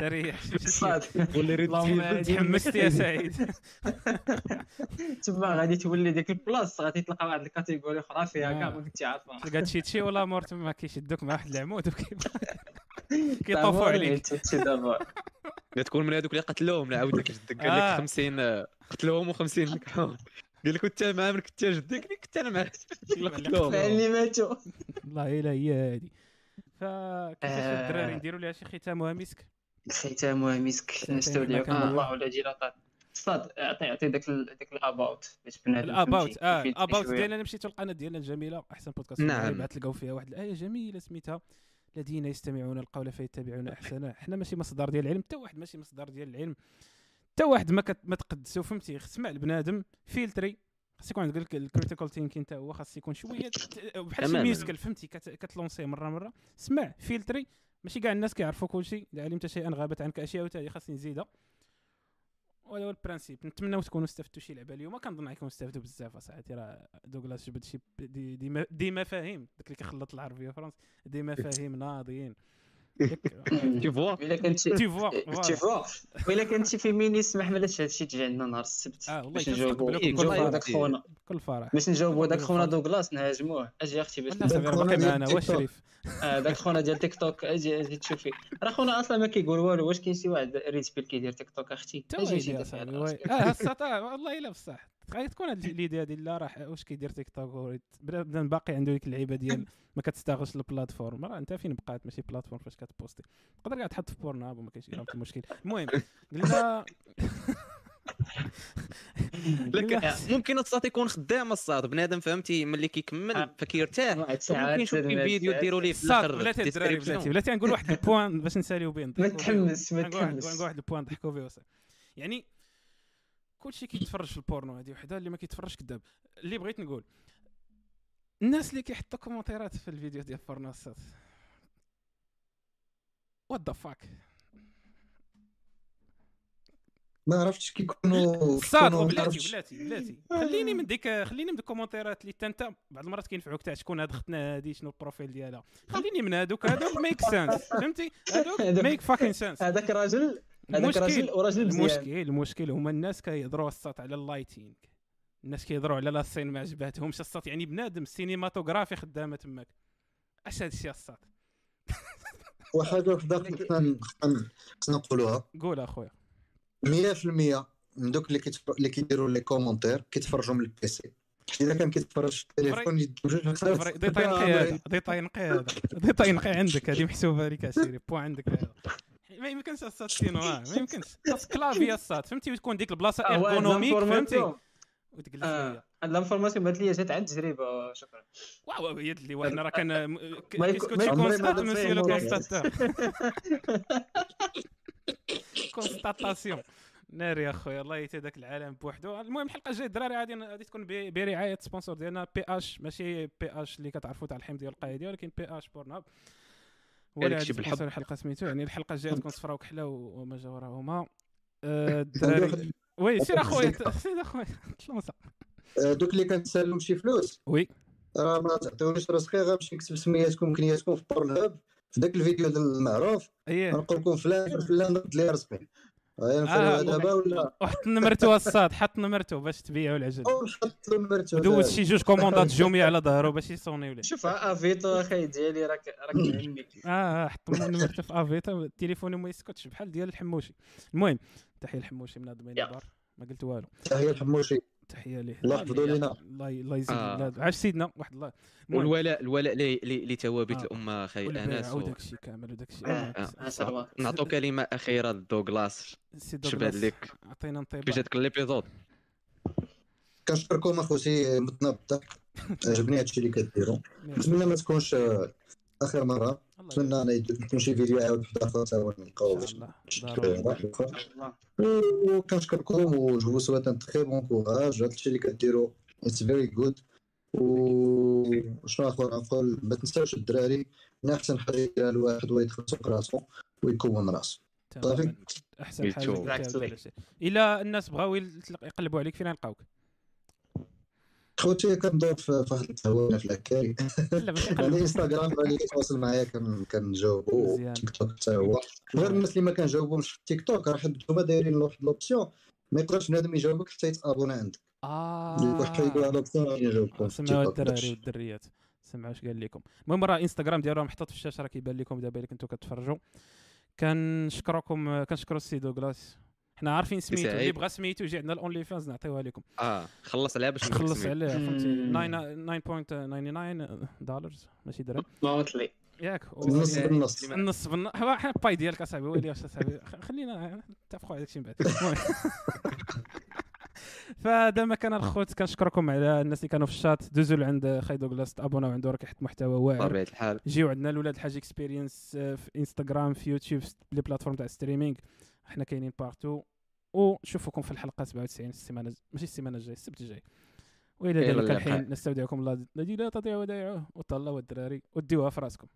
تريح. صاد اللهم تحمست يا سعيد. تما غادي تولي ديك البلاص غادي تلقى واحد الكاتيجوري أخرى فيها كاع آه. ما كنتي عارفها تلقى شي تشي ولا مور تما؟ كيشدوك مع واحد العمود. كيطوفوا عليك. دابا لا تكون من هذوك اللي قتلوهم لا عاود لك جدك قال آه. لك 50 آه، قتلوهم و50 نكحوهم قال لك كنت معاه من كنت جدك قال لك كنت أنا معاه اللي قتلوهم مع اللي ماتوا والله الا هي هادي. فكيفاش آه. الدراري نديروا لها شي ختامها مسك ختامها مسك نستودعك كان- الله ولا جيراتات صاد أعطي أعطي داك داك ال about باش بنادم ال about آه ال about. ديالنا أنا مشيت للقناه ديالنا الجميلة أحسن بودكاست نعم. تلقاو فيها واحد الايه جميلة سميتها. الذين يستمعون القول فيتبعون أحسنه. حنا ماشي مصدر ديال العلم حتى واحد ماشي مصدر ديال العلم. حتى واحد ما كت... ما تقدسو فهمتي؟ اسمع البنادم filtrer خاص يكون عندك ال critical thinking حتى هو خاص يكون شوية بحال شي. muscle فهمتي؟ كت... كت lancer ه مرة مرة. اسمع filtrer ماشي كاع الناس كيعرفوا كل شيء اذا علمت شيئا غابت عنك أشياء وتالي خاصني نزيدها. وهذا هو ال principe نتمنوا تكونوا استفدتوا شي لعبة اليوم. كنظن غيكونوا استفدوا بزاف اصاحبي راه دوغلاس جبد شي دي, دي, دي مفاهيم. داك اللي كيخلط العربية والفرنسي des مفاهيم ناضيين. tu vois. الا كنتي tu vois tu vois الا كنتي فيمينيست ما حملتش هادشي تجي عندنا نهار السبت. والله باش كنستقبلوك نجاوبوا إيه، داك خونا. بكل فرح. باش نجاوبوا داك خونا. دوغلاس نهاجموه أجي أختي باش باقي ديال معنا تيك واش توك. شريف آه، داك خونا ديال تيك توك. أجي أجي تشوفي. راه خونا أصلا ما كيقول والو. واش كاين شي واحد سبيل كيدير تيك توك أختي؟ تا أجي. وي- آه السطا والله إلا بصح. غادي تكون هاد ليديا ديال لا راه واش كيدير تيك توك؟ بنادم باقي عنده ديك اللعيبة ديال ما كتستاغلش البلاتفورم. راه انت فين بقات؟ ماشي بلاتفورم فاش كتبوستي. تقدر كاع تحط في Pornhub وما كاينش غير المشكل. المهم قلنا لك ممكن الصاد يكون خدام الصاد بنادم فهمتي ملي كيكمل آه. فكيرتاح واحد ممكن تدمر الفيديو ساعات. ديروا ليه في الآخر بلاتي الدراري. بلاتي بلاتي نقول واحد ال point باش نساليو بين ما. تحمس ما تحمس نقول واحد ال point نضحكوا به وصافي يعني كلشي كيتفرج في البورنو هذه وحده اللي ما كيتفرجش كذاب اللي بغيت نقول الناس اللي كيحطوا كومنتيرات في الفيديو ديال البورنوسات what the fuck ما عرفتش كيكونوا صاد بلاتي. بلاتي بلاتي. خليني من ديك خليني من ديك الكومنتيرات اللي حتى انت بعض المرات كينفعوك تاع شكون هاد ختنا هادي شنو ال profil ديالها. خليني من هادوك هادوك make sense فهمتي؟ هادوك make fucking sense هذاك راجل هذاك راجل المشكل وراجل مزيان. المشكل المشكل هما الناس كيهضروا الساط على ال lighting. الناس كيهضروا على la scène ما عجباتهمش. الساط يعني بنادم سينيماتوغرافي خدامة تماك. اش هاد الشيء الساط وحاجه وحده خصنا نقولوها. قول اخويا 100% من دوك اللي. اللي كيديروا لي كومونتير كيتفرجوا من البيسي إذا كان كيتفرج في التليفون يدير جوج فري- دي طينقي هذا. دي طينقي هذا. دي طينقي عندك هذه محسوبة لك عشيري بو عندك هذا. ما يمكنش السات سينو آه، ما يمكنش. خاص كلافي السات فهمتي؟ وتكون ديك البلاصة آه، ايرغونوميك فهمتي؟ الانفورماسيون. وتجلس آه، الانفورماسيون بانت لي جات عن تجربة شكرا. واو يد اللي واحد راه كان كيسكو تي كونستات مسيو لو موقع. كونستاتور. كونستاتاسيون. ناري اخويا الله يتي داك العالم بوحدو. المهم الحلقة الجاية الدراري غادي غادي تكون برعاية سبونسور ديالنا بي اش ماشي بي اش اللي كتعرفوا تاع الحمض ديال القايدي ولكن بي اش بورناب سبونسور بالحب. الحلقة سميتو؟ يعني الحلقة الجاية تكون صفراء وكحله وما جاوراهما آه، الدراري وي سير أخويا سير أخويا تلونسا آه، دوك اللي كنتسالهم شي فلوس. oui. راه ما تعطيونيش راسخي غنمشي نكتب سمياتكم وكنياتكم في Pornhub في ذاك الفيديو ديال المعروف اييه غنقول لكم فلان فلان رد لي رزقي آه، ولا؟ وحط نمرتو الصاد حط نمرتو باش تبيعوا العجل له مرتو ودوز شي جوج كوموندات جومي على ظهره باش يصونيو ليه شوف ها Avito أخي ديالي راك راك مهني آه آه، حط نمرته في Avito التليفون ما يسكتش بحال ديال الحموشي. المهم تحية الحموشي من هذا. الدار ما قلت والو. هي الحموشي تحية ليه الله يحفظو لينا. الله الله يزيد آه. عاش سيدنا واحد الله والولاء الولاء لي- لي- لتوابت آه. الأمة خي والبيع أنس و- وداك الشيء كامل وداك الشيء. آه، آه، آه،. نعطوا كلمة أخيرة لدوغلاس دوغلاس، لك عطينا كيفاش انطباع. هذاك ال épisode كنشكركم أخوتي متنا بالضحك عجبني هادشي اللي كديروا. نتمنى ما تكونش آخر مرة نتمنى أنا يكون شي فيديو عاود اخر تا هو نلقاو إن باش وكنشكركم و je souhaite un très bon courage. هاد الشيء اللي كديروا it's very good وشنو آخر؟ نقول ما تنساوش الدراري من أحسن حاجة يديرها الواحد هو يدخل سوق راسو ويكون راسو. أحسن حاجة. هذا. إلا الناس بغاو يقلبوا عليك فين يلقاوك خوتي كندور في واحد التهوانه في العكاري على يقلبوا انستغرام اللي كيتواصل معايا كن- كنجاوبو. تيك توك حتى هو. غير الناس اللي ما كنجاوبهمش في تيك توك راه حد هما دايرين واحد l'option ما يقدرش بنادم يجاوبك حتى يتابونا عندك. آه. واحد يقول هاد l'option يجاوبكم سمعوا الدراري والدريات. سمعوا اش قال لكم. المهم راه إنستغرام ديالو محطوط في الشاشة راه كيبان لكم دابا اللي كنتو كتفرجوا. كنشكركم كنشكروا السي دوغلاس حنا عارفين سميتو اللي عيب. بغى سميتو يجي عندنا ال OnlyFans نعطيوها لكم. آه خلص عليها باش خلص نسمي. عليه فهمتي؟ مم. 9.99 دولار ماشي درهم موتلي ياك النص بالنص. النص بالنص. هو حنا باي ديالك أصاحبي ويلي أصاحبي. خلينا نتفقوا على داكشي من بعد. المهم. فدابا كان الخوت. كنشكركم على الناس اللي كانوا في الشات. دوزوا لعند خاي دوغلاس تابوناو عنده راه كيحط محتوى واعر. بطبيعة الحال. جيو عندنا الاولاد الحاج Experience في انستغرام في يوتيوب في les plateformes تاع streaming حنا كاينين partout ونشوفكم في الحلقة 97 السيمانة ماشي السيمانة الجاية السبت الجاي وإلى إلى ذلك. الحين نستودعكم الله الذي لا تضيع ودائعه وطلوا الدراري وديوها في رأسكم